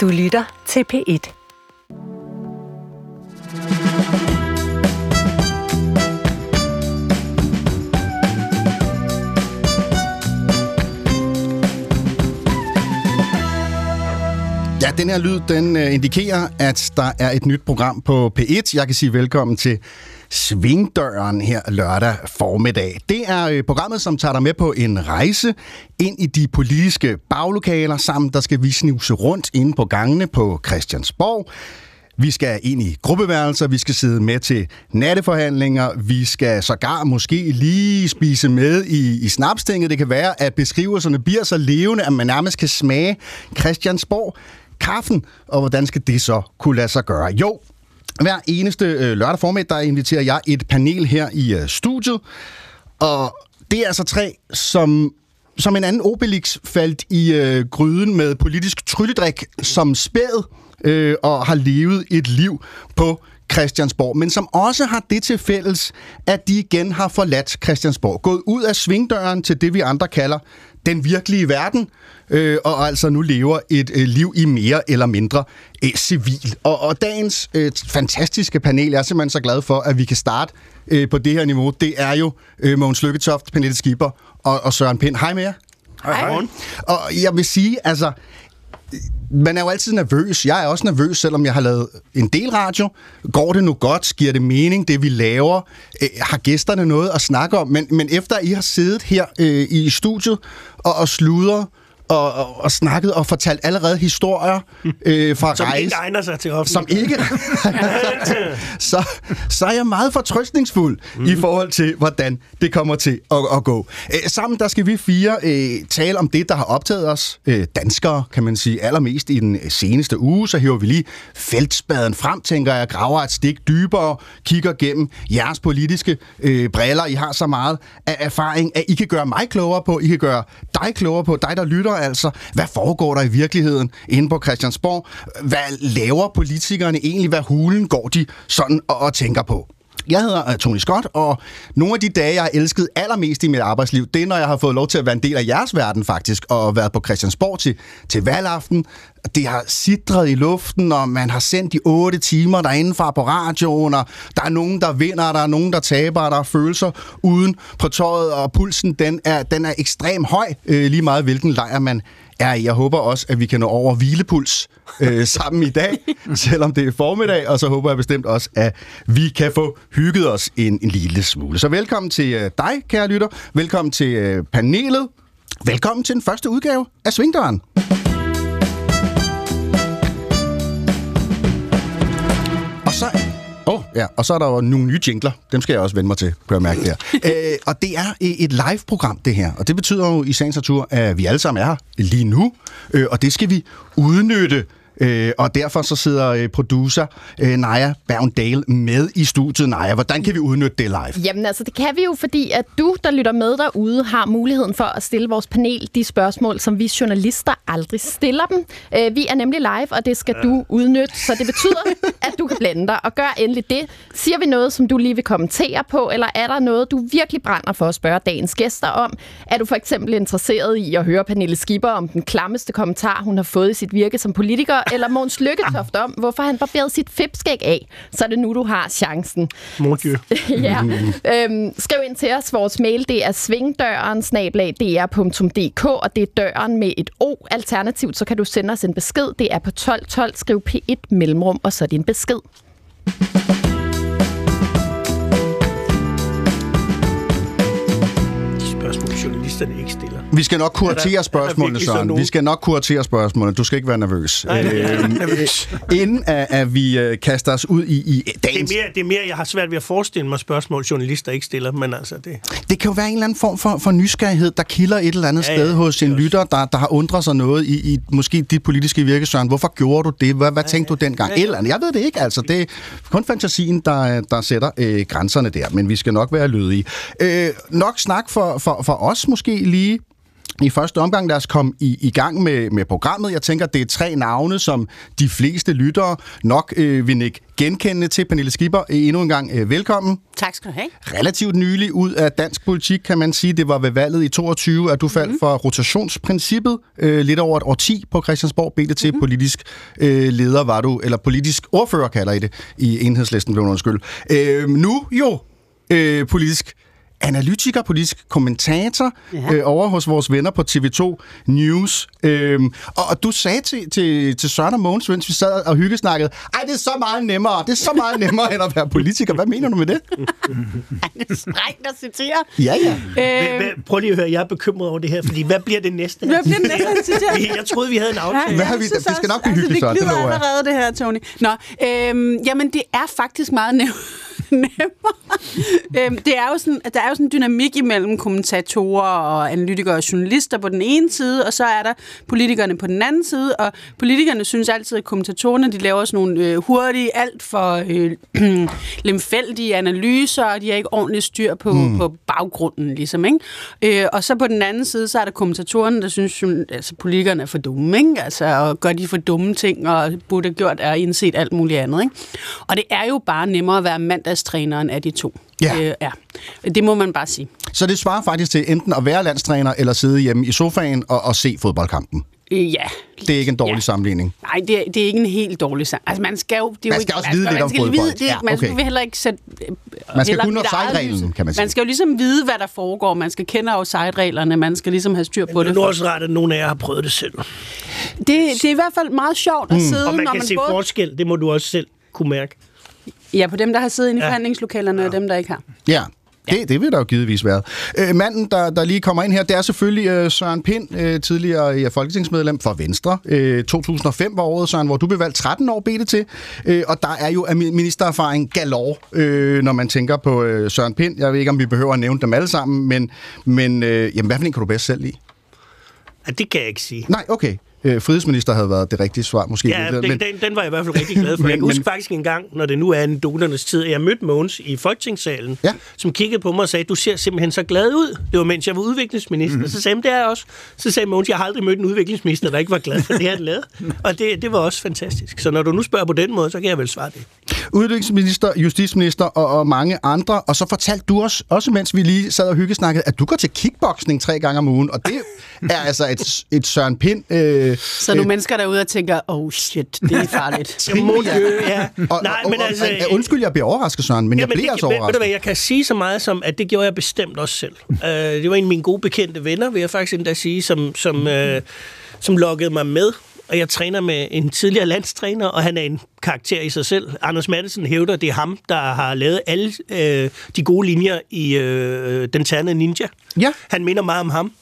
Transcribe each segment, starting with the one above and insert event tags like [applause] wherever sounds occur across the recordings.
Du lytter til P1. Den her lyd, den øh, indikerer, at der er et nyt program på P1. Jeg kan sige velkommen til Svingdøren her lørdag formiddag. Det er øh, programmet, som tager dig med på en rejse ind i de politiske baglokaler, sammen der skal vi snuse rundt inde på gangene på Christiansborg. Vi skal ind i gruppeværelser, vi skal sidde med til natteforhandlinger, vi skal sågar måske lige spise med i, i snapstinget. Det kan være, at beskrivelserne bliver så levende, at man nærmest kan smage Christiansborg kaffen, og hvordan skal det så kunne lade sig gøre? Jo, hver eneste øh, lørdag formiddag, der inviterer jeg et panel her i øh, studiet, og det er altså tre, som som en anden Obelix faldt i øh, gryden med politisk trylledrik som spæd øh, og har levet et liv på Christiansborg, men som også har det til fælles, at de igen har forladt Christiansborg, gået ud af svingdøren til det, vi andre kalder den virkelige verden, øh, og altså nu lever et øh, liv i mere eller mindre øh, civil. Og, og dagens øh, fantastiske panel, jeg er simpelthen så glad for, at vi kan starte øh, på det her niveau. Det er jo øh, Mogens Lykketoft, Pernille Skipper og, og Søren Pind. Hej med jer. Hej. Hej. Og jeg vil sige, altså, man er jo altid nervøs. Jeg er også nervøs, selvom jeg har lavet en del radio. Går det nu godt? Giver det mening, det vi laver? Øh, har gæsterne noget at snakke om? Men, men efter I har siddet her øh, i studiet og, og sluder og, og, og snakket og fortalt allerede historier øh, fra [laughs] Som rejse. ikke egner sig til offentlig. Som ikke [laughs] [laughs] så, så er jeg meget fortrøstningsfuld mm. i forhold til, hvordan det kommer til at, at gå. Æ, sammen der skal vi fire øh, tale om det, der har optaget os øh, danskere, kan man sige, allermest i den øh, seneste uge. Så hæver vi lige feltspaden frem, tænker jeg, graver et stik dybere, kigger gennem jeres politiske øh, briller. I har så meget af erfaring, at I kan gøre mig klogere på, I kan gøre dig klogere på, dig der lytter altså. Hvad foregår der i virkeligheden inde på Christiansborg? Hvad laver politikerne egentlig? Hvad hulen går de sådan og, og tænker på? Jeg hedder øh, Tony Scott, og nogle af de dage, jeg har elsket allermest i mit arbejdsliv, det er, når jeg har fået lov til at være en del af jeres verden faktisk, og været på Christiansborg til, til valgaften. Det har sidret i luften, og man har sendt de otte timer derindefra på radioen, og der er nogen, der vinder, der er nogen, der taber, og der er følelser uden på tøjet, og pulsen den er, den er ekstrem høj, øh, lige meget hvilken lejr man i. Jeg håber også, at vi kan nå over hvilepuls øh, [laughs] sammen i dag, selvom det er formiddag, og så håber jeg bestemt også, at vi kan få hygget os en, en lille smule. Så velkommen til øh, dig, kære lytter. Velkommen til øh, panelet. Velkommen til den første udgave af Svingdøren. Oh, ja, og så er der jo nogle nye jingler. Dem skal jeg også vende mig til, kan jeg mærke der. Æ, [laughs] og det er et live-program, det her. Og det betyder jo i sagens natur, at vi alle sammen er her lige nu. Øh, og det skal vi udnytte. Øh, og derfor så sidder øh, producer øh, Naja Bergendale med i studiet. Naja, hvordan kan vi udnytte det live? Jamen altså, det kan vi jo, fordi at du, der lytter med derude, har muligheden for at stille vores panel de spørgsmål, som vi journalister aldrig stiller dem. Øh, vi er nemlig live, og det skal du udnytte, så det betyder, [laughs] at du kan blande dig. Og gør endelig det. Siger vi noget, som du lige vil kommentere på, eller er der noget, du virkelig brænder for at spørge dagens gæster om? Er du for eksempel interesseret i at høre Pernille Skipper om den klammeste kommentar, hun har fået i sit virke som politiker, eller Måns Lykketoft om, hvorfor han barberede sit fipskæg af, så er det nu, du har chancen. Mon Dieu. [laughs] ja. øhm, skriv ind til os. Vores mail, det er svingdøren, snablag, dr.dk, og det er døren med et O. Alternativt, så kan du sende os en besked. Det er på 1212, skriv P1 mellemrum, og så er det en besked. De spørgsmål, journalisterne ikke stiller. Vi skal nok Er er kuratere spørgsmålene, Søren. Vi skal nok kuratere spørgsmålene. Du skal ikke være nervøs. Nej, Øhm, nervøs. øh, Inden at, at vi øh, kaster os ud i, i Det er, dagens... mere, det er mere, jeg har svært ved at forestille mig spørgsmål, journalister ikke stiller, men altså det... Det kan jo være en eller anden form for, for nysgerrighed, der kilder et eller andet Ja, ja, ja, sted hos en lytter, der, der har undret sig noget i, i måske dit politiske virke, Søren. Hvorfor gjorde du det? Hvad, hvad tænkte du dengang? ja, ja. eller andet. Jeg ved det ikke, altså. Det er kun fantasien, der, der sætter øh, grænserne der, men vi skal nok være lydige. Øh, nok snak for, for, for os måske lige i første omgang, lad os komme i, i gang med, med programmet. Jeg tænker, det er tre navne, som de fleste lyttere nok øh, vil ikke genkende til. Pernille Skipper, øh, endnu en gang øh, velkommen. Tak skal du have. Relativt nylig ud af dansk politik, kan man sige. Det var ved valget i 22, at du faldt mm-hmm. for rotationsprincippet. Øh, lidt over et årti på Christiansborg. Blev det til mm-hmm. politisk øh, leder, var du, eller politisk ordfører, kalder I det, i enhedslisten, blev undskyld. Øh, nu jo øh, polisk analytiker, politisk kommentator ja. øh, over hos vores venner på TV2 News. Øhm, og, og du sagde til, til, til Søren og Mogens, mens vi sad og hyggesnakkede, ej, det er så meget nemmere, det er så meget nemmere end at være politiker. Hvad mener du med det? [laughs] det er strengt at citere. Ja, ja. Øh, prøv lige at høre, jeg er bekymret over det her, fordi hvad bliver det næste? Hvad bliver det næste? [laughs] jeg troede, vi havde en aftale. Ja, hvad har vi, det skal nok blive hyggeligt, altså, det glider allerede, det her, Tony. Nå, øhm, jamen, det er faktisk meget nemt nemmere. øhm, det er jo sådan, der er jo sådan en dynamik imellem kommentatorer og analytikere og journalister på den ene side, og så er der politikerne på den anden side, og politikerne synes altid, at kommentatorerne de laver sådan nogle øh, hurtige, alt for øh, [clears throat] lemfældige analyser, og de har ikke ordentligt styr på, mm. på baggrunden, ligesom. Ikke? Øh, og så på den anden side, så er der kommentatorerne, der synes, at altså, politikerne er for dumme, ikke? Altså, og gør de for dumme ting, og burde have gjort er indset alt muligt andet. Ikke? Og det er jo bare nemmere at være mandagstræneren af de to. Ja. Øh, ja. Det må man bare sige. Så det svarer faktisk til enten at være landstræner, eller sidde hjemme i sofaen og, og se fodboldkampen? Øh, ja. Det er ikke en dårlig ja. sammenligning? Nej, det er, det er ikke en helt dårlig sammenligning. Altså, man skal jo... Det er man jo skal ikke, også vide man, lidt man om skal fodbold. Vide, det, ja, Man okay. skal heller ikke sætte... Man skal kunne offside-reglen, kan man sige. Man skal jo ligesom vide, hvad der foregår. Man skal kende offside-reglerne. Man skal ligesom have styr på det. det. Det er også rart, at nogle af jer har prøvet det selv. Det, det er i hvert fald meget sjovt at Mm. sidde, Og man når kan man se både... forskel, det må du også selv kunne mærke. Ja, på dem, der har siddet inde i Ja. forhandlingslokalerne, og dem, der ikke har. Ja, det, det vil der jo givetvis være. Øh, manden, der, der lige kommer ind her, det er selvfølgelig øh, Søren Pind, øh, tidligere ja, folketingsmedlem for Venstre. Øh, 2005 var året, Søren, hvor du blev valgt 13 år, det til. Øh, og der er jo ministererfaring galore, øh, når man tænker på øh, Søren Pind. Jeg ved ikke, om vi behøver at nævne dem alle sammen, men, men øh, jamen, hvad for en kan du bedst selv lide? Ja, det kan jeg ikke sige. Nej, okay. Øh, frihedsminister havde været det rigtige svar, måske. Ja, den, den, den var jeg i hvert fald rigtig glad for. [laughs] Men- Jeg kan huske men- faktisk en gang, når det nu er en donernes tid, at jeg mødte Mogens i Folketingssalen, Ja. som kiggede på mig og sagde, du ser simpelthen så glad ud. Det var mens jeg var udviklingsminister. Mm. Så sagde jeg, det er jeg også. Så sagde Mogens, jeg har aldrig mødt en udviklingsminister, der ikke var glad for det, han lavede. [laughs] Og det, det var også fantastisk. Så når du nu spørger på den måde, så kan jeg vel svare det. udviklingsminister, justitsminister og, og mange andre. Og så fortalte du os, også mens vi lige sad og hyggesnakkede, at du går til kickboxing tre gange om ugen. Og det [laughs] [laughs] er altså et, et Søren Pind... Øh, Så er nogle mennesker derude og tænker, oh shit, det er farligt. [laughs] Ja, mon ja. og, Nej, og, men og, altså... og, undskyld, jeg bliver overrasket, Søren, men jeg Jamen, bliver det, altså ved, ved du overrasket. hvad, jeg kan sige så meget som, at det gjorde jeg bestemt også selv. Uh, det var en af mine gode bekendte venner, vil jeg faktisk endda sige, som, som, uh, som lokkede mig med. Og jeg træner med en tidligere landstræner, og han er en karakter i sig selv. Anders Madsen hævder, det er ham, der har lavet alle øh, de gode linjer i øh, Den Ternede Ninja. Ja. Han minder meget om ham.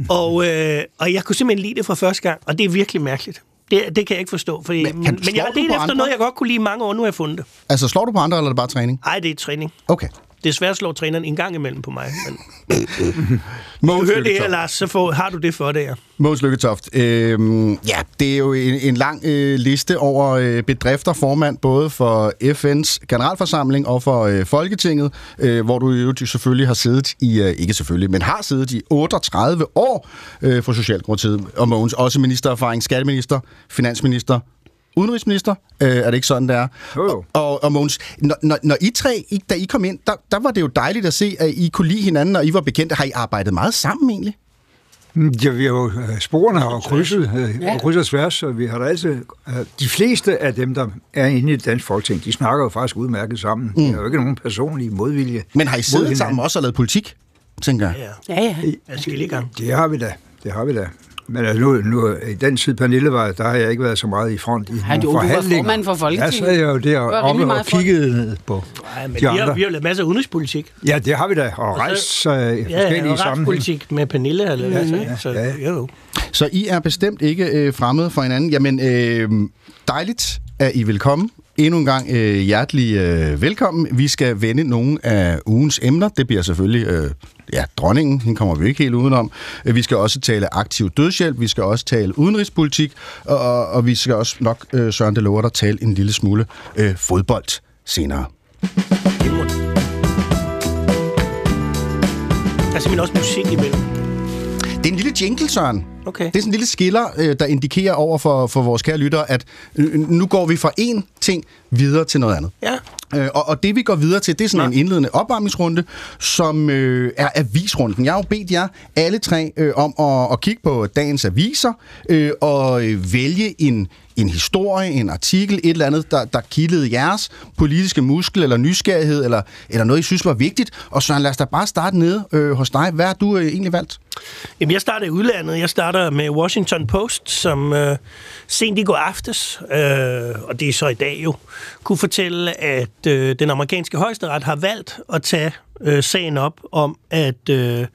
[laughs] Og, øh, og jeg kunne simpelthen lide det fra første gang, og det er virkelig mærkeligt. Det, det kan jeg ikke forstå. Fordi, Men kan- men, jeg har let efter andre? noget, jeg godt kunne lide mange år. Nu har jeg fundet det. Altså, slår du på andre, eller er det bare træning? Ej, det er træning. Okay. Desværre slår træneren en gang imellem på mig. Men [laughs] du Mogens hører det her. Lars, så får, har du det for det her. Mogens Lykketoft. Øhm, ja, det er jo en, en lang øh, liste over øh, bedrifter, formand både for FN's generalforsamling og for øh, Folketinget, øh, hvor du jo selvfølgelig har siddet i, øh, ikke selvfølgelig, men har siddet i 38 år øh, for Socialdemokratiet. Og Mogens, også ministererfaring, skatteminister, finansminister, udenrigsminister. Øh, er det ikke sådan, det er? Jo, jo. Og, og Mogens, når, når, når I tre, I, da I kom ind, der, der var det jo dejligt at se, at I kunne lide hinanden, og I var bekendte. Har I arbejdet meget sammen egentlig? Ja, vi har jo øh, sporene har jo krydset, øh, Ja. ja. krydset tværs, og vi har da altid... øh, De fleste af dem, der er inde i det danske folketing, de snakker jo faktisk udmærket sammen. Mm. Der er jo ikke nogen personlige modvilje. Men har I siddet sammen også og lavet politik, tænker jeg? Ja, Ja, ja. jeg skal lige i gang. Det har vi da. Det har vi da. Men altså nu, nu, i den tid, Pernille var, der har jeg ikke været så meget i front i Har du- du var formand for Folketinget. Ja, så er jeg jo der oppe og front. kiggede ned på Nej, men de vi har, vi har lavet masser af udenrigspolitik. Ja, det har vi da, og rejst øh, Ja, forskellige og sammenhænge. retspolitik med Pernille. Eller ja, ja, ja, så, ja. jo, jo. Så I er bestemt ikke øh, fremmede for hinanden. Jamen, øh, dejligt, at I vil komme. Endnu en gang øh, hjertelig øh, velkommen. Vi skal vende nogle af ugens emner. Det bliver selvfølgelig øh, ja, dronningen. Hende kommer vi ikke helt udenom. Øh, Vi skal også tale aktiv dødshjælp. Vi skal også tale udenrigspolitik. Og, og, vi skal også nok, øh, Søren, det lover dig, tale en lille smule øh, fodbold senere. Der er simpelthen også musik imellem. Det er en lille jingle, Søren. Okay. Det er sådan en lille skiller, øh, der indikerer over for, for vores kære lyttere, at øh, nu går vi fra én ting videre til noget andet. Ja. Øh, og, og det vi går videre til, det er sådan en indledende opvarmningsrunde, som øh, er avisrunden. Jeg har jo bedt jer alle tre øh, om at, at kigge på dagens aviser øh, og øh, vælge en, en historie, en artikel, et eller andet, der, der kildede jeres politiske muskel eller nysgerrighed, eller, eller noget, I synes var vigtigt. Og så lad os da bare starte nede øh, hos dig. Hvad har du øh, egentlig valgt? Jamen, jeg starter i udlandet. Jeg starter med Washington Post, som øh, sent i går aftes, øh, og det er så i dag jo, kunne fortælle, at øh, den amerikanske højesteret har valgt at tage øh, sagen op om, at, øh,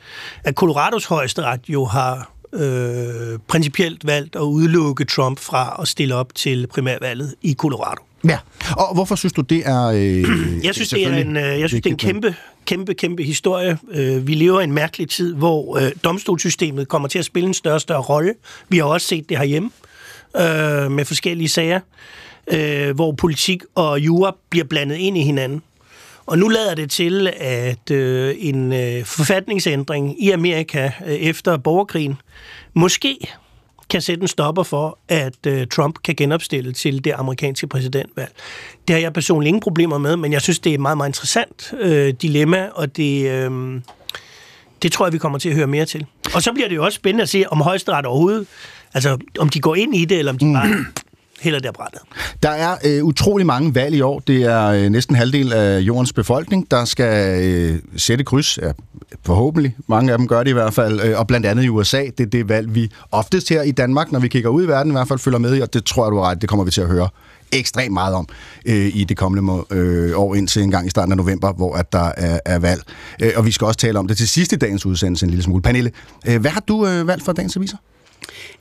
at Colorados højesteret jo har øh, principielt valgt at udelukke Trump fra at stille op til primærvalget i Colorado. Ja. Og hvorfor synes du, det er... Øh, [clears throat] Jeg synes, det er en, øh, jeg synes, det er en kæmpe, kæmpe, kæmpe historie. Øh, Vi lever i en mærkelig tid, hvor øh, domstolssystemet kommer til at spille en større og større rolle. Vi har også set det herhjemme øh, med forskellige sager, øh, hvor politik og jura bliver blandet ind i hinanden. Og nu lader det til, at øh, en øh, forfatningsændring i Amerika øh, efter borgerkrigen måske kan sætte en stopper for, at øh, Trump kan genopstille til det amerikanske præsidentvalg. Det har jeg personligt ingen problemer med, men jeg synes, det er et meget, meget interessant øh, dilemma, og det, øh, det tror jeg, vi kommer til at høre mere til. Og så bliver det jo også spændende at se, om højesteret overhovedet, altså om de går ind i det, eller om de bare hælder det brættet. Der er øh, utrolig mange valg i år. Det er øh, næsten halvdel af jordens befolkning, der skal øh, sætte kryds. Ja, forhåbentlig. Mange af dem gør det i hvert fald. Øh, og blandt andet i USA. Det er det valg, vi oftest her i Danmark, når vi kigger ud i verden, i hvert fald følger med i. Og det tror jeg, du har ret. Det kommer vi til at høre ekstremt meget om øh, i det kommende må, øh, år indtil en gang i starten af november, hvor at der er, er valg. Øh, og vi skal også tale om det til sidst i dagens udsendelse en lille smule. Pernille, øh, hvad har du øh, valgt for dagens aviser?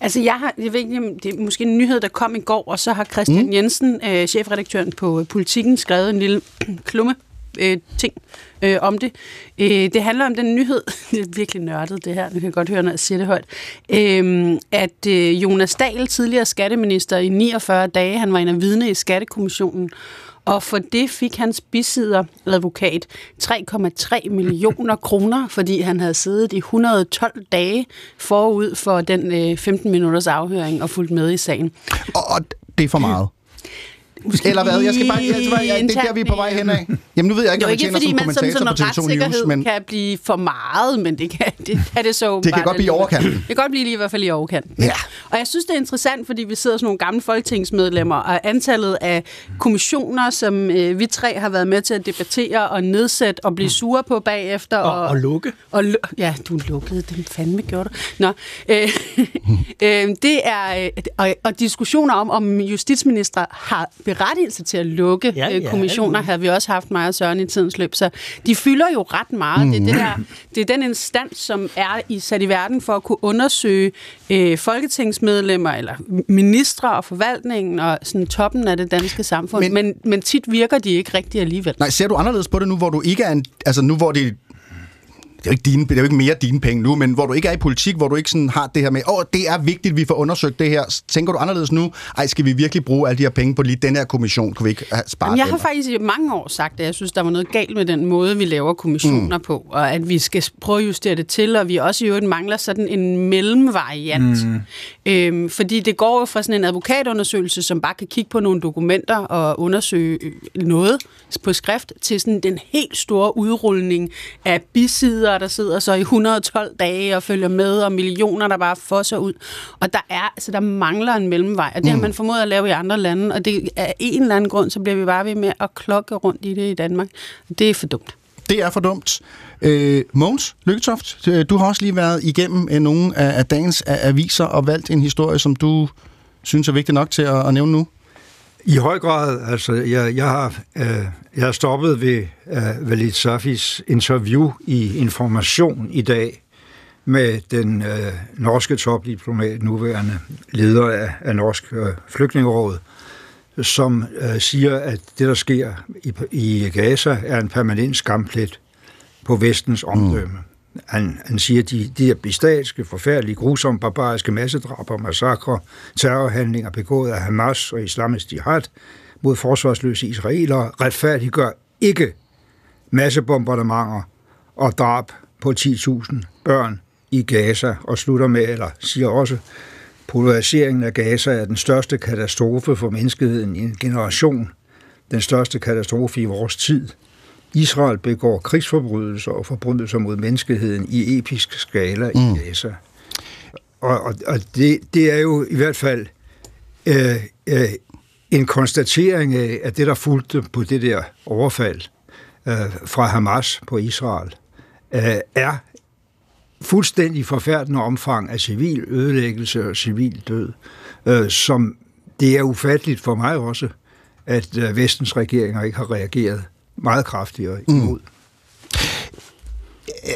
Altså, jeg har, jeg ved ikke, det er måske en nyhed, der kom i går, og så har Christian mm. Jensen, øh, chefredaktøren på Politiken, skrevet en lille [clears throat] klumme øh, ting øh, om det. Øh, det handler om den nyhed, [laughs] det er virkelig nørdet det her, du kan godt høre, når jeg siger det højt, øh, at øh, Jonas Dahl, tidligere skatteminister i 49 dage, han var en af vidne i skattekommissionen, og for det fik hans bisidder, advokat, 3,3 millioner kroner, fordi han havde siddet i 112 dage forud for den øh, 15 minutters afhøring og fulgt med i sagen. Og, og det er for meget. Måske Eller hvad? Jeg skal bare, jeg, jeg, jeg, det er der, vi er på vej henad. Jamen, nu ved jeg ikke, er om jo ikke, tjener fordi som man som kommentator sådan på en TV2 News, retssikkerhed men kan blive for meget, men det kan det, kan det så det kan godt blive i overkanten. Det kan godt blive lige i hvert fald i overkanten. Ja. Og jeg synes, det er interessant, fordi vi sidder sådan nogle gamle folketingsmedlemmer, og antallet af kommissioner, som øh, vi tre har været med til at debattere og nedsætte og blive sure på bagefter. Og, og lukke. Og ja, du lukkede dem fandme, gjorde du. Nå, [laughs] øh, øh, det er, øh, og, og diskussioner om, om justitsminister har berettigelse til at lukke Ja, ja, ja, kommissioner, ja. har vi også haft og Søren i tidens løb. Så de fylder jo ret meget. Mm. Det, er det, der, det er den instans, som er i, sat i verden for at kunne undersøge øh, folketingsmedlemmer, eller ministre og forvaltningen, og sådan toppen af det danske samfund. Men- Men, men, men tit virker de ikke rigtig alligevel. Nej, ser du anderledes på det nu, hvor du ikke er en... Altså nu, hvor det... Det er, jo ikke dine, det er jo ikke mere dine penge nu, men hvor du ikke er i politik, hvor du ikke sådan har det her med, åh, det er vigtigt, vi får undersøgt det her. Tænker du anderledes nu? Ej, skal vi virkelig bruge alle de her penge på lige den her kommission? Kunne vi ikke have sparet Jamen, jeg har faktisk i mange år sagt, at jeg synes, der var noget galt med den måde, vi laver kommissioner mm. på, og at vi skal prøve at justere det til, og vi også i øvrigt mangler sådan en mellemvariant. Mm. Øhm, fordi det går jo fra sådan en advokatundersøgelse, som bare kan kigge på nogle dokumenter og undersøge øh, noget på skrift, til sådan den helt store udrulning af bisider, der sidder så i 112 dage og følger med, og millioner, der bare fosser ud. Og der er, altså, der mangler en mellemvej, og det har man formået at lave i andre lande, og det af en eller anden grund, så bliver vi bare ved med at klokke rundt i det i Danmark. Det er for dumt. Det er for dumt. Øh, Mogens Lykketoft, øh, du har også lige været igennem øh, nogle af, af dagens aviser og valgt en historie, som du synes er vigtig nok til at, at nævne nu. I høj grad, altså, jeg, jeg, har, øh, jeg har stoppet ved øh, Walid Safis interview i Information i dag med den øh, norske topdiplomat, nuværende leder af, af Norsk øh, Flygtningeråd, som øh, siger, at det, der sker i, i Gaza, er en permanent skamplet på vestens omdømme. Mm. Han, han siger, at de, de der bestialske, forfærdelige, grusomme, barbariske massedrab og massakre, terrorhandlinger begået af Hamas og Islamisk Jihad mod forsvarsløse israelere retfærdiggør ikke massebombardementer og drab på 10.000 børn i Gaza, og slutter med, eller siger også, polariseringen af Gaza er den største katastrofe for menneskeheden i en generation, den største katastrofe i vores tid. Israel begår krigsforbrydelser og forbrydelser mod menneskeheden i episk skala mm. i Gaza. Og, og, og det, det er jo i hvert fald øh, øh, en konstatering af, at det, der fulgte på det der overfald øh, fra Hamas på Israel, øh, er fuldstændig forfærdende omfang af civil ødelæggelse og civil død, øh, som det er ufatteligt for mig også, at øh, vestens regeringer ikke har reageret meget kraftigere mm. imod. Mm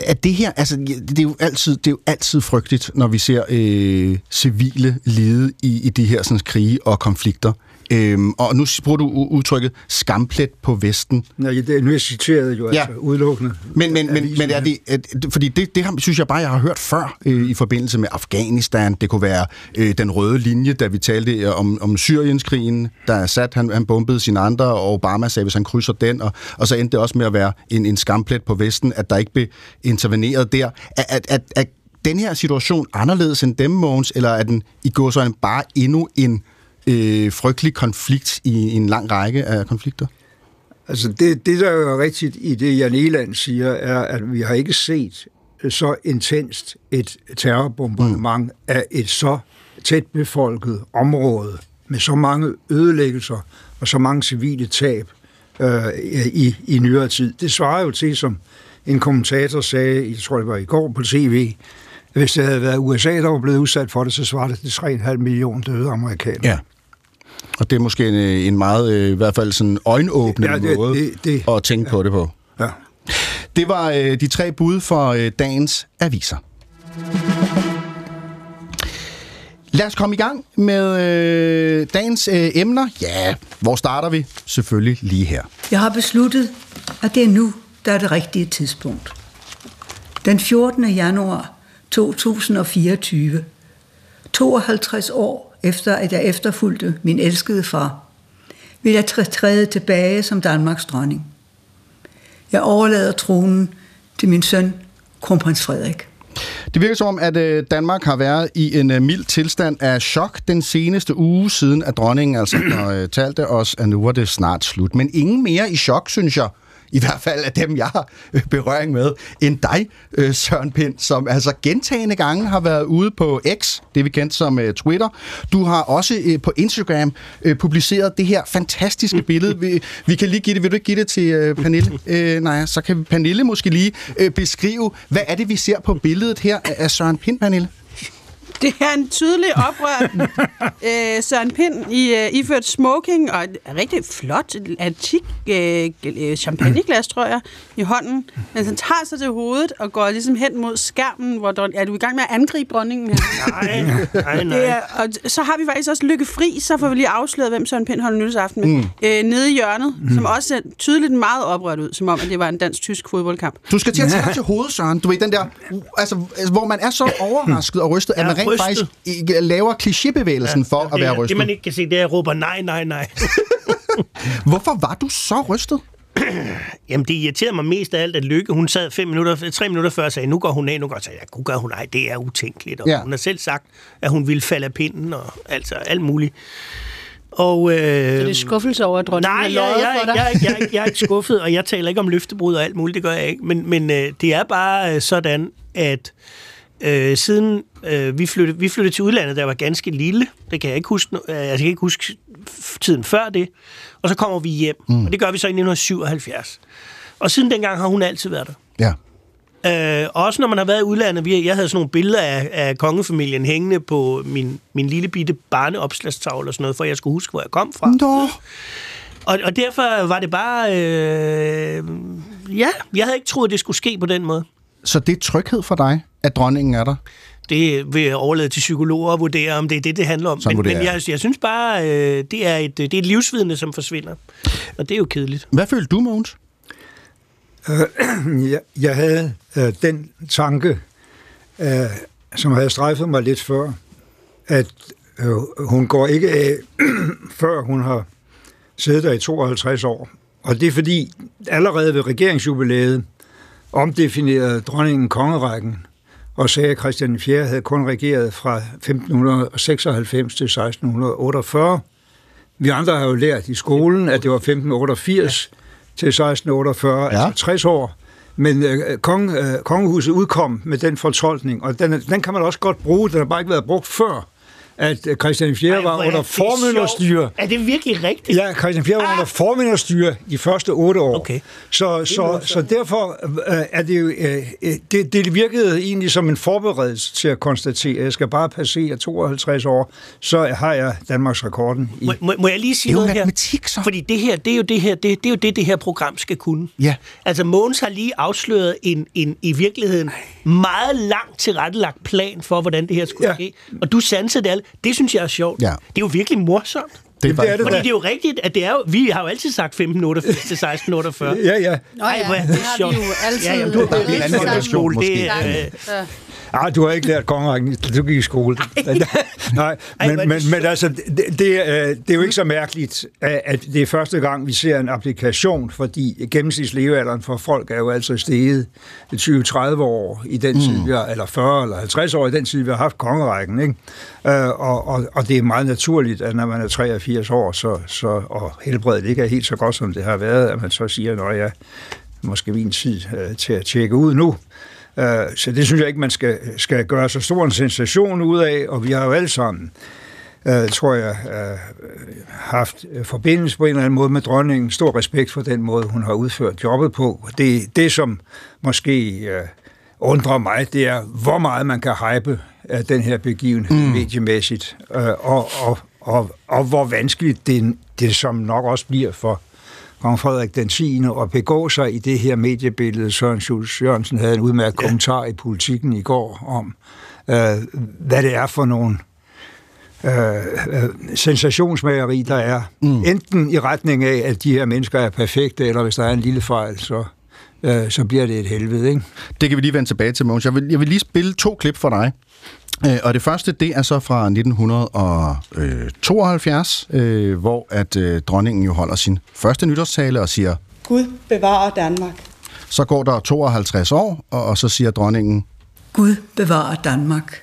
at det her, altså det er jo altid, det er jo altid frygteligt, når vi ser øh, civile lide i, i de her sådan, krige og konflikter. Øhm, og nu bruger du udtrykket skamplet på Vesten. Nej, det, nu er jeg citeret jo ja. altså udelukkende. Men, men, men, men er det, at, fordi det, det har, synes jeg bare, jeg har hørt før øh, i forbindelse med Afghanistan. Det kunne være øh, den røde linje, da vi talte øh, om, om Syrienskrigen, der sat, han, han bombede sine andre, og Obama sagde, hvis han krydser den, og, og så endte det også med at være en, en skamplet på Vesten, at der ikke blev interveneret der. At, at, at, at den her situation anderledes end dem, Mogens, eller er den i går så bare endnu en øh, frygtelig konflikt i, i en lang række af konflikter? Altså det, det, der er rigtigt i det, Jan Eland siger, er, at vi har ikke set så intenst et terrorbombardement mm. af et så tæt befolket område med så mange ødelæggelser og så mange civile tab øh, i, i nyere tid. Det svarer jo til, som en kommentator sagde, jeg tror det var i går på tv, hvis det havde været USA, der var blevet udsat for det, så svarer det til 3,5 millioner døde amerikanere. Ja. Og det er måske en, en meget, øh, i hvert fald sådan øjenåbnende ja, det, måde det, det, at tænke ja. på det på. Ja. Det var øh, de tre bud for øh, dagens aviser. Lad os komme i gang med øh, dagens øh, emner. Ja, hvor starter vi? Selvfølgelig lige her. Jeg har besluttet, at det er nu, der er det rigtige tidspunkt. Den 14. januar 2024, 52 år efter at jeg efterfulgte min elskede far, vil jeg træde tilbage som Danmarks dronning. Jeg overlader tronen til min søn, kronprins Frederik. Det virker som om, at øh, Danmark har været i en øh, mild tilstand af chok den seneste uge siden, at dronningen altså øh, talte os, at nu var det snart slut. Men ingen mere i chok, synes jeg i hvert fald af dem, jeg har øh, berøring med, end dig, øh, Søren Pind, som altså gentagende gange har været ude på X, det vi kendt som øh, Twitter. Du har også på Instagram publiceret det her fantastiske billede. Vi, vi kan lige give det, vil du ikke give det til Pernille? [laughs] Øh, nej, så kan Pernille måske lige beskrive, hvad er det, vi ser på billedet her af Søren Pind, Pernille? Det er en tydelig oprørt [laughs] øh, Søren Pind i, øh, iført smoking og et rigtig flot antik øh, øh, champagneglas, tror jeg, i hånden. Men han tager sig til hovedet og går ligesom hen mod skærmen, hvor dron- er du i gang med at angribe dronningen her? Nej, nej, nej. Det er, og så har vi faktisk også Lykke Fri, så får vi lige afsløret, hvem Søren Pind holder nyhedsaften med. Mm. Øh, nede i hjørnet, mm. som også ser tydeligt meget oprørt ud, som om, at det var en dansk-tysk fodboldkamp. Du skal til at tage til hovedet, Søren. Du ved, den der, altså, hvor man er så [laughs] overrasket og rystet, at man rent rent faktisk laver klichébevægelsen ja, for at være rystet. Det, man ikke kan se, det er, at jeg råber nej, nej, nej. [laughs] Hvorfor var du så rystet? [clears throat] Jamen, det irriterede mig mest af alt, at Lykke, hun sad fem minutter, tre minutter før og sagde, nu går hun af, nu går jeg, ja, nu gør hun af, det er utænkeligt. Og ja. hun har selv sagt, at hun ville falde af pinden, og altså alt muligt. Og, øh, så det er skuffelse over, at dronningen nej, jeg, jeg, jeg, jeg, jeg, jeg er ikke [laughs] skuffet, og jeg taler ikke om løftebrud og alt muligt, det gør jeg ikke. Men, men øh, det er bare øh, sådan, at Øh, siden øh, vi, flyttede, vi flyttede til udlandet, der var ganske lille, det kan jeg ikke huske, øh, jeg kan ikke huske tiden før det, og så kommer vi hjem, mm. og det gør vi så i 1977. Og siden dengang har hun altid været der. Ja. Øh, også når man har været i udlandet, vi, jeg havde sådan nogle billeder af, af kongefamilien hængende på min, min lille bitte barneopslagstavle og sådan noget, for jeg skulle huske, hvor jeg kom fra. Nå. Og, og derfor var det bare... Øh, ja, jeg havde ikke troet, det skulle ske på den måde. Så det er tryghed for dig, at dronningen er der? Det vil jeg overlade til psykologer at vurdere, om det er det, det handler om. men, men jeg, jeg synes bare, øh, det, er et, det er et livsvidende, som forsvinder. Og det er jo kedeligt. Hvad følte du, Mogens? Øh, [clears throat] jeg, jeg havde øh, den tanke, øh, som havde strejfet mig lidt før, at øh, hun går ikke af, [clears throat] før hun har siddet der i 52 år. Og det er fordi, allerede ved regeringsjubilæet, omdefinerede dronningen kongerækken og sagde, at Christian IV havde kun regeret fra 1596 til 1648. Vi andre har jo lært i skolen, at det var 1588 til 1648, ja. altså 60 år. Men øh, kong, øh, kongehuset udkom med den fortolkning, og den, den kan man også godt bruge. Den har bare ikke været brugt før at Christian IV Ej, var under formynderstyre. Er det virkelig rigtigt? Ja, Christian IV var ah. under formynderstyre de første otte år. Okay. Så, så, så derfor øh, er det jo... Øh, det, det virkede egentlig som en forberedelse til at konstatere, at jeg skal bare passere 52 år, så har jeg Danmarks rekorden. I. Må, må, må jeg lige sige noget her? Så. Fordi det her, det er jo det her, det, det er jo det, det her program skal kunne. Ja. Altså, Mogens har lige afsløret en, en i virkeligheden meget langt tilrettelagt plan for, hvordan det her skulle ja. ske. Og du sansede det alt. Det synes jeg er sjovt. Ja. Det er jo virkelig morsomt. Det er, det er det, Fordi det er jo rigtigt, at det er jo, vi har jo altid sagt 1548 til 1648. ja, ja. Nå ja, Ej, det, det har vi jo altid. Ja, ja, du, det er en anden generation, måske. Det, øh, Ah, du har ikke lært kongerækken, du gik i skole. [laughs] Nej, men, men, men altså, det, det, det er jo ikke så mærkeligt, at det er første gang, vi ser en applikation, fordi gennemsnitslevealderen for folk er jo altså steget 20-30 år i den tid, mm. vi har, eller 40 eller 50 år i den tid, vi har haft kongerækken. Ikke? Uh, og, og, og det er meget naturligt, at når man er 83 år, så, så, og helbredet ikke er helt så godt, som det har været, at man så siger, at jeg måske min tid uh, til at tjekke ud nu. Øh, så det synes jeg ikke, man skal, skal gøre så stor en sensation ud af, og vi har jo alle sammen uh, tror jeg, uh, haft forbindelse på en eller anden måde med dronningen. Stor respekt for den måde, hun har udført jobbet på. Det, det som måske uh, undrer mig, det er, hvor meget man kan hype af den her begivenhed mm. mediemæssigt, uh, og, og, og, og hvor vanskeligt det, det som nok også bliver for kong Frederik den 10. og begå sig i det her mediebillede. Søren Schultz Jørgensen havde en udmærket ja. kommentar i politikken i går om, øh, hvad det er for nogle øh, øh, sensationsmageri, der er. Mm. Enten i retning af, at de her mennesker er perfekte, eller hvis der er en lille fejl, så, øh, så bliver det et helvede. Ikke? Det kan vi lige vende tilbage til, Måns. Jeg vil, jeg vil lige spille to klip for dig. Øh, og det første, det er så fra 1972, øh, hvor at øh, dronningen jo holder sin første nytårstale og siger... Gud bevarer Danmark. Så går der 52 år, og, og så siger dronningen... Gud bevarer Danmark.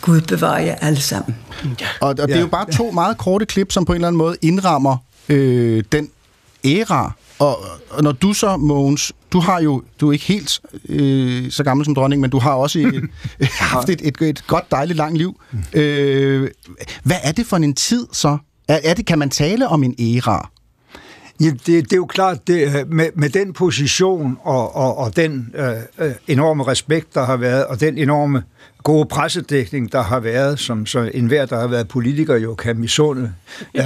Gud bevarer jer alle sammen. Ja. Og, og det er jo bare to meget korte klip, som på en eller anden måde indrammer øh, den æra, og, og når du så, Mogens, du har jo, du er ikke helt øh, så gammel som dronning, men du har også et, [laughs] [laughs] haft et, et, et godt, dejligt, langt liv. Øh, hvad er det for en tid så? Er, er det, kan man tale om en æra? Ja, det, det er jo klart, det, øh, med, med den position og, og, og den øh, øh, enorme respekt, der har været, og den enorme gode pressedækning, der har været, som så enhver, der har været politiker, jo kan misunde uh,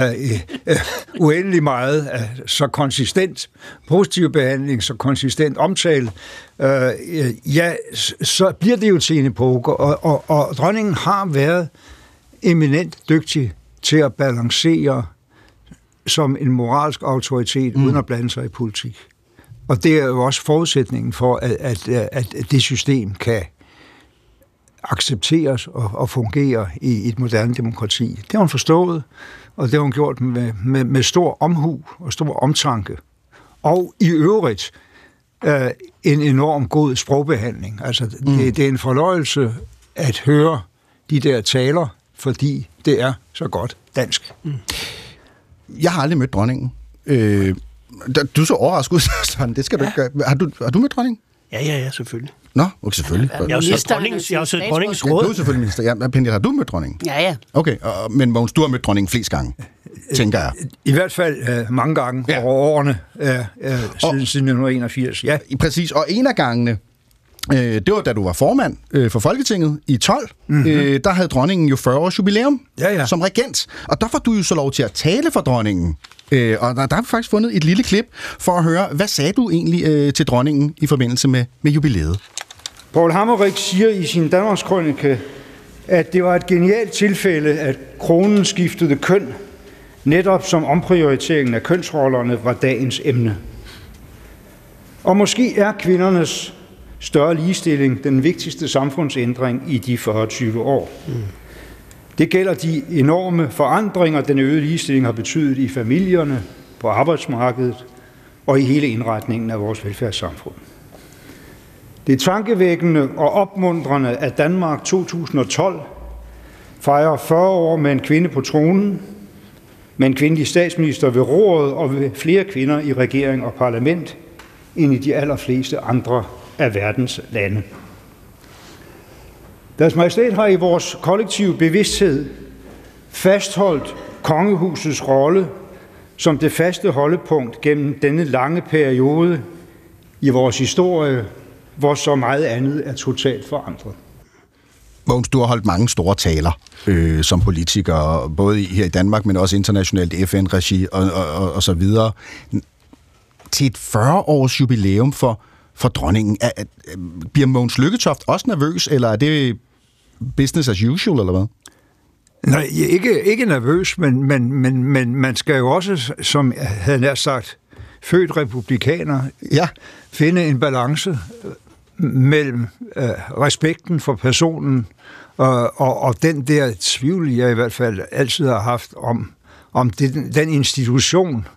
uh, uendelig meget uh, så konsistent positiv behandling, så konsistent omtale, uh, ja, så bliver det jo til en epoke, og, og, og dronningen har været eminent dygtig til at balancere som en moralsk autoritet, mm. uden at blande sig i politik. Og det er jo også forudsætningen for, at, at, at det system kan accepteres og, og fungere i et moderne demokrati. Det har hun forstået, og det har hun gjort med, med, med stor omhu og stor omtanke. Og i øvrigt øh, en enorm god sprogbehandling. Altså, mm. det, det er en fornøjelse at høre de der taler, fordi det er så godt dansk. Mm. Jeg har aldrig mødt dronningen. Øh, du er så overrasket [laughs] ud. Det skal ja. du ikke gøre. Har du, har du mødt dronningen? Ja, ja, ja, selvfølgelig. Nå, okay, selvfølgelig. Jeg har jo set dronningens, jeg har set dronningens råd. Ja, du er selvfølgelig minister. Ja, Pendi, har du mødt dronningen? Ja, ja. Okay, og, men Mogens, du har mødt dronningen flest gange, tænker jeg. I hvert fald uh, mange gange ja. over årene uh, uh, siden, og, siden 1981. Ja. Præcis, og en af gangene, øh, det var da du var formand øh, for Folketinget i 12. Mm-hmm. Øh, der havde dronningen jo 40 års jubilæum ja, ja. som regent. Og der får du jo så lov til at tale for dronningen. Øh, og der, der har vi faktisk fundet et lille klip for at høre, hvad sagde du egentlig øh, til dronningen i forbindelse med, med jubilæet? Paul Hammerik siger i sin Danmarks Krønike, at det var et genialt tilfælde, at kronen skiftede køn, netop som omprioriteringen af kønsrollerne var dagens emne. Og måske er kvindernes større ligestilling den vigtigste samfundsændring i de 40 år. Mm. Det gælder de enorme forandringer, den øgede ligestilling har betydet i familierne, på arbejdsmarkedet og i hele indretningen af vores velfærdssamfund. Det er tankevækkende og opmuntrende, at Danmark 2012 fejrer 40 år med en kvinde på tronen, med en kvindelig statsminister ved rådet og ved flere kvinder i regering og parlament end i de allerfleste andre af verdens lande. Deres Majestæt har i vores kollektive bevidsthed fastholdt kongehusets rolle som det faste holdepunkt gennem denne lange periode i vores historie, hvor så meget andet er totalt forandret. Mogens, du har holdt mange store taler øh, som politiker, både her i Danmark, men også internationalt FN-regi og, og, og, og så videre. Til et 40-års jubilæum for, for dronningen, er, er, bliver Mogens Lykketoft også nervøs, eller er det business as usual, eller hvad? Nej, ikke, ikke nervøs, men, men, men, men man skal jo også, som jeg havde nær sagt, født republikaner, ja. finde en balance mellem øh, respekten for personen og, og, og den der tvivl, jeg i hvert fald altid har haft om, om det, den institution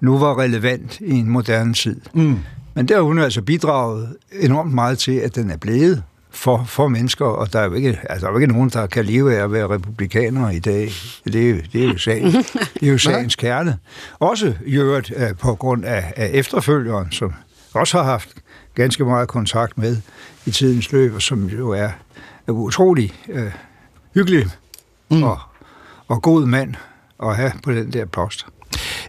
nu var relevant i en moderne tid. Mm. Men der har hun altså bidraget enormt meget til, at den er blevet for, for mennesker, og der er, jo ikke, altså, der er jo ikke nogen, der kan leve af at være republikanere i dag. Det er, det er jo, sagen, [laughs] det er jo sagens kerne. Også i øvrigt uh, på grund af, af efterfølgeren, som også har haft ganske meget kontakt med i tidens løb, og som jo er, er utrolig uh, hyggelig mm. og, og god mand at have på den der post.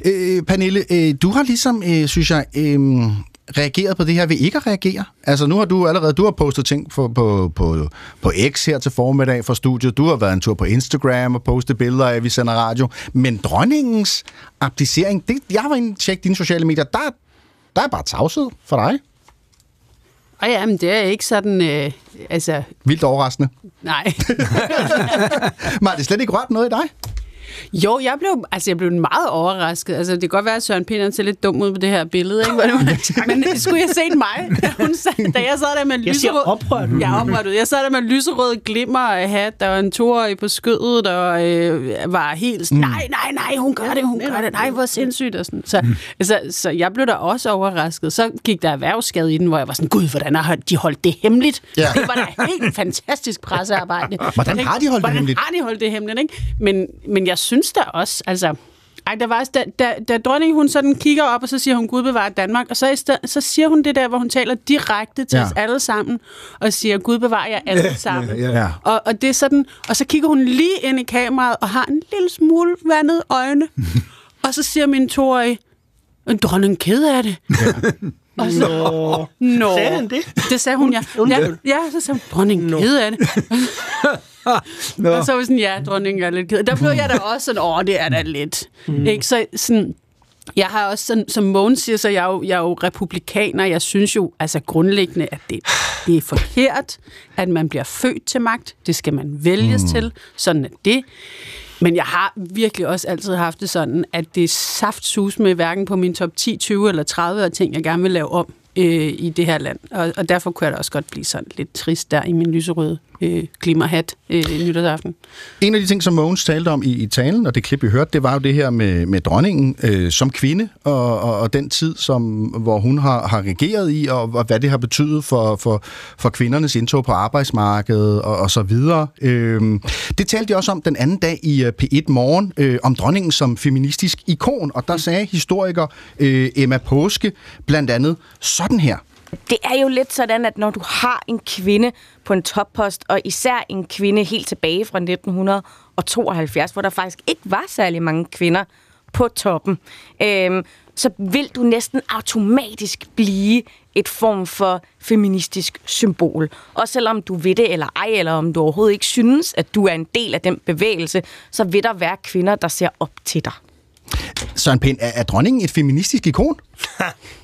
Øh, Pernille, øh, du har ligesom, øh, synes jeg, øh, reageret på det her ved ikke at reagere? Altså nu har du allerede, du har postet ting på, på, på, på X her til formiddag fra studiet, du har været en tur på Instagram og postet billeder af, at vi sender radio, men dronningens abdicering, det, jeg var inde og tjekke dine sociale medier, der, der er bare tavshed for dig. Og ja, men det er ikke sådan, øh, altså... Vildt overraskende. Nej. [laughs] men har det slet ikke rørt noget i dig? Jo, jeg blev, altså, jeg blev meget overrasket. Altså, det kan godt være, at Søren Pinder ser lidt dum ud på det her billede, ikke? [laughs] Men skulle jeg set mig, da, [laughs] hun sad, da jeg sad der med jeg lyserød... Jeg oprørt Jeg er oprørt Jeg sad der med lyserød glimmer hat, der var en toårig på skødet, der øh, var helt mm. nej, nej, nej, hun gør det, hun gør det, nej, hvor sindssygt. Og sådan. Så, mm. så, så jeg blev da også overrasket. Så gik der erhvervsskade i den, hvor jeg var sådan, gud, hvordan har de holdt det hemmeligt? Ja. Det var da helt fantastisk pressearbejde. Hvordan har de holdt det hemmeligt? Hvordan har de holdt det hemmeligt, ikke? Men, men jeg synes da også, altså... Ej, der var, da, da, da dronningen hun sådan kigger op, og så siger hun, Gud bevarer Danmark, og så, sted, så siger hun det der, hvor hun taler direkte til ja. os alle sammen, og siger, Gud bevarer jer alle sammen. Ja, ja, ja. Og, og, det er sådan, og så kigger hun lige ind i kameraet, og har en lille smule vandet øjne, [laughs] og så siger min toårige, dronningen ked af det. Ja. Og så, Nå. Nå. Sagde han det? Det sagde hun, ja. [laughs] Ja, ja så sagde hun, dronningen ked af det. [laughs] no. Og så var sådan, ja, dronningen er lidt ked. Der blev jeg da også sådan, åh, det er da lidt. Mm. Ikke? Så sådan, jeg har også, sådan, som Mogens siger, så jeg er, jo, jeg er jo republikaner. Jeg synes jo altså grundlæggende, at det, det er forkert, at man bliver født til magt. Det skal man vælges mm. til. Sådan er det. Men jeg har virkelig også altid haft det sådan, at det er saftsus med hverken på min top 10, 20 eller 30 af ting, jeg gerne vil lave om øh, i det her land. Og, og derfor kunne jeg da også godt blive sådan lidt trist der i min lyserøde øh, klimahat øh, nytårsaften. En af de ting, som Mogens talte om i, i talen, og det klip, vi hørte, det var jo det her med, med dronningen øh, som kvinde, og, og, og den tid, som, hvor hun har, har regeret i, og, og hvad det har betydet for, for, for kvindernes indtog på arbejdsmarkedet, og, og så videre. Øh, det talte de også om den anden dag i øh, P1 Morgen, øh, om dronningen som feministisk ikon, og der sagde historiker øh, Emma Påske blandt andet sådan her. Det er jo lidt sådan, at når du har en kvinde på en toppost, og især en kvinde helt tilbage fra 1972, hvor der faktisk ikke var særlig mange kvinder på toppen, øhm, så vil du næsten automatisk blive et form for feministisk symbol. Og selvom du ved det eller ej, eller om du overhovedet ikke synes, at du er en del af den bevægelse, så vil der være kvinder, der ser op til dig. Søren Pind, er, er dronningen et feministisk ikon?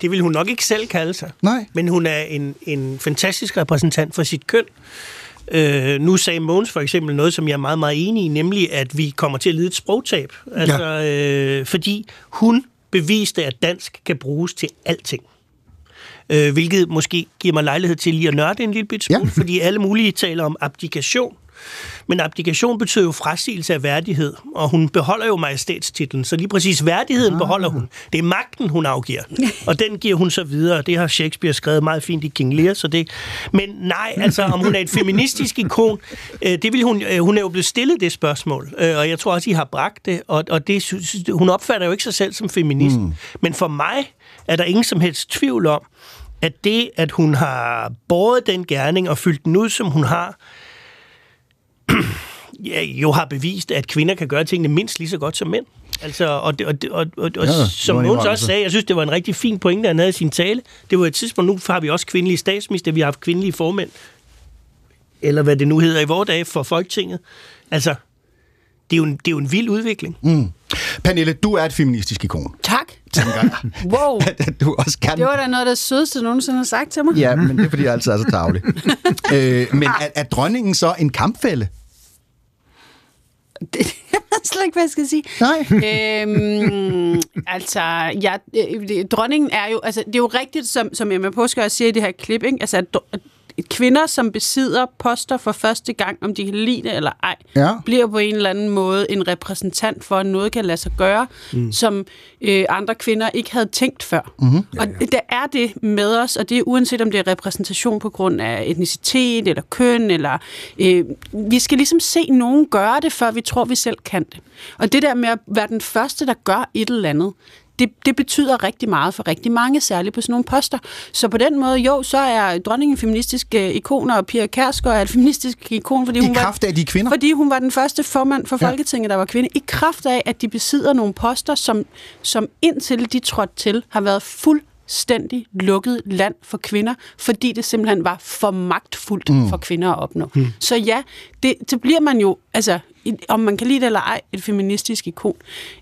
det vil hun nok ikke selv kalde sig. Nej. Men hun er en, en fantastisk repræsentant for sit køn. Øh, nu sagde Måns for eksempel noget, som jeg er meget, meget enig i, nemlig at vi kommer til at lide et sprogtab. Altså, ja. øh, fordi hun beviste, at dansk kan bruges til alting. Øh, hvilket måske giver mig lejlighed til lige at nørde en lille bit smule, ja. fordi alle mulige taler om abdikation. Men abdikation betyder jo frasigelse af værdighed, og hun beholder jo majestætstitlen, så lige præcis værdigheden ah. beholder hun. Det er magten, hun afgiver, og den giver hun så videre. Det har Shakespeare skrevet meget fint i King Lear, så det... Men nej, altså, om hun er et feministisk ikon, øh, det vil hun... Øh, hun er jo blevet stillet det spørgsmål, øh, og jeg tror også, I har bragt det, og, og det, synes- hun opfatter jo ikke sig selv som feminist. Mm. Men for mig er der ingen som helst tvivl om, at det, at hun har båret den gerning og fyldt den ud, som hun har, [clears throat] jo har bevist, at kvinder kan gøre tingene mindst lige så godt som mænd. Altså, og, det, og, og, og, og Ja, som var en Mogens indrømmelse. også sagde, jeg synes, det var en rigtig fin pointe, han havde i sin tale. Det var et tidspunkt, nu har vi også kvindelige statsminister, vi har haft kvindelige formænd, eller hvad det nu hedder i vores dage, for Folketinget. Altså, det er jo en, det er jo en vild udvikling. Mm. Pernille, du er et feministisk ikon. Tak. Tænker. [laughs] Wow. At du også kan... Det var da noget af det sødeste, du nogensinde har sagt til mig. Ja, men det er, fordi jeg [laughs] altid er så tavlig. øh, men er, er dronningen så en kampfælde? Det, [laughs] jeg ved slet ikke, hvad jeg skal sige. Nej. øhm, altså, ja, øh, dronningen er jo, altså, det er jo rigtigt, som, som Emma Påske også siger i det her klip, ikke? Altså, at kvinder, som besidder poster for første gang, om de kan lide det eller ej, Ja. bliver på en eller anden måde en repræsentant for, at noget kan lade sig gøre, mm. som øh, andre kvinder ikke havde tænkt før. Mm-hmm. Og der er det med os, og det er uanset om det er repræsentation på grund af etnicitet eller køn, eller øh, vi skal ligesom se nogen gøre det, før vi tror, vi selv kan det. Og det der med at være den første, der gør et eller andet, det, det betyder rigtig meget for rigtig mange, særligt på sådan nogle poster. Så på den måde, jo, så er dronningen en feministisk øh, ikon, og Pia Kærsgaard er et feministisk ikon, fordi I hun var, kraft af, at de er kvinder? fordi hun var den første formand for Ja. Folketinget, der var kvinde. I kraft af, at de besidder nogle poster, som, som indtil de trådte til, har været fuldstændig lukket land for kvinder, fordi det simpelthen var for magtfuldt mm. for kvinder at opnå. Mm. Så ja, det, det bliver man jo, altså, i- om man kan lide det eller ej, et feministisk ikon.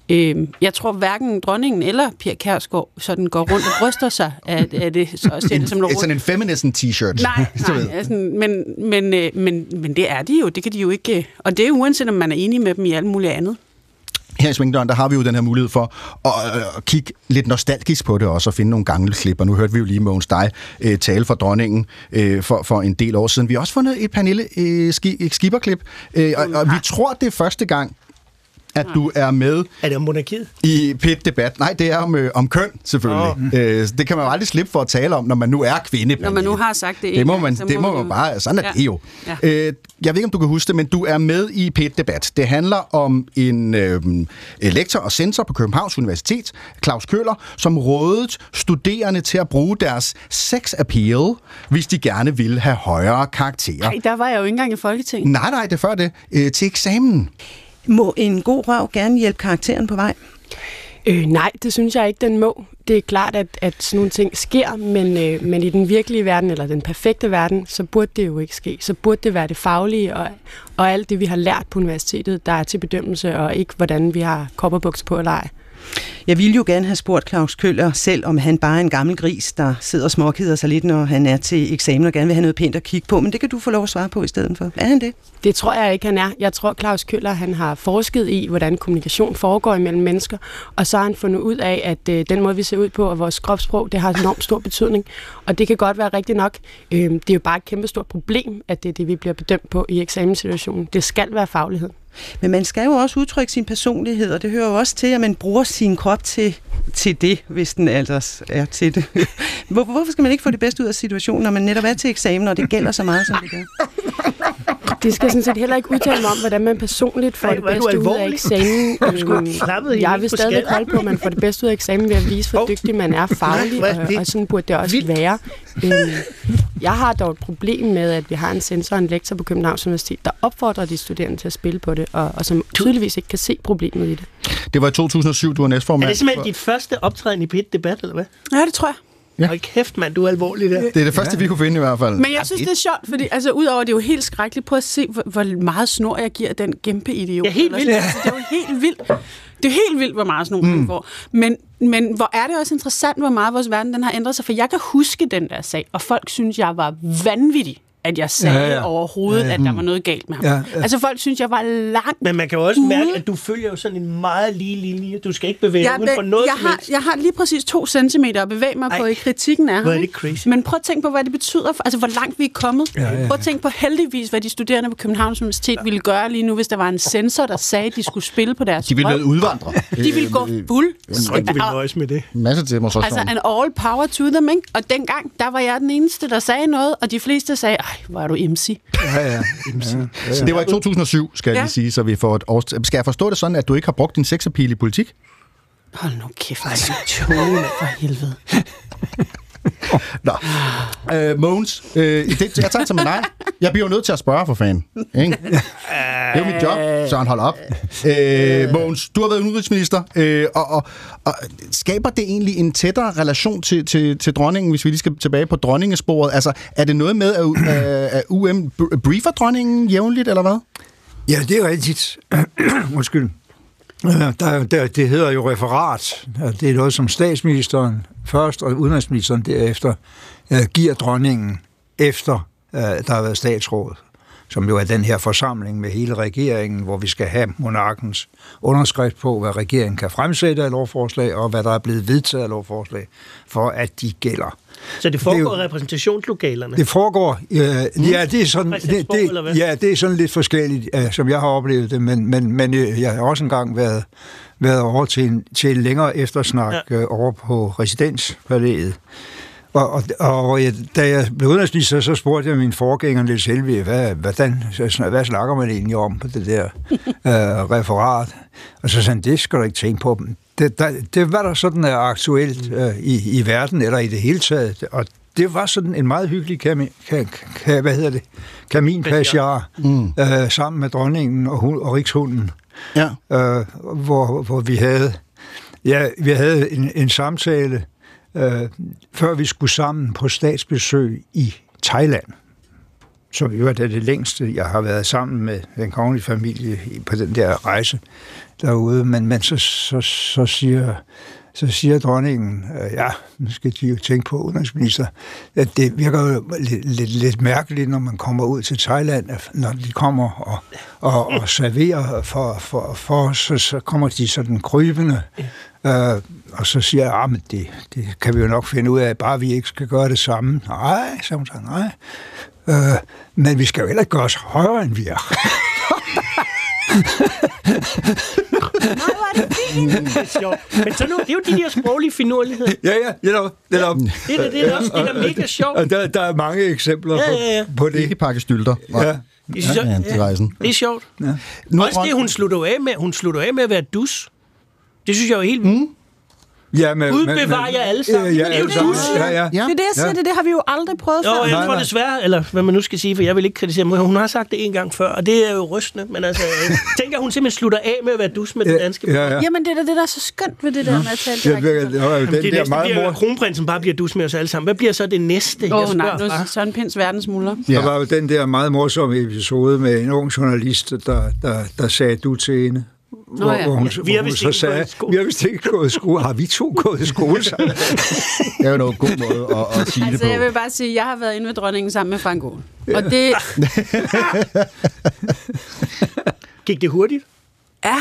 Øhm, jeg tror hverken dronningen eller Pia Kærsgaard sådan går rundt og bryster sig af, af det, så ser det som noget sådan en feminism t-shirt. Nej, nej altså, men, men, øh, men, men det er de jo. Det kan de jo ikke... øh, Og det er uanset, om man er enig med dem i alt muligt andet. Her i Svingdøren, der har vi jo den her mulighed for at, øh, at kigge lidt nostalgisk på det også, og finde nogle gamle klip. Og nu hørte vi jo lige Mogens dig øh, tale for dronningen øh, for, for en del år siden. Vi har også fundet et Pernille øh, ski, skipperklip, øh, og, og vi tror, det er første gang, at du er med Er det om monarkiet? i pit debat. Nej, det er om, øh, om køn, selvfølgelig. Oh. Øh, det kan man jo aldrig slippe for at tale om, når man nu er kvinde. Når man nu har sagt det Det må man, så det må man jo- bare, sådan er Ja. det jo. Ja. Øh, jeg ved ikke, om du kan huske det, men du er med i pit debat Det handler om en øh, lektor og censor på Københavns Universitet, Claus Køller, som rådede studerende til at bruge deres sex appeal, hvis de gerne ville have højere karakterer. Nej, der var jeg jo ikke engang i Folketinget. Nej, nej, det er før det. Øh, til eksamen. Må en god røv gerne hjælpe karakteren på vej? Øh, nej, det synes jeg ikke, den må. Det er klart, at, at sådan nogle ting sker, men, øh, men i den virkelige verden, eller den perfekte verden, så burde det jo ikke ske. Så burde det være det faglige og, og alt det, vi har lært på universitetet, der er til bedømmelse, og ikke hvordan vi har kopperbukser på eller ej. Jeg ville jo gerne have spurgt Claus Køller selv, om han bare er en gammel gris, der sidder og småkeder sig lidt, når han er til eksamen og gerne vil have noget pænt at kigge på. Men det kan du få lov at svare på i stedet for. Er han det? Det tror jeg ikke, han er. Jeg tror, Claus Køller han har forsket i, hvordan kommunikation foregår imellem mennesker, og så har han fundet ud af, at øh, den måde, vi ser ud på, og vores kropssprog, det har enormt stor betydning. Og det kan godt være rigtigt nok. Øh, det er jo bare et kæmpe stort problem, at det er det, vi bliver bedømt på i eksamenssituationen. Det skal være faglighed. Men man skal jo også udtrykke sin personlighed, og det hører jo også til, at man bruger sin krop til, til det, hvis den ellers er til det. [laughs] Hvor, hvorfor skal man ikke få det bedste ud af situationen, når man netop er til eksamen, og det gælder så meget, som det gør? Det skal sådan set heller ikke udtale mig om, hvordan man personligt får Ej, det er bedste ud af eksamen. [laughs] Øhm, Jeg vil stadig holde på, at man får det bedste ud af eksamen ved at vise, hvor dygtig man er er og, og sådan burde det også Vildt. være. Øhm, Jeg har dog et problem med, at vi har en censor og en lektor på Københavns Universitet, der opfordrer de studerende til at spille på det, og, og som tydeligvis ikke kan se problemet i det. Det var i 2007, du var Er næstformand. det simpelthen dit første optræden i pit debat, eller hvad? Ja, det tror jeg. Ja. Hold kæft, mand, du er alvorlig der. Det er det første, vi kunne finde i hvert fald. Men jeg synes, det er sjovt, fordi altså, udover at det er jo helt skrækkeligt, prøv at se, hvor, hvor meget snor jeg giver den kæmpe idiot. Ja, helt Eller vildt. sådan. Altså, det er jo helt vildt. Det er helt vildt, hvor meget snor mm. får. Men, men hvor er det også interessant, hvor meget vores verden den har ændret sig. For jeg kan huske den der sag, og folk synes, jeg var vanvittig at jeg sagde Ja, ja, ja. ja. overhovedet, Ja, ja, ja. ja. at der var noget galt med ham. Ja, Ja, ja. ja. Altså folk synes, jeg var langt Men man kan jo også ude. mærke, at du følger jo sådan en meget lige linje. Du skal ikke bevæge dig uden for noget jeg, har, helst. jeg har lige præcis to centimeter at bevæge mig Ej, på i kritikken af er ham. det crazy. Men prøv at tænke på, hvad det betyder, for, altså hvor langt vi er kommet. Ja, ja, ja. Prøv at tænke på heldigvis, hvad de studerende på Københavns Universitet ville gøre lige nu, hvis der var en sensor, der sagde, at de skulle spille på deres De ville være udvandre. De ville gå fuld. Jeg tror ikke, de vil nøjes med det. Masse demonstration. Altså, an all power to them, ikke? Og dengang, der var jeg den eneste, der sagde noget, og de fleste sagde, hvor er du MC. Ja, ja. Så det var i 2007, skal jeg Ja. lige sige, så vi får et års... Skal jeg forstå det sådan, at du ikke har brugt din sexappeal i politik? Hold nu kæft, altså, tone for helvede. [laughs] Nå. Øh, Mogens, øh, det, jeg tager til med nej. Jeg bliver jo nødt til at spørge for fanden. Ikke? Det er jo mit job. Søren, hold op. Øh, Mogens, du har været udenrigsminister, øh, og, og, og skaber det egentlig en tættere relation til, til, til dronningen, hvis vi lige skal tilbage på dronningesporet? Altså, er det noget med, at, at, at UM briefer dronningen jævnligt, eller hvad? Ja, det er rigtigt. [clears throat] Undskyld. Der, der, det hedder jo referat. Det er noget, som statsministeren først og udenrigsministeren derefter giver dronningen efter der har været statsråd, som jo er den her forsamling med hele regeringen, hvor vi skal have monarkens underskrift på, hvad regeringen kan fremsætte af lovforslag, og hvad der er blevet vedtaget af lovforslag, for at de gælder. Så det Det foregår jo- i repræsentationslokalerne. Det foregår, øh, ja, det er sådan, det, det, ja, det er sådan lidt forskelligt, øh, som jeg har oplevet det, men, men, men øh, jeg har også engang været, været over til en, til en længere eftersnak ja. øh, over på residenspalæet. Og, og, og jeg, da jeg blev udenrigsminister, så spurgte jeg min forgænger Niels Helvig, hvad, hvordan, hvad snakker man egentlig om på det der [laughs] øh, referat? Og så sagde han, det skal du ikke tænke på. Det, der, det var der sådan er aktuelt øh, i, i verden, eller i det hele taget. Og det var sådan en meget hyggelig kamin, ka, ka, hvad hedder det? kaminpassiar mm. øh, sammen med dronningen og, hun, og rikshunden, Ja. øh, hvor, hvor vi havde, ja, vi havde en, en samtale, øh, før vi skulle sammen på statsbesøg i Thailand som jo er det, længste, jeg har været sammen med den kongelige familie på den der rejse derude. Men, men så, så, så, siger, så siger dronningen, øh, ja, nu skal de jo tænke på udenrigsminister, at det virker jo lidt, lidt, lidt mærkeligt, når man kommer ud til Thailand, når de kommer og, og, og serverer for, for, for os, så, så kommer de sådan krybende, øh, og så siger jeg, at men det, det kan vi jo nok finde ud af, bare vi ikke skal gøre det samme. Nej, sagde hun så, nej. Øh, men vi skal jo heller ikke gøre os højere, end vi er. Det er sjovt. Men så nu, det er jo de der sproglige finurligheder. ja, ja, netop. netop. Det er det er også det er mega sjovt. Og der, der er mange eksempler Ja, ja, ja. på, på det. Ikke pakke stylter. Nej. Ja. Det synes jeg- Ja, rejsen. Det er sjovt. Ja. Nu, Også det, hun slutter af med, hun slutter af med at være dus. Det synes jeg jo er helt vildt. Ja, men, Gud men- bevarer jer alle sammen. Ja, Det er ja, jo det, du siger. Ja, ja. Ja. Det er det, jeg siger, Ja. det, det har vi jo aldrig prøvet Jo, før. jeg Nej, tror desværre, eller hvad man nu skal sige, for jeg vil ikke kritisere, men hun har sagt det en gang før, og det er jo rystende. Men altså, [laughs] jeg tænker, hun simpelthen slutter af med at være dus med den danske Ja, ja. Jamen, det er det, der er så skønt ved det der med at tale Det, direkte. det, det, var jo Jamen, den det der næste meget mor... kronprinsen bare bliver dus med os alle sammen. Hvad bliver så det næste, jeg Åh, oh, spørger nej, nu er Søren Pinds verdensmuller. Ja. Der var jo den der meget morsomme episode med en ung journalist, der, der, der sagde du til hende. Hvor, ja. hvor hun, Vi har hvor hun så ikke sagde, gået i skole. vi har vist ikke gået i skole. Har vi to gået i skole sammen? [laughs] Det er jo noget god måde at, at sige Altså, det jeg på. vil bare sige, at jeg har været inde med dronningen sammen med Frank Aaen. Og det, [laughs] Gik det hurtigt? ja,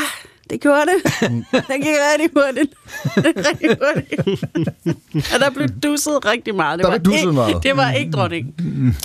det gjorde det. [laughs] Det gik rigtig hurtigt. rigtig hurtigt. Og der blev dusset rigtig meget. Det Der var blev dusset ikke, meget. Det var ikke dronningen.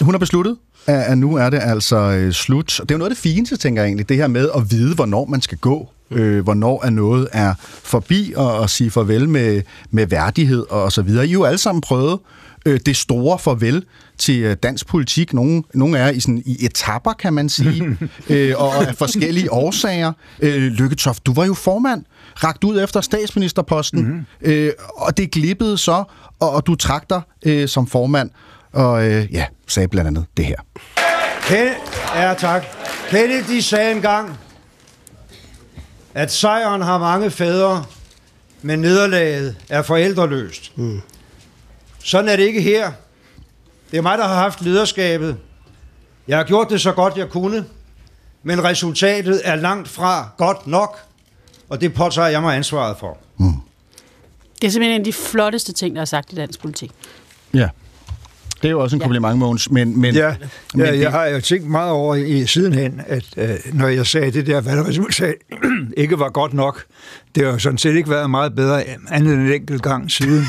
Hun har besluttet, at at nu er det altså øh, slut. Det er jo noget af det fineste, tænker jeg egentlig, det her med at vide, hvornår man skal gå. Øh, hvornår er noget er forbi, og, og sige farvel med, med værdighed og, og så videre. I jo alle sammen prøvet øh, det store farvel til øh, dansk politik. Nogle, nogle er i, sådan, i etapper, kan man sige, [laughs] øh, og, og af forskellige årsager. Øh, Lykketoft, du var jo formand, ragt ud efter statsministerposten, mm-hmm. øh, og det glippede så, og, og du trak dig øh, som formand, og øh, ja, sagde blandt andet det her. Ken- ja, tak. Kennedy sagde engang, at sejren har mange fædre, men nederlaget er forældreløst. Mm. Sådan er det ikke her. Det er mig, der har haft lederskabet. Jeg har gjort det så godt, jeg kunne, men resultatet er langt fra godt nok, og det påtager jeg mig ansvaret for. Det er simpelthen en af de flotteste ting, der er sagt i dansk politik. Ja. Det er jo også en kompliment, Mogens. Men, men, Ja, men ja det- jeg har jo tænkt meget over i sidenhen, at øh, når jeg sagde, det der valgresultat [clears throat] ikke var godt nok, det har jo sådan set ikke været meget bedre andet end en enkelt gang siden.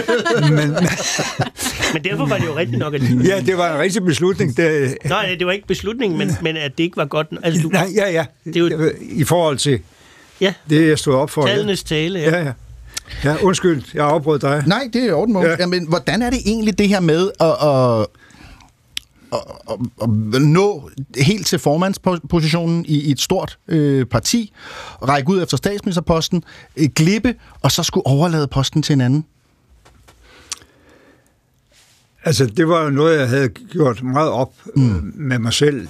[laughs] men, Men derfor var det jo rigtigt nok, at... ja, det var en rigtig beslutning. Det, Nej, det var ikke beslutningen, men, men at det ikke var godt. Altså, du, nej, ja, ja. Det er jo- I forhold til Ja. det, jeg stod op for. tallenes tale, ja. Ja, ja. Ja, undskyld, jeg afbrød dig. Nej, det er orden. Ja. Jamen, hvordan er det egentlig det her med at, at, at, at, nå helt til formandspositionen i, et stort øh, parti, række ud efter statsministerposten, øh, glippe, og så skulle overlade posten til en anden? Altså, det var noget, jeg havde gjort meget op mm. med mig selv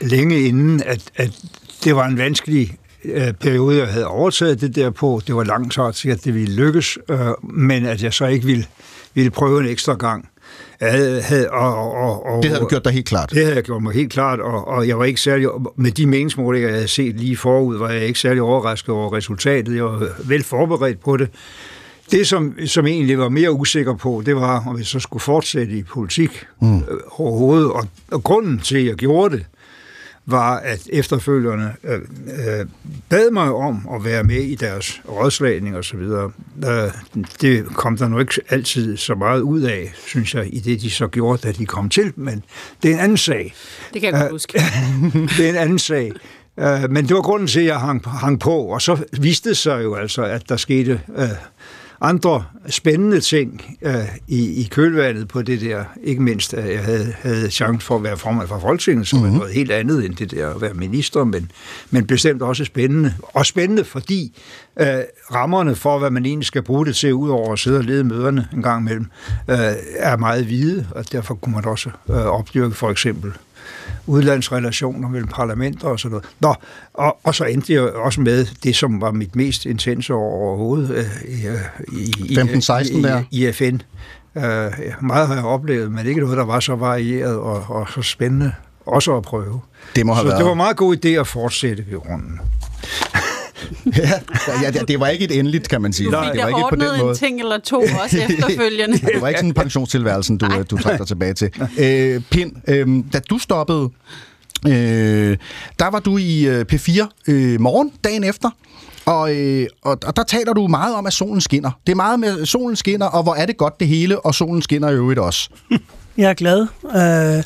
længe inden, at, at det var en vanskelig øh, periode, jeg havde overtaget det der på. Det var langt så til, at det ville lykkes, øh, men at jeg så ikke ville, ville prøve en ekstra gang. Jeg havde, havde, og, og, og, Det havde du gjort dig helt klart. Det havde jeg gjort mig helt klart, og, og jeg var ikke særlig, med de meningsmålinger, jeg havde set lige forud, var jeg ikke særlig overrasket over resultatet. Jeg var vel forberedt på det. Det, som, som egentlig var mere usikker på, det var, om jeg så skulle fortsætte i politik mm. øh, overhovedet. Og, og grunden til, at jeg gjorde det, var, at efterfølgerne øh, øh, bad mig om at være med i deres rådslagning og så videre. Øh, det kom der nu ikke altid så meget ud af, synes jeg, i det, de så gjorde, da de kom til, men det er en anden sag. Det kan jeg godt huske. [laughs] det er en anden sag. Øh, Men det var grunden til, at jeg hang, hang på, og så viste det sig jo altså, at der skete øh, andre spændende ting øh, i, i kølvandet på det der. Ikke mindst, at jeg havde, havde chance for at være formand for Folketinget, som mm-hmm. er noget helt andet end det der at være minister, men, men bestemt også spændende. Og spændende, fordi øh, rammerne for, hvad man egentlig skal bruge det til, udover at sidde og lede møderne en gang imellem, øh, er meget hvide, og derfor kunne man også øh, opdyrke for eksempel udlandsrelationer mellem parlamenter og sådan noget. Nå, og, og så endte jeg også med det, som var mit mest intense år overhovedet øh, i, øh, i, i, 15-16 i, der. i, i FN. Uh, meget har jeg oplevet, men ikke noget, der var så varieret og, og så spændende også at prøve. Det må have så været. det var en meget god idé at fortsætte ved runden. [laughs] ja, ja, det- det var ikke et endeligt, kan man sige. Du det fik var da ikke på den en måde. ting eller to også [laughs] efterfølgende. Det var ikke sådan en pensionstilværelsen, du, du trak dig tilbage til. Øh, Pind, øh, da du stoppede, øh, der var du i øh, P4 øh, morgen, dagen efter, og, øh, og, og der taler du meget om, at solen skinner. Det er meget med, at solen skinner, og hvor er det godt det hele, og solen skinner i øvrigt også. [laughs] Jeg er glad. Øh,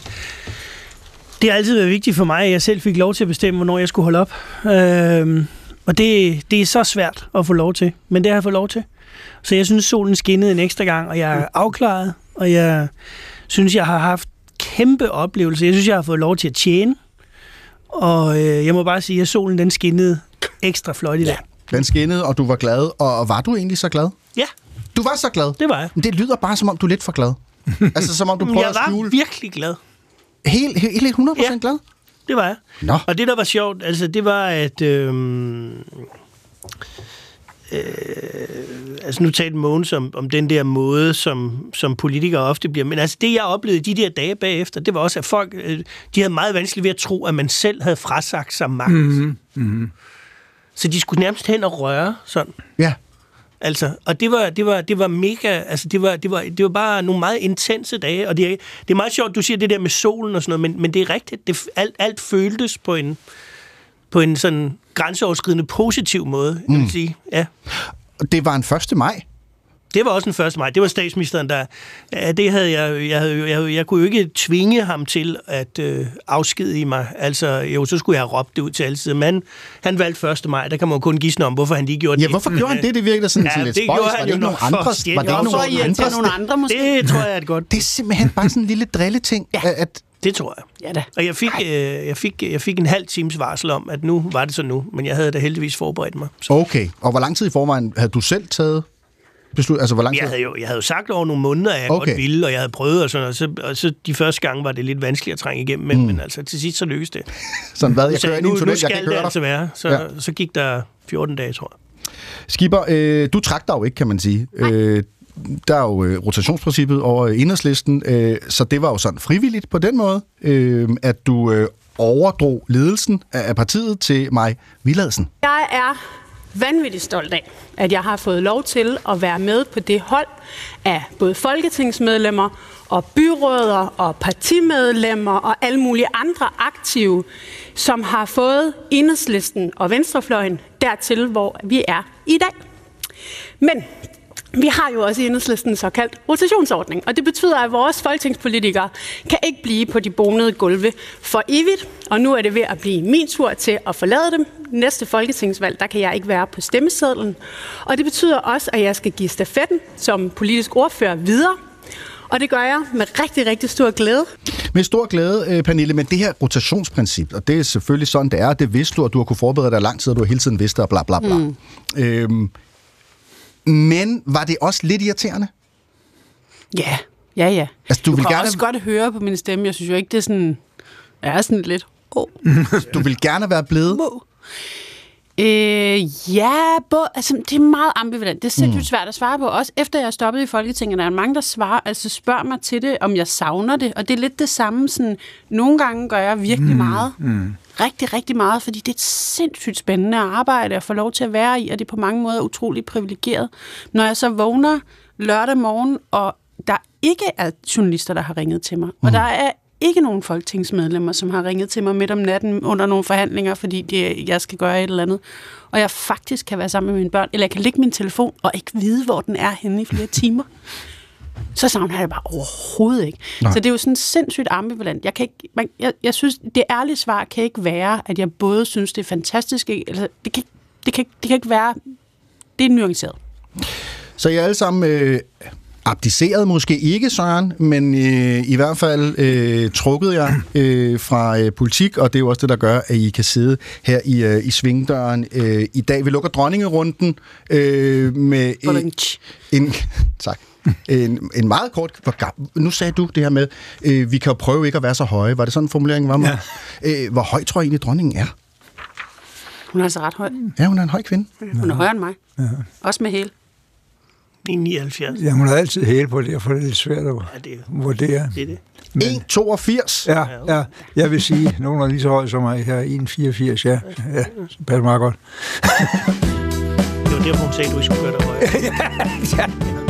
det har altid været vigtigt for mig, at jeg selv fik lov til at bestemme, hvornår jeg skulle holde op. Øh, og det, det er så svært at få lov til, men det har jeg fået lov til. Så jeg synes, solen skinnede en ekstra gang, og jeg er afklaret, og jeg synes, jeg har haft kæmpe oplevelser. Jeg synes, jeg har fået lov til at tjene, og øh, jeg må bare sige, at solen den skinnede ekstra flot i dag. Den skinnede, og du var glad, og, var du egentlig så glad? Ja, Du var så glad? det var jeg. Men det lyder bare, som om du er lidt for glad. [laughs] altså, som om du prøver jeg at var skjule... virkelig glad. Helt, helt, helt 100% Ja. glad? Det var jeg. Nå. Og det, der var sjovt, altså, det var, at... Øh, øh, altså, nu talte Mogens om, om den der måde, som, som politikere ofte bliver... Men altså, det, jeg oplevede de der dage bagefter, det var også, at folk... Øh, de havde meget vanskeligt ved at tro, at man selv havde frasagt sig magt. Mm-hmm. Mm-hmm. Så de skulle nærmest hen og røre sådan. Ja. Altså, og det var, det var, det var mega, altså det var, det var, det var bare nogle meget intense dage, og det er, det er meget sjovt, du siger det der med solen og sådan noget, men, men det er rigtigt, det, alt, alt føltes på en, på en sådan grænseoverskridende positiv måde, jeg vil sige. Ja. Det var en 1. maj. Det var også den 1. maj. Det var statsministeren, der... Ja, det havde jeg, jeg, havde, jeg, jeg kunne jo ikke tvinge ham til at øh, afskedige mig. Altså, jo, så skulle jeg have råbt det ud til alle sider. Men han valgte 1. maj. Der kan man jo kun gisne om, hvorfor han lige gjorde Ja, det. hvorfor gjorde han det? Det virkede sådan Ja, lidt det spøjs. gjorde Var han det jo ikke nok nogen andre? for. Var det ikke nogen andre? nogle andre måske. Det tror jeg er godt. Det er simpelthen bare sådan en lille drilleting. Ja. At, Det tror jeg. Ja da. Og jeg fik, øh, jeg, fik, jeg fik en halv times varsel om, at nu var det så nu. Men jeg havde da heldigvis forberedt mig. Så okay. Og hvor lang tid i forvejen havde du selv taget beslut? Altså, hvor lang tid? jeg havde, jo, jeg havde jo sagt over nogle måneder, at jeg Okay. godt ville, og jeg havde prøvet, og, sådan, og, så, og så de første gange var det lidt vanskeligt at trænge igennem, men, mm. men altså til sidst så lykkedes det. [laughs] Sådan hvad? Jeg Jeg kører ind i en tunnel, jeg kan ikke det høre altså være. Så, Ja. så gik der 14 dage, tror jeg. Skipper, øh, du trak dig jo ikke, kan man sige. Øh, der er jo øh, rotationsprincippet over enhedslisten, øh, så det var jo sådan frivilligt på den måde, øh, at du øh, overdrog ledelsen af af partiet til mig Villadsen. Jeg er vanvittigt stolt af, at jeg har fået lov til at være med på det hold af både folketingsmedlemmer og byråder og partimedlemmer og alle mulige andre aktive, som har fået enhedslisten og venstrefløjen dertil, hvor vi er i dag. Men vi har jo også i enhedslisten en såkaldt rotationsordning, og det betyder, at vores folketingspolitikere kan ikke blive på de bonede gulve for evigt, og nu er det ved at blive min tur til at forlade dem. Næste folketingsvalg, der kan jeg ikke være på stemmesedlen, og det betyder også, at jeg skal give stafetten som politisk ordfører videre, og det gør jeg med rigtig, rigtig stor glæde. Med stor glæde, øh, Pernille, men det her rotationsprincip, og det er selvfølgelig sådan, det er, det vidste du, at du har kunne forberede dig lang tid, og du har hele tiden vidst det, og bla bla bla. Mm. Øhm, men var det også lidt irriterende? Ja, ja, ja. Altså, du, du vil kan gerne... også godt høre på min stemme. Jeg synes jo ikke, det er sådan... Jeg er sådan lidt... Oh. [laughs] du vil gerne være blevet? Øh, ja, både, altså, det er meget ambivalent. Det er sindssygt mm. svært at svare på. Også efter jeg er stoppet i Folketinget, der er mange, der svarer, altså spørger mig til det, om jeg savner det. Og det er lidt det samme. Sådan, nogle gange gør jeg virkelig mm. meget. Mm. Rigtig, rigtig meget, fordi det er et sindssygt spændende arbejde at få lov til at være i, og det er på mange måder utroligt privilegeret. Når jeg så vågner lørdag morgen, og der ikke er journalister, der har ringet til mig, mm. og der er ikke nogen folketingsmedlemmer, som har ringet til mig midt om natten under nogle forhandlinger, fordi de, jeg skal gøre et eller andet. Og jeg faktisk kan være sammen med mine børn, eller jeg kan lægge min telefon og ikke vide, hvor den er henne i flere [laughs] timer. Så savner jeg det bare overhovedet ikke. Nej. Så det er jo sådan sindssygt ambivalent. Jeg, kan ikke, man, jeg, jeg synes, det ærlige svar kan ikke være, at jeg både synes, det er fantastisk, eller det kan, det kan, det kan ikke være, det er nuanceret. Så jeg er alle sammen øh, abdiceret måske ikke, Søren, men øh, i hvert fald øh, trukket jeg øh, fra øh, politik, og det er jo også det, der gør, at I kan sidde her i, øh, i svingdøren øh, i dag. Vi lukker dronningerunden øh, med en, en, [laughs] tak, en, en meget kort... Nu sagde du det her med, øh, vi kan jo prøve ikke at være så høje. Var det sådan en formulering var? Ja. Øh, hvor høj tror jeg egentlig, dronningen er? Hun er altså ret høj. Ja, hun er en høj kvinde. Hun er højere end mig. Ja. Også med hæl. 79. Ja, hun har altid hæl på det, for det er lidt svært at ja, det, vurdere. Det er det. Men, 1,82? Ja, ja, jeg vil sige, at nogen er lige så høj som mig her. 1,84, ja. ja det passer meget godt. det var derfor, hun sagde, at du ikke skulle gøre dig højere. [laughs] ja, Ja,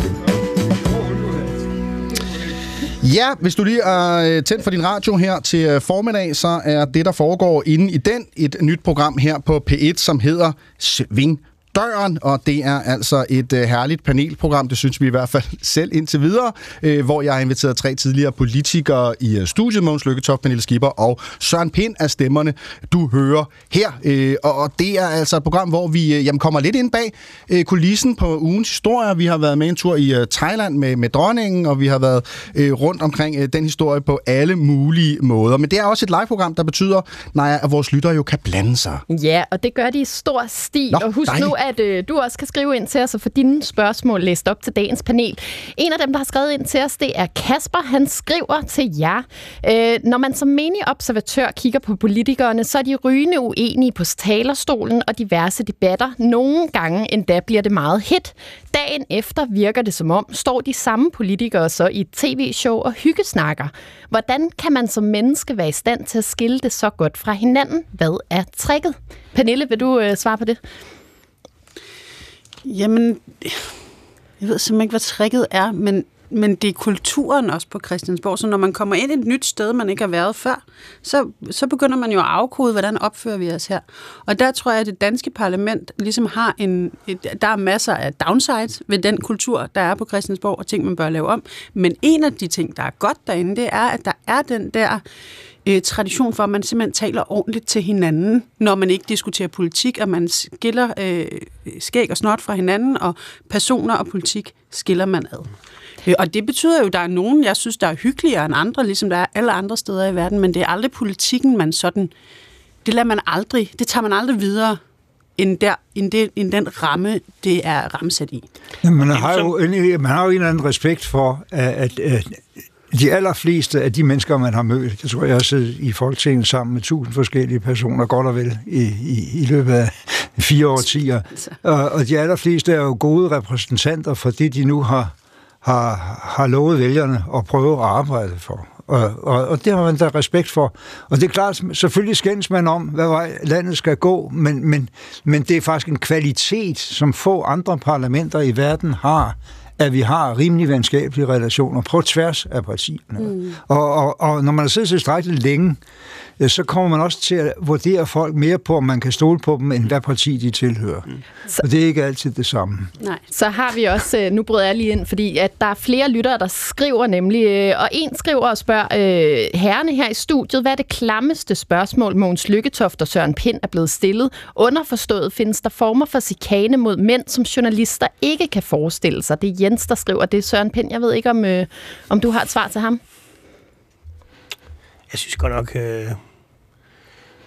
Ja, hvis du lige er øh, tændt for din radio her til øh, formiddag, så er det, der foregår inde i den, et nyt program her på P1, som hedder Sving døren, og det er altså et øh, herligt panelprogram, det synes vi i hvert fald [laughs] selv indtil videre, øh, hvor jeg har inviteret tre tidligere politikere i øh, studiet, Måns Lykketoft, Pernille Skipper og Søren Pind af stemmerne, du hører her. Øh, og, og det er altså et program, hvor vi øh, jamen, kommer lidt ind bag øh, kulissen på ugens historier. Vi har været med en tur i øh, Thailand med, med dronningen, og vi har været øh, rundt omkring øh, den historie på alle mulige måder. Men det er også et live-program, der betyder, nej, at vores lyttere jo kan blande sig. Ja, og det gør de i stor stil. Nå, og husk dejligt. nu, at øh, du også kan skrive ind til os og få dine spørgsmål læst op til dagens panel. En af dem, der har skrevet ind til os, det er Kasper. Han skriver til jer. Øh, når man som menig observatør kigger på politikerne, så er de rygende uenige på talerstolen og diverse debatter. Nogle gange endda bliver det meget hit. Dagen efter virker det som om, står de samme politikere så i et tv-show og hyggesnakker. Hvordan kan man som menneske være i stand til at skille det så godt fra hinanden? Hvad er tricket? Pernille, vil du øh, svare på det? Jamen, jeg ved simpelthen ikke, hvad tricket er, men, men det er kulturen også på Christiansborg. Så når man kommer ind i et nyt sted, man ikke har været før, så, så begynder man jo at afkode, hvordan opfører vi os her. Og der tror jeg, at det danske parlament ligesom har en... Et, der er masser af downsides ved den kultur, der er på Christiansborg, og ting, man bør lave om. Men en af de ting, der er godt derinde, det er, at der er den der øh, tradition for, at man simpelthen taler ordentligt til hinanden, når man ikke diskuterer politik, og man skiller øh, skæg og snot fra hinanden, og personer og politik skiller man ad. Øh, og det betyder jo, at der er nogen, jeg synes, der er hyggeligere end andre, ligesom der er alle andre steder i verden, men det er aldrig politikken, man sådan... Det lader man aldrig, det tager man aldrig videre end, der, end, det, end den ramme, det er ramsat i. Ja, man, har jo en, man har jo en eller anden respekt for, at, at de allerfleste af de mennesker, man har mødt, jeg tror, jeg har siddet i Folketinget sammen med tusind forskellige personer, godt og vel, i, i, i løbet af fire årtier. Og, og de allerfleste er jo gode repræsentanter for det, de nu har, har, har lovet vælgerne at prøve at arbejde for. Og, og, og det har man da respekt for. Og det er klart, selvfølgelig skændes man om, hvad vej landet skal gå, men, men, men det er faktisk en kvalitet, som få andre parlamenter i verden har, at vi har rimelig venskabelige relationer på tværs af partierne. Mm. Og, og, og når man har siddet tilstrækkeligt længe, så kommer man også til at vurdere folk mere på, om man kan stole på dem, end hvad parti de tilhører. Mm. Og det er ikke altid det samme. Nej. Så har vi også, øh, nu bryder jeg lige ind, fordi at der er flere lyttere, der skriver nemlig, øh, og en skriver og spørger øh, herrene her i studiet, hvad er det klammeste spørgsmål, Mogens Lykketoft og Søren Pind er blevet stillet? Underforstået findes der former for chikane mod mænd, som journalister ikke kan forestille sig. Det er Jens, der skriver det. Søren Pind, jeg ved ikke, om, øh, om du har et svar til ham? Jeg synes godt nok... Øh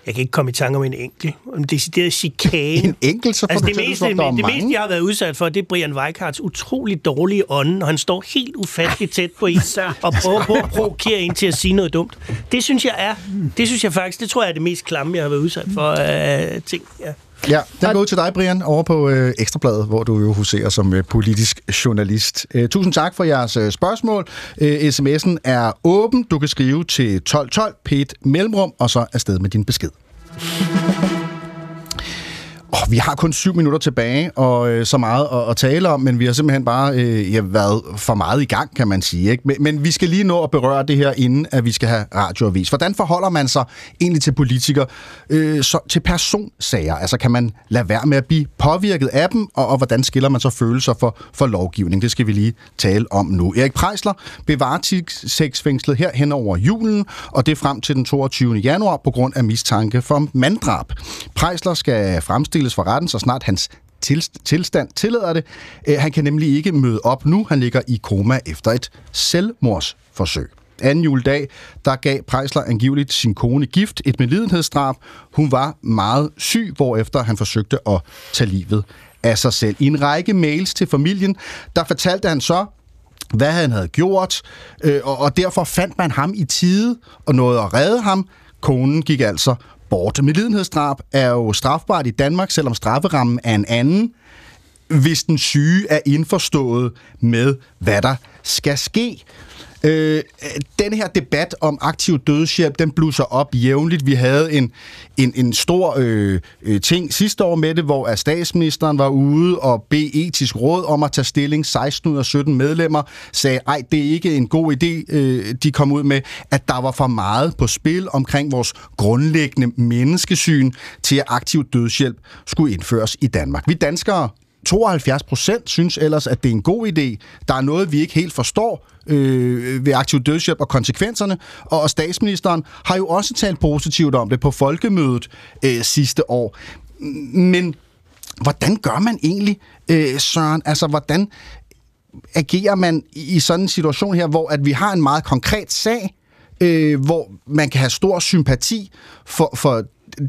jeg kan ikke komme i tanke om en enkelt. En decideret chikane. en enkelt, så altså, det meste, det, det meste, jeg har været udsat for, det er Brian Weikarts utrolig dårlige ånd, når han står helt ufatteligt tæt på en [laughs] og prøver på at provokere en til at sige noget dumt. Det synes jeg er, det synes jeg faktisk, det tror jeg er det mest klamme, jeg har været udsat for uh, ting. Ja. Ja, den går ud til dig, Brian, over på øh, Ekstrabladet, hvor du jo huserer som øh, politisk journalist. Øh, tusind tak for jeres øh, spørgsmål. Øh, sms'en er åben. Du kan skrive til 1212 p mellemrum, og så afsted med din besked. Oh, vi har kun syv minutter tilbage, og øh, så meget at, at tale om, men vi har simpelthen bare øh, ja, været for meget i gang, kan man sige. Ikke? Men, men vi skal lige nå at berøre det her, inden at vi skal have radioavis. Hvordan forholder man sig egentlig til politikere, øh, så, til personsager? Altså kan man lade være med at blive påvirket af dem, og, og hvordan skiller man så følelser for, for lovgivning? Det skal vi lige tale om nu. Erik Prejsler blev varetægtsfængslet her hen over julen, og det frem til den 22. januar på grund af mistanke for manddrab. Prejsler skal fremstille stilles for retten, så snart hans tilstand tillader det. Øh, han kan nemlig ikke møde op nu. Han ligger i koma efter et selvmordsforsøg. Anden juledag, der gav Prejsler angiveligt sin kone gift, et medlidenhedsdrab. Hun var meget syg, hvorefter han forsøgte at tage livet af sig selv. I en række mails til familien, der fortalte han så, hvad han havde gjort, øh, og derfor fandt man ham i tide og nåede at redde ham. Konen gik altså bort. Medlidenhedsdrab er jo strafbart i Danmark, selvom strafferammen er en anden, hvis den syge er indforstået med, hvad der skal ske. Øh, den her debat om aktiv dødshjælp, den blusser op jævnligt. Vi havde en, en, en stor øh, øh ting sidste år med det, hvor statsministeren var ude og bede etisk råd om at tage stilling. 16 ud af 17 medlemmer sagde, ej, det er ikke en god idé, øh, de kom ud med, at der var for meget på spil omkring vores grundlæggende menneskesyn til, at aktiv dødshjælp skulle indføres i Danmark. Vi danskere 72 procent synes ellers, at det er en god idé. Der er noget, vi ikke helt forstår øh, ved aktiv dødshjælp og konsekvenserne. Og, og statsministeren har jo også talt positivt om det på folkemødet øh, sidste år. Men hvordan gør man egentlig, øh, Søren? Altså, hvordan agerer man i sådan en situation her, hvor at vi har en meget konkret sag, øh, hvor man kan have stor sympati for, for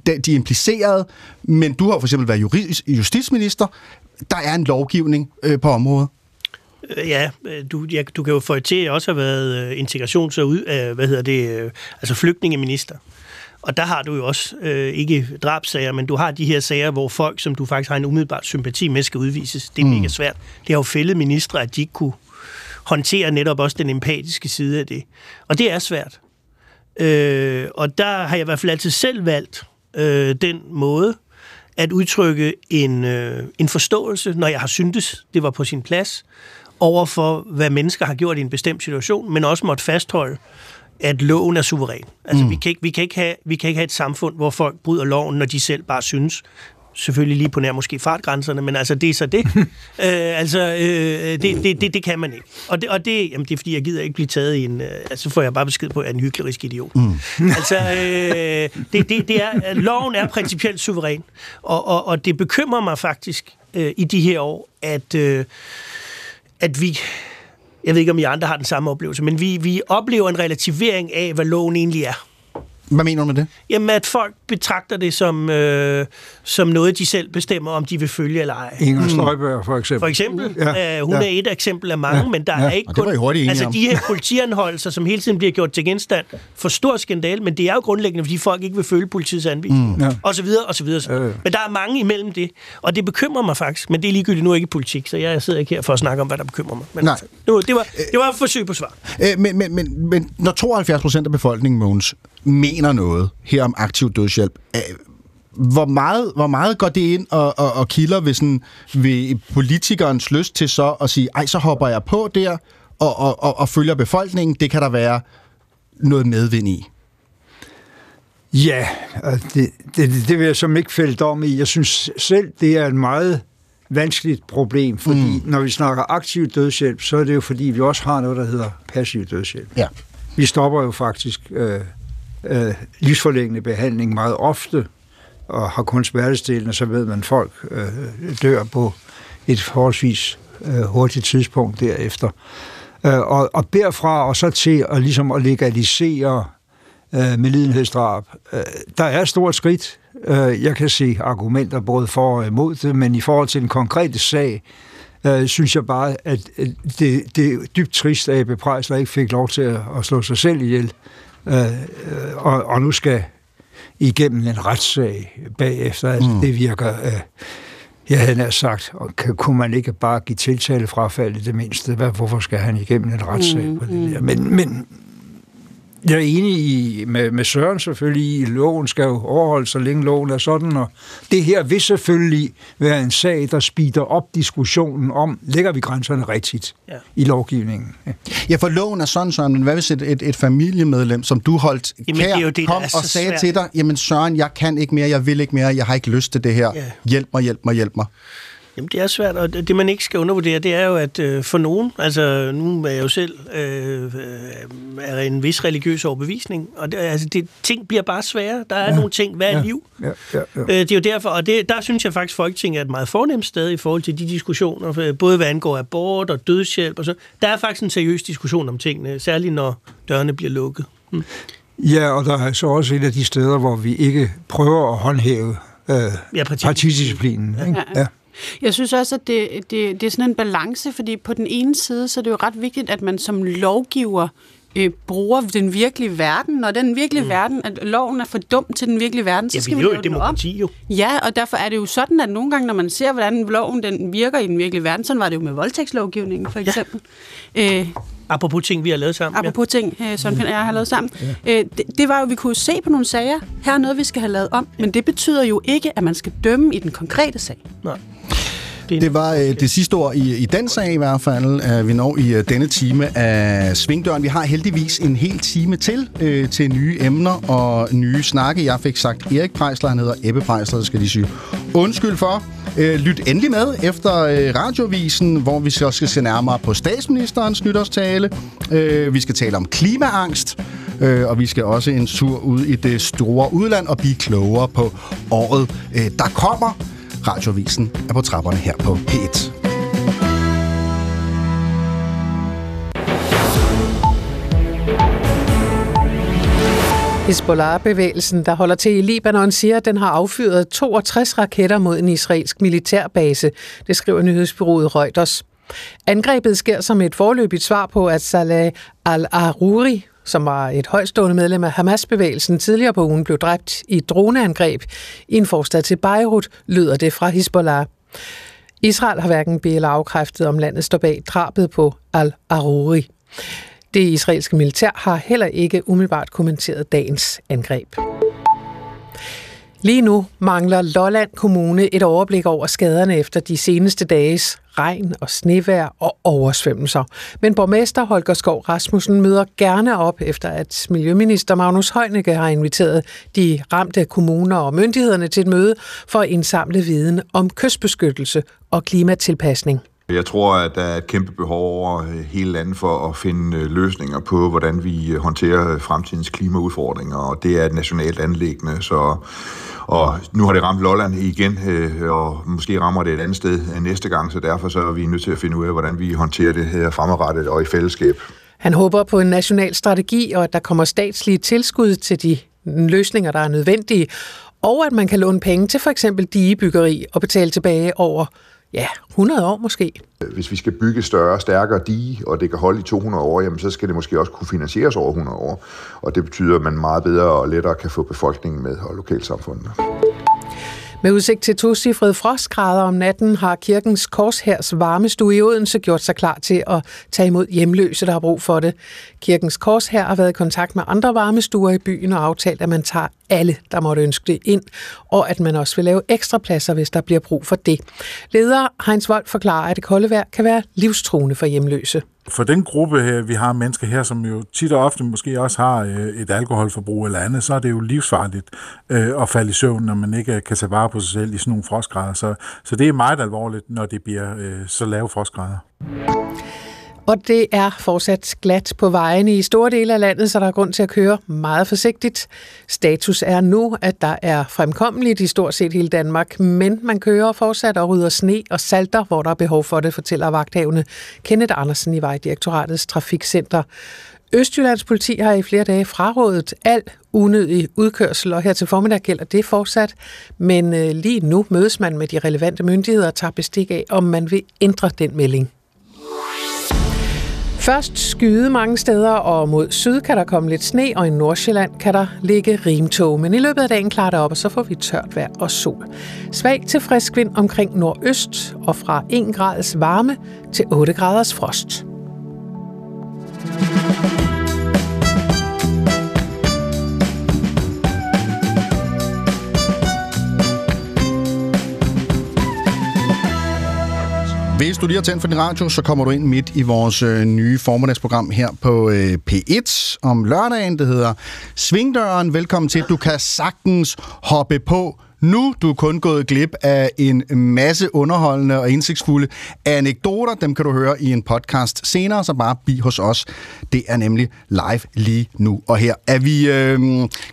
de, de implicerede, men du har for eksempel været justitsminister der er en lovgivning øh, på området. Øh, ja, øh, du, ja, du kan jo få til at også have været øh, integrations- og ud, øh, hvad hedder det, øh, altså flygtningeminister. Og der har du jo også øh, ikke drabsager, men du har de her sager, hvor folk, som du faktisk har en umiddelbar sympati med, skal udvises. Det er mm. mega svært. Det har jo fældet ministre, at de ikke kunne håndtere netop også den empatiske side af det. Og det er svært. Øh, og der har jeg i hvert fald altid selv valgt øh, den måde, at udtrykke en, øh, en forståelse, når jeg har syntes, det var på sin plads, over for, hvad mennesker har gjort i en bestemt situation, men også måtte fastholde, at loven er suveræn. Altså, mm. vi, kan ikke, vi, kan ikke have, vi kan ikke have et samfund, hvor folk bryder loven, når de selv bare synes, selvfølgelig lige på nær måske fartgrænserne, men altså, det er så det. [laughs] øh, altså, øh, det, det, det, det kan man ikke. Og det, og det, jamen, det er, fordi jeg gider ikke blive taget i en... Øh, altså, får jeg bare besked på, at jeg er en hyggelig idiot. Mm. [laughs] altså, øh, det, det, det er, loven er principielt suveræn, og, og, og det bekymrer mig faktisk øh, i de her år, at, øh, at vi... Jeg ved ikke, om I andre har den samme oplevelse, men vi, vi oplever en relativering af, hvad loven egentlig er. Hvad mener du med det? Jamen, at folk betragter det som, øh, som noget, de selv bestemmer, om de vil følge eller ej. Inger Støjberg, for eksempel. For eksempel. Ja, øh, hun ja. er et eksempel af mange, Ja, men der ja. er ikke Og enige Altså, om. de her [laughs] politianholdelser, som hele tiden bliver gjort til genstand for stor skandal, men det er jo grundlæggende, fordi folk ikke vil følge politiets anvisning. Mm. Ja. Og så videre, og så videre. Ja, ja. Men der er mange imellem det, og det bekymrer mig faktisk. Men det er ligegyldigt nu ikke politik, så jeg sidder ikke her for at snakke om, hvad der bekymrer mig. Men Nej. altså, det, var, det, var, det var et forsøg på svar. Øh, men, men, men, men når 72 procent af befolkningen, Mogens, mener noget her om aktiv dødshjælp, hvor meget, hvor meget går det ind og, og, og kilder ved, sådan, ved politikernes lyst til så at sige, ej, så hopper jeg på der og, og, og, og følger befolkningen. Det kan der være noget medvind i. Ja, det, det, det vil jeg som ikke fælde dom i. Jeg synes selv, det er et meget vanskeligt problem, fordi mm. når vi snakker aktiv dødshjælp, så er det jo fordi, vi også har noget, der hedder passiv dødshjælp. Ja. Vi stopper jo faktisk øh, øh, livsforlængende behandling meget ofte, og har kun smertestillende, så ved man, at folk øh, dør på et forholdsvis øh, hurtigt tidspunkt derefter. Øh, og, og derfra og så til at, ligesom at legalisere øh, medlidenhedsdrab. Øh, der er et stort skridt. Øh, jeg kan se argumenter både for og imod det, men i forhold til den konkrete sag, øh, synes jeg bare, at øh, det, det er dybt trist, at Ebbe Preisler ikke fik lov til at, at slå sig selv ihjel, øh, øh, og, og nu skal igennem en retssag bagefter. Altså, Mm. Det virker... Øh, jeg havde nær sagt, og kan, kunne man ikke bare give tiltale frafald i det mindste? Hvad, hvorfor skal han igennem en retssag Mm, på det der? Men, men jeg er enig i, med, med Søren selvfølgelig i, at loven skal jo overholdes, så længe loven er sådan, og det her vil selvfølgelig være en sag, der speeder op diskussionen om, lægger vi grænserne rigtigt Ja. i lovgivningen? Ja. Ja, for loven er sådan, Søren, men hvad hvis et, et, et familiemedlem, som du holdt Jamen, det kær, det, der kom og sagde svært. til dig, jamen Søren, jeg kan ikke mere, jeg vil ikke mere, jeg har ikke lyst til det her. Ja. Hjælp mig, hjælp mig, hjælp mig. Jamen, det er svært, og det, man ikke skal undervurdere, det er jo, at øh, for nogen, altså nu er jeg jo selv øh, øh, er en vis religiøs overbevisning, og det, altså, det, ting bliver bare sværere. Der er ja. nogle ting, hvad er Ja. liv? Ja, ja, ja. Øh, det er jo derfor, og det, der synes jeg faktisk, Folketinget er et meget fornemt sted i forhold til de diskussioner, øh, både hvad angår abort og dødshjælp og så. Der er faktisk en seriøs diskussion om tingene, særligt når dørene bliver lukket. Mm. ja, og der er så også et af de steder, hvor vi ikke prøver at håndhæve øh, Ja, parti- partidisciplinen. Ikke? Ja. Ja. Jeg synes også, at det, det, det er sådan en balance, fordi på den ene side, så er det jo ret vigtigt, at man som lovgiver øh, bruger den virkelige verden. Når den virkelige mm. verden, at loven er for dum til den virkelige verden, så Ja, skal vi lave den demokrati jo. Ja, og derfor er det jo sådan, at nogle gange, når man ser, hvordan loven den virker i den virkelige verden, sådan var det jo med voldtægtslovgivningen for eksempel. Ja. Øh, Apropos ting, vi har lavet sammen. apropos ting, øh, Søren Pind og jeg har lavet sammen. Ja. Øh, det, det var jo, vi kunne se på nogle sager, her er noget, vi skal have lavet om, men det betyder jo ikke, at man skal dømme i den konkrete sag. Ja. Det var øh, det sidste ord i, i den sag i hvert fald. Øh, vi når i øh, denne time af Svingdøren. Vi har heldigvis en hel time til øh, til nye emner og nye snakke. Jeg fik sagt Erik Prejsler, han hedder Ebbe Prejsler, det skal de sige. Undskyld for. Øh, lyt endelig med efter øh, radiovisen, hvor vi så skal se nærmere på statsministerens nytårstale. Øh, vi skal tale om klimaangst. Øh, og vi skal også en tur ud i det store udland og blive klogere på året, øh, der kommer. Radiovisen er på trapperne her på P1. Hezbollah-bevægelsen, der holder til i Libanon, siger, at den har affyret 62 raketter mod en israelsk militærbase. Det skriver nyhedsbyrået Reuters. Angrebet sker som et forløbigt svar på, at Saleh al-Aruri, som var et højstående medlem af Hamas-bevægelsen, tidligere på ugen blev dræbt i et droneangreb i en forstad til Beirut, lyder det fra Hezbollah. Israel har hverken be- eller afkræftet, om landet står bag drabet på al-Aruri. Det israelske militær har heller ikke umiddelbart kommenteret dagens angreb. Lige nu mangler Lolland Kommune et overblik over skaderne efter de seneste dages regn og snevær og oversvømmelser. Men borgmester Holger Skov Rasmussen møder gerne op efter, at Miljøminister Magnus Heunicke har inviteret de ramte kommuner og myndighederne til et møde for at indsamle viden om kystbeskyttelse og klimatilpasning. Jeg tror, at der er et kæmpe behov over øh, hele landet for at finde øh, løsninger på, hvordan vi øh, håndterer fremtidens klimaudfordringer, og det er et nationalt anlæggende, så og nu har det ramt Lolland igen, og måske rammer det et andet sted næste gang, så derfor så er vi nødt til at finde ud af, hvordan vi håndterer det her fremadrettet og i fællesskab. Han håber på en national strategi og at der kommer statslige tilskud til de løsninger, der er nødvendige, og at man kan låne penge til for eksempel digebyggeri og betale tilbage over ja, 100 år måske. Øh, hvis vi skal bygge større, stærkere dige, og det kan holde i 200 år, jamen, så skal det måske også kunne finansieres over 100 år. Og det betyder, at man meget bedre og lettere kan få befolkningen med og lokalsamfundene. Med udsigt til tocifrede frostgrader om natten har kirkens korshærs varmestue i Odense gjort sig klar til at tage imod hjemløse, der har brug for det. Kirkens korshær har været i kontakt med andre varmestuer i byen og aftalt, at man tager alle, der måtte ønske det ind, og at man også vil lave ekstra pladser, hvis der bliver brug for det. Leder Heinz Vold forklarer, at det kolde vejr kan være livstruende for hjemløse for den gruppe her, vi har mennesker her, som jo tit og ofte måske også har øh, et alkoholforbrug eller andet, så er det jo livsfarligt øh, at falde i søvn, når man ikke kan tage vare på sig selv i sådan nogle frostgrader. Så, så det er meget alvorligt, når det bliver øh, så lave frostgrader. Og det er fortsat glat på vejene i store dele af landet, så der er grund til at køre meget forsigtigt. Status er nu, at der er fremkommeligt i stort set hele Danmark, men man kører fortsat og rydder sne og salter, hvor der er behov for det, fortæller vagthavende Kenneth Andersen i Vejdirektoratets Trafikcenter. Østjyllands politi har i flere dage frarådet al unødig udkørsel, og her til formiddag gælder det fortsat. Men øh, lige nu mødes man med de relevante myndigheder og tager bestik af, om man vil ændre den melding. Først skyde mange steder, og mod syd kan der komme lidt sne, og i Nordsjælland kan der ligge rimtog. Men i løbet af dagen klarer det op, og så får vi tørt vejr og sol. Svag til frisk vind omkring nordøst, og fra 1 graders varme til 8 graders frost. Hvis du lige har tændt for din radio, så kommer du ind midt i vores øh, nye formiddagsprogram her på øh, P1 om lørdagen. Det hedder Svingdøren. Velkommen til. Du kan sagtens hoppe på nu du er kun gået glip af en masse underholdende og indsigtsfulde anekdoter. Dem kan du høre i en podcast senere, så bare bi hos os. Det er nemlig live lige nu og her. At vi øh,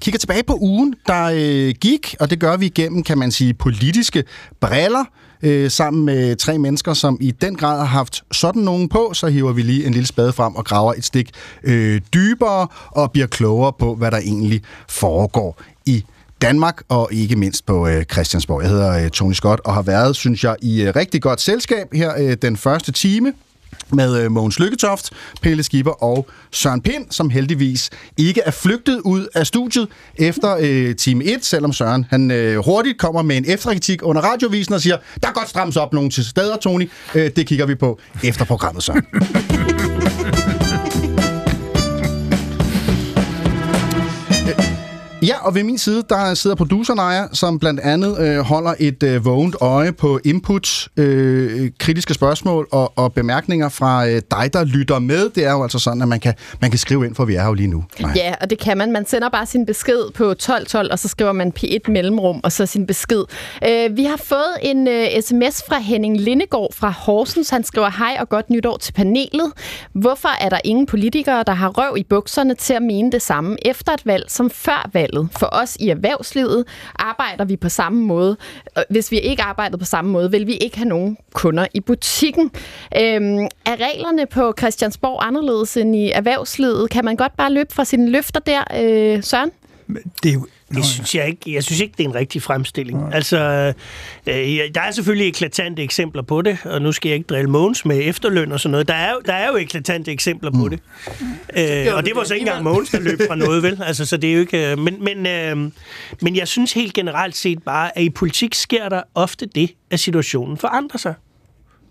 kigger tilbage på ugen, der øh, gik, og det gør vi igennem, kan man sige, politiske briller øh, sammen med tre mennesker, som i den grad har haft sådan nogen på, så hiver vi lige en lille spade frem og graver et stik øh, dybere og bliver klogere på, hvad der egentlig foregår i Danmark og ikke mindst på øh, Christiansborg. Jeg hedder øh, Tony Scott og har været, synes jeg, i øh, rigtig godt selskab her øh, den første time med øh, Mogens Lykketoft, Pelle Skipper og Søren Pind, som heldigvis ikke er flygtet ud af studiet efter øh, time 1, selvom Søren han øh, hurtigt kommer med en efterkritik under radiovisen og siger, der er godt strammes op nogle til steder, Tony. Øh, det kigger vi på efter programmet, Søren. [laughs] Ja, og ved min side, der sidder produceren Naja, som blandt andet øh, holder et øh, vågent øje på inputs, øh, kritiske spørgsmål og, og bemærkninger fra øh, dig, der lytter med. Det er jo altså sådan, at man kan, man kan skrive ind, for vi er her jo lige nu. Nej. Ja, og det kan man. Man sender bare sin besked på 1212, og så skriver man P1 mellemrum, og så sin besked. Øh, vi har fået en øh, sms fra Henning Lindegård fra Horsens. Han skriver, hej og godt nytår til panelet. Hvorfor er der ingen politikere, der har røv i bukserne til at mene det samme efter et valg som før valget? For os i erhvervslivet arbejder vi på samme måde. Hvis vi ikke arbejdede på samme måde, vil vi ikke have nogen kunder i butikken. Øhm, er reglerne på Christiansborg anderledes end i erhvervslivet? Kan man godt bare løbe fra sine løfter der, øh, Søren? Det er jo det synes jeg ikke. Jeg synes ikke, det er en rigtig fremstilling. Nej. Altså, øh, der er selvfølgelig eklatante eksempler på det, og nu skal jeg ikke drille Mogens med efterløn og sådan noget. Der er, der er jo eklatante eksempler på mm. det. Øh, og det var så ikke engang Mogens, der løb fra noget, vel? Altså, så det er jo ikke... Øh, men, men, øh, men jeg synes helt generelt set bare, at i politik sker der ofte det, at situationen forandrer sig.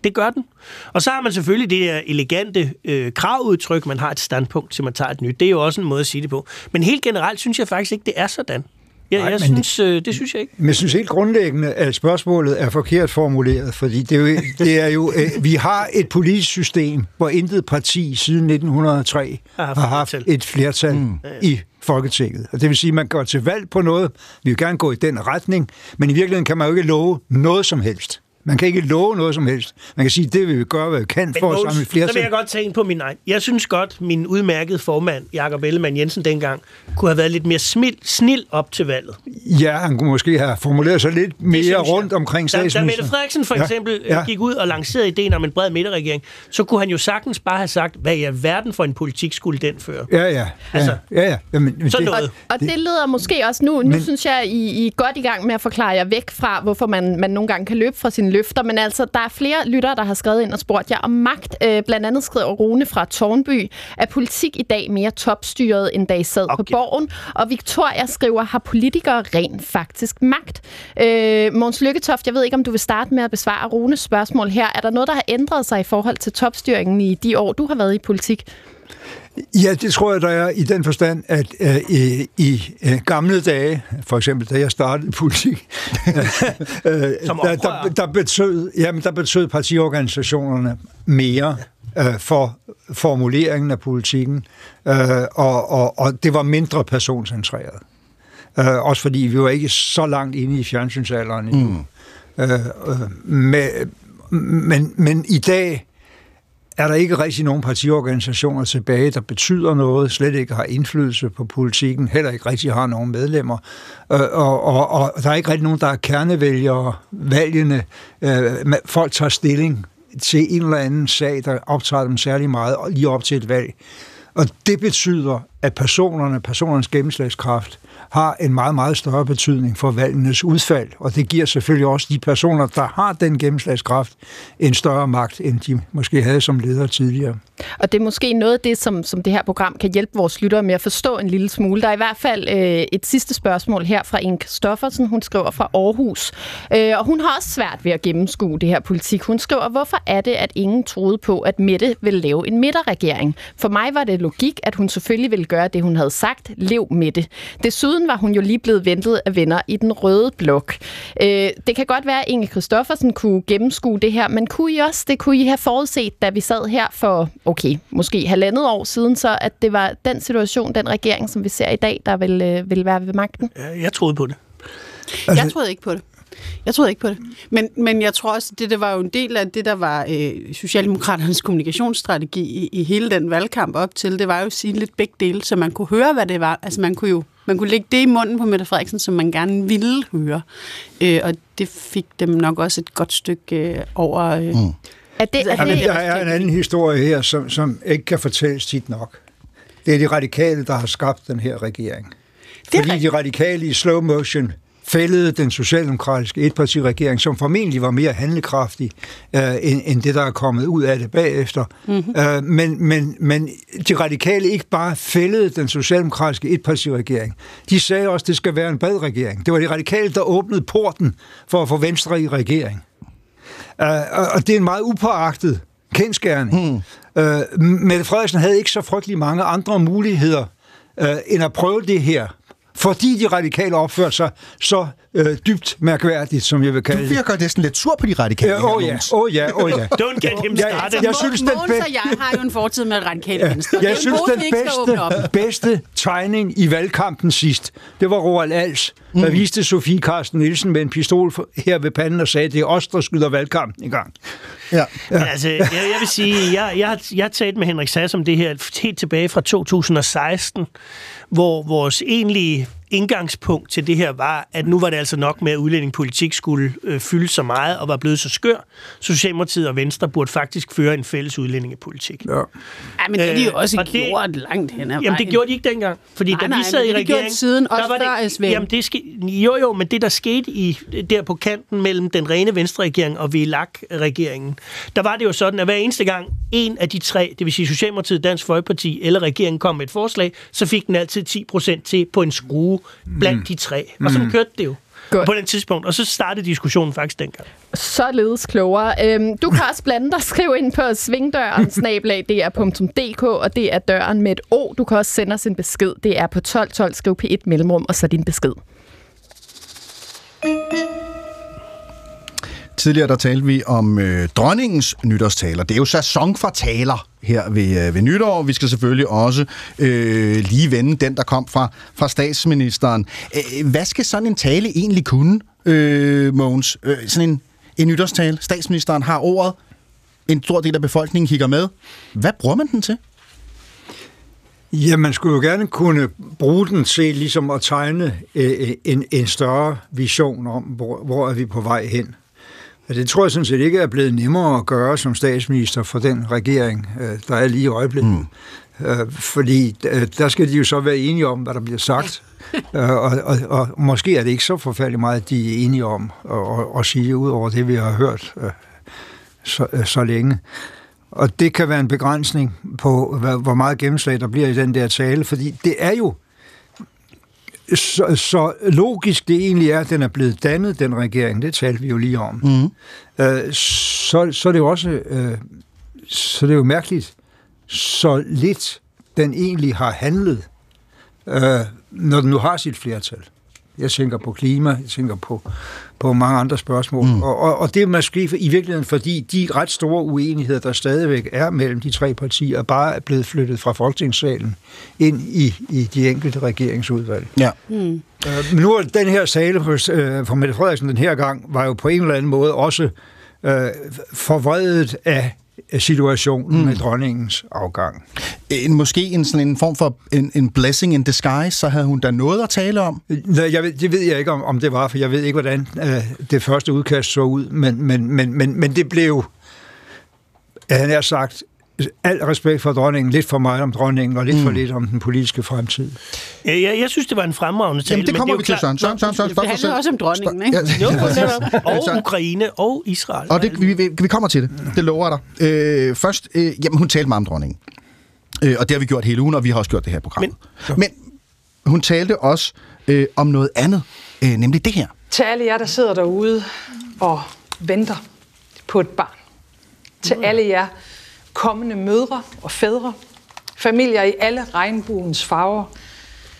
Det gør den. Og så har man selvfølgelig det her elegante øh, kravudtryk, man har et standpunkt til, man tager et nyt. Det er jo også en måde at sige det på. Men helt generelt synes jeg faktisk ikke, det er sådan. Ja, Nej, jeg synes, øh, det synes jeg ikke. Men jeg synes helt grundlæggende, at spørgsmålet er forkert formuleret, fordi det er jo, [laughs] det er jo øh, vi har et politisk system, hvor intet parti siden 1903 har haft, har haft et flertal mm. i Folketinget. Og det vil sige, at man går til valg på noget, vi vil gerne gå i den retning, men i virkeligheden kan man jo ikke love noget som helst Man kan ikke love noget som helst. Man kan sige, det vil vi gøre, hvad vi kan for at samle flere Så vil jeg godt tage ind på min egen. Jeg synes godt, min udmærkede formand, Jakob Ellemann Jensen dengang, kunne have været lidt mere smil, snil op til valget. Ja, han kunne måske have formuleret sig lidt mere rundt omkring Da, da statsministeren. Mette Frederiksen for eksempel ja, ja. gik ud og lancerede ideen om en bred midterregering, så kunne han jo sagtens bare have sagt, hvad i verden for en politik skulle den føre. Ja, ja. Altså, ja, ja. Jamen, men sådan det, noget. Og det leder måske også nu, nu synes jeg, I, I er godt i gang med at forklare jer væk fra, hvorfor man, man nogle gange kan løbe fra sine løfter. Men altså, der er flere lyttere, der har skrevet ind og spurgt jer om magt. Øh, blandt andet skriver Rune fra Tornby, er politik i dag mere topstyret, end da I sad okay. på borgen? Og Victoria skriver, har politikere rent faktisk magt? Øh, Måns Lykketoft, jeg ved ikke, om du vil starte med at besvare Runes spørgsmål her. Er der noget, der har ændret sig i forhold til topstyringen i de år, du har været i politik? Ja, det tror jeg, der er i den forstand, at øh, i, i øh, gamle dage, for eksempel da jeg startede politik, [laughs] øh, der, der, der, betød, jamen, der betød partiorganisationerne mere øh, for formuleringen af politikken, øh, og, og, og det var mindre personcentreret. Øh, også fordi vi var ikke så langt inde i fjernsynsalderen endnu. Mm. Øh, øh, med, men, men i dag er der ikke rigtig nogen partiorganisationer tilbage, der betyder noget, slet ikke har indflydelse på politikken, heller ikke rigtig har nogen medlemmer. Øh, og, og, og der er ikke rigtig nogen, der er kernevælgere, valgene. Øh, folk tager stilling til en eller anden sag, der optager dem særlig meget, lige op til et valg. Og det betyder, at personerne, personernes gennemslagskraft, har en meget, meget større betydning for valgenes udfald. Og det giver selvfølgelig også de personer, der har den gennemslagskraft, en større magt, end de måske havde som ledere tidligere. Og det er måske noget af det, som, som det her program kan hjælpe vores lyttere med at forstå en lille smule. Der er i hvert fald øh, et sidste spørgsmål her fra Inge Stoffersen. Hun skriver fra Aarhus. Øh, og hun har også svært ved at gennemskue det her politik. Hun skriver, hvorfor er det, at ingen troede på, at Mette ville lave en midterregering? For mig var det logik, at hun selvfølgelig ville gøre det, hun havde sagt. Lev Mette. Desuden var hun jo lige blevet ventet af venner i den røde blok. Øh, det kan godt være, at Inge Kristoffersen kunne gennemskue det her, men kunne I også det? Kunne I have forudset, da vi sad her for okay, måske halvandet år siden, så at det var den situation, den regering, som vi ser i dag, der vil, øh, vil være ved magten? Jeg troede på det. Altså, jeg troede ikke på det. Jeg troede ikke på det. Men, men jeg tror også, det der var jo en del af det, der var øh, Socialdemokraternes kommunikationsstrategi i, i hele den valgkamp op til, det var jo at sige lidt begge dele, så man kunne høre, hvad det var. Altså man kunne jo man kunne lægge det i munden på Mette Frederiksen, som man gerne ville høre. Øh, og det fik dem nok også et godt stykke øh, over... Øh, mm. Er det, er det, der er en anden historie her, som, som ikke kan fortælles tit nok. Det er de radikale, der har skabt den her regering. Fordi de radikale i slow motion fældede den socialdemokratiske etpartiregering, som formentlig var mere handlekraftig øh, end, end det, der er kommet ud af det bagefter. Mm-hmm. Øh, men, men, men de radikale ikke bare fældede den socialdemokratiske etpartiregering. De sagde også, at det skal være en bred regering. Det var de radikale, der åbnede porten for at få Venstre i regering. Uh, og det er en meget upåagtet kendskærning. Hmm. Uh, Mette Frederiksen havde ikke så frygtelig mange andre muligheder uh, end at prøve det her fordi de radikale opførte sig så øh, dybt mærkværdigt, som jeg vil kalde det. Du virker næsten lidt sur på de radikale. Åh oh, ja, åh oh, ja, åh oh, ja. Don't get him started. Altså, jeg, synes, den Måns og jeg har jo en fortid med radikale ja. venstre. Jeg synes, den bedste, bedste tegning i valgkampen sidst, det var Roald Als, der mm. viste Sofie Carsten Nielsen med en pistol her ved panden og sagde, det er os, der skyder valgkampen i gang. Ja. ja. Altså, jeg, jeg vil sige, jeg, jeg, har, jeg har talt med Henrik Sass om det her helt tilbage fra 2016, hvor vores egentlige indgangspunkt til det her var, at nu var det altså nok med, at udlændingepolitik skulle øh, fylde så meget og var blevet så skør. Socialdemokratiet og Venstre burde faktisk føre en fælles udlændingepolitik. Ja. ja men det er de jo også øh, gjort det, langt hen ad Jamen, det gjorde de ikke dengang. Fordi nej, da nej, vi sad i regeringen... Det siden, også der var før det, SVM. Jamen, det ske, jo, jo, men det, der skete i, der på kanten mellem den rene Venstre-regering og VLAG-regeringen, der var det jo sådan, at hver eneste gang en af de tre, det vil sige Socialdemokratiet, Dansk Folkeparti eller regeringen kom med et forslag, så fik den altid 10 procent til på en skrue blandt mm. de tre. Og sådan mm. kørte det jo. Godt. På den tidspunkt. Og så startede diskussionen faktisk dengang. Således klogere. Øhm, du kan også blande dig. Skriv ind på svingdøren, [laughs] snablag.dr.dk, og det er døren med et O. Du kan også sende os en besked. Det er på 1212, skriv P1 mellemrum, og så din besked. Tidligere der talte vi om øh, dronningens nytårstaler. Det er jo sæson for taler her ved, øh, ved nytår. Vi skal selvfølgelig også øh, lige vende den, der kom fra, fra statsministeren. Øh, hvad skal sådan en tale egentlig kunne, øh, Mogens? Øh, sådan en en nytårstale. Statsministeren har ordet. En stor del af befolkningen kigger med. Hvad bruger man den til? Ja, man skulle jo gerne kunne bruge den til ligesom at tegne øh, øh en, en større vision om, hvor, hvor er vi på vej hen. Det tror jeg sådan set ikke er blevet nemmere at gøre som statsminister for den regering, øh, der er lige i øjeblikket. Mm. Øh, fordi øh, der skal de jo så være enige om, hvad der bliver sagt. [laughs] Og, og, og måske er det ikke så forfærdeligt meget, de er enige om at, at, sige, ud over det, vi har hørt så, så længe. Og det kan være en begrænsning på, hvor meget gennemslag der bliver i den der tale, fordi det er jo så, så logisk det egentlig er, at den er blevet dannet, den regering, det talte vi jo lige om, mm. øh, så, så er det jo også øh, så det er jo mærkeligt, så lidt den egentlig har handlet, øh, når den nu har sit flertal. Jeg tænker på klima, jeg tænker på, på mange andre spørgsmål. Mm. Og, og, og det er måske i virkeligheden, fordi de ret store uenigheder, der stadigvæk er mellem de tre partier, bare er blevet flyttet fra Folketingssalen ind i, i de enkelte regeringsudvalg. Ja. Mm. Øh, men nu er den her sale øh, fra Mette Frederiksen den her gang, var jo på en eller anden måde også øh, forvredet af situationen mm. med dronningens afgang. En, måske en, sådan en form for en, en blessing in disguise, så havde hun da noget at tale om? Nej, jeg ved, det ved jeg ikke, om, om det var, for jeg ved ikke, hvordan øh, det første udkast så ud, men, men, men, men, men det blev, han har sagt, al respekt for dronningen, lidt for meget om dronningen, og lidt mm. for lidt om den politiske fremtid. Ja, jeg, jeg synes, det var en fremragende tale. Jamen, det kommer men vi til, Søren. Søren, Søren, Søren, Det handler også om dronningen, ikke? Jo, netop. [laughs] og Ukraine og Israel. Og det, vi, vi, vi kommer til det. Det lover jeg dig. Øh, først, øh, jamen, hun talte meget om dronningen. Øh, og det har vi gjort hele ugen, og vi har også gjort det her program. Men, Men hun talte også øh, om noget andet, øh, nemlig det her. Til alle jer, der sidder derude og venter på et barn. Til alle jer kommende mødre og fædre. Familier i alle regnbuens farver,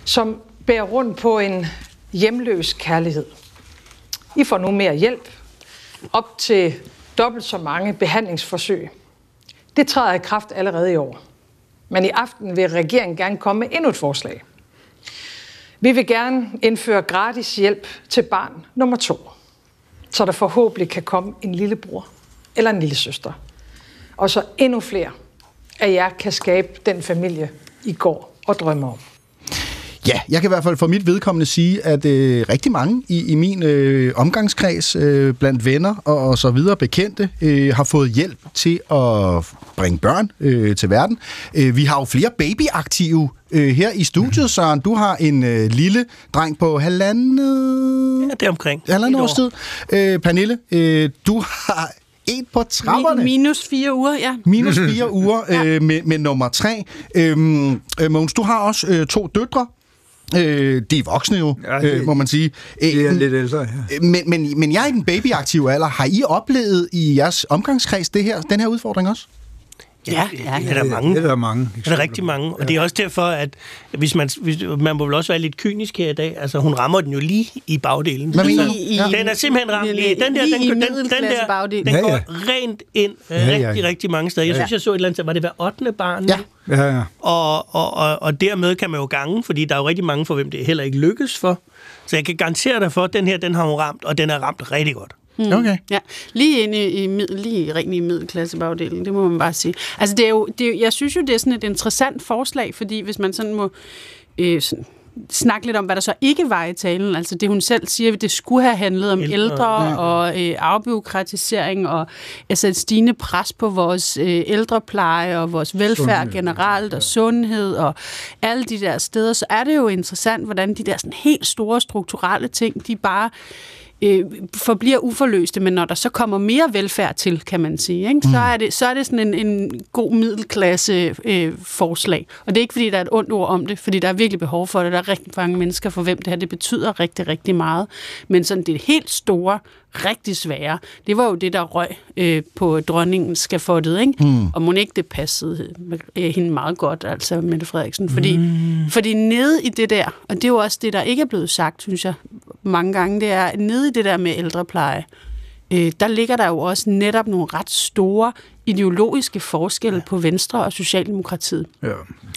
som bærer rundt på en hjemløs kærlighed. I får nu mere hjælp. Op til dobbelt så mange behandlingsforsøg. Det træder i kraft allerede i år. Men i aften vil regeringen gerne komme med endnu et forslag. Vi vil gerne indføre gratis hjælp til barn nummer to, så der forhåbentlig kan komme en lillebror eller en lille søster. Og så endnu flere af jer kan skabe den familie, I går og drømmer om. Ja, jeg kan i hvert fald for mit vedkommende sige, at øh, rigtig mange i, i min øh, omgangskreds, øh, blandt venner og, og så videre bekendte, øh, har fået hjælp til at bringe børn øh, til verden. Øh, vi har jo flere babyaktive øh, her i studiet, Søren. Du har en øh, lille dreng på halvandet... Ja, det er omkring. Halvandet års tid. Øh, Pernille, øh, du har en på trapperne. Minus fire uger, ja. Minus fire [laughs] uger øh, med, med nummer tre. Øhm, øh, Mogens, du har også øh, to døtre. Øh, de er voksne jo, ja, det, øh, må man sige. Det er lidt ældre, ja. Men, men, men jeg er i den babyaktive alder. Har I oplevet i jeres omgangskreds det her, den her udfordring også? Ja, ja, det er der mange. Det er der mange. Det er der rigtig mange. Og det er også derfor, at hvis man, hvis, man må vel også være lidt kynisk her i dag. Altså, hun rammer den jo lige i bagdelen. Mener Så du? Den er simpelthen ramt lige. Den der, Lige den, den, den, den der, den Ja, går ja. rent ind øh, Ja, ja. rigtig, rigtig mange steder. Jeg synes, jeg så et eller andet, var det hver 8. barn? Ja. Ja, ja. Og, og, og, og dermed kan man jo gange, fordi der er jo rigtig mange, for hvem det heller ikke lykkes for. Så jeg kan garantere dig for, at den her, den har hun ramt, og den er ramt rigtig godt. Mm. Okay. Ja, lige inde i, i middel, lige rent i middelklassebagdelen, det må man bare sige. Altså, det er jo, det er, jeg synes jo, det er sådan et interessant forslag, fordi hvis man sådan må øh, sådan, snakke lidt om, hvad der så ikke var i talen, altså det hun selv siger, at det skulle have handlet om Ældre, ældre, ja. og øh, afbyråkratisering og altså et stigende pres på vores øh, ældrepleje og vores velfærd Sundhed, generelt og sundhed og alle de der steder, så er det jo interessant, hvordan de der sådan helt store strukturelle ting, de bare øh, forbliver uforløste, men når der så kommer mere velfærd til, kan man sige, ikke? Så, er det, så er det sådan en, en god middelklasse øh, forslag. Og det er ikke, fordi der er et ondt ord om det, fordi der er virkelig behov for det. Der er rigtig mange mennesker, for hvem det her det betyder rigtig, rigtig meget. Men sådan det helt store, rigtig svære, det var jo det, der røg øh, på dronningens skafottet, ikke? Mm. Og må ikke det passede øh, hende meget godt, altså Mette Frederiksen. Fordi, mm. fordi nede i det der, og det er jo også det, der ikke er blevet sagt, synes jeg, mange gange, det er, nede i det der med ældrepleje, øh, der ligger der jo også netop nogle ret store ideologiske forskelle på Venstre og Socialdemokratiet. Ja.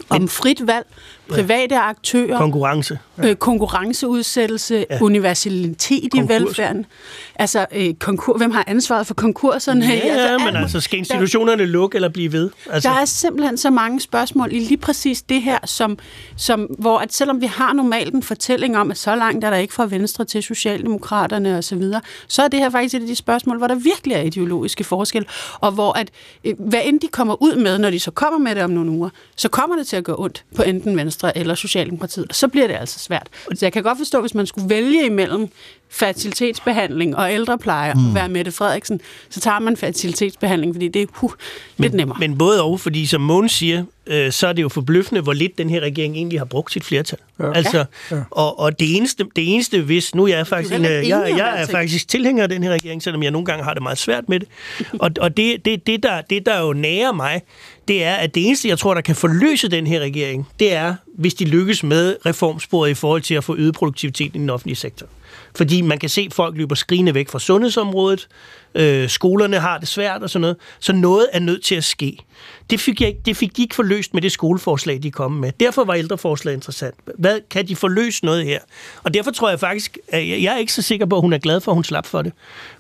Om frit valg, private aktører, Konkurrence. øh, konkurrenceudsættelse, ja. universalitet Konkurs. i velfærden. Altså, øh, konkur, hvem har ansvaret for konkurserne? Ja, [laughs] ja, alt men altså, skal institutionerne lukke eller blive ved? Altså, Der er simpelthen så mange spørgsmål i lige præcis det her, som, som, hvor at selvom vi har normalt en fortælling om, at så langt er der ikke fra Venstre til Socialdemokraterne osv., så, videre, så er det her faktisk et af de spørgsmål, hvor der virkelig er ideologiske forskelle, og hvor at, hvad end de kommer ud med, når de så kommer med det om nogle uger, så kommer det til at gå ondt på enten Venstre eller Socialdemokratiet, og så bliver det altså svært. Så jeg kan godt forstå, hvis man skulle vælge imellem fertilitetsbehandling og ældrepleje mm. og være Mette Frederiksen, så tager man fertilitetsbehandling, fordi det er huh, lidt nemmere. Men både og, fordi som Mogens siger, øh, så er det jo forbløffende, hvor lidt den her regering egentlig har brugt sit flertal. Ja. Altså, Ja. Og, og det eneste, det eneste, hvis nu jeg er faktisk, en, øh, jeg, om jeg er faktisk tilhænger af den her regering, selvom jeg nogle gange har det meget svært med det. Og, og det, det, det, der, det, der jo nærer mig, det er, at det eneste, jeg tror, der kan forløse den her regering, det er, hvis de lykkes med reformsporet i forhold til at få øget produktivitet i den offentlige sektor. Fordi man kan se, at folk løber skrigende væk fra sundhedsområdet, øh, skolerne har det svært og sådan noget, så noget er nødt til at ske. Det fik, jeg, det fik de ikke forløst med det skoleforslag, de kom med. Derfor var ældreforslaget interessant. Hvad kan de forløse noget her? Og derfor tror jeg faktisk, at jeg, jeg er ikke så sikker på, at hun er glad for, at hun slap for det.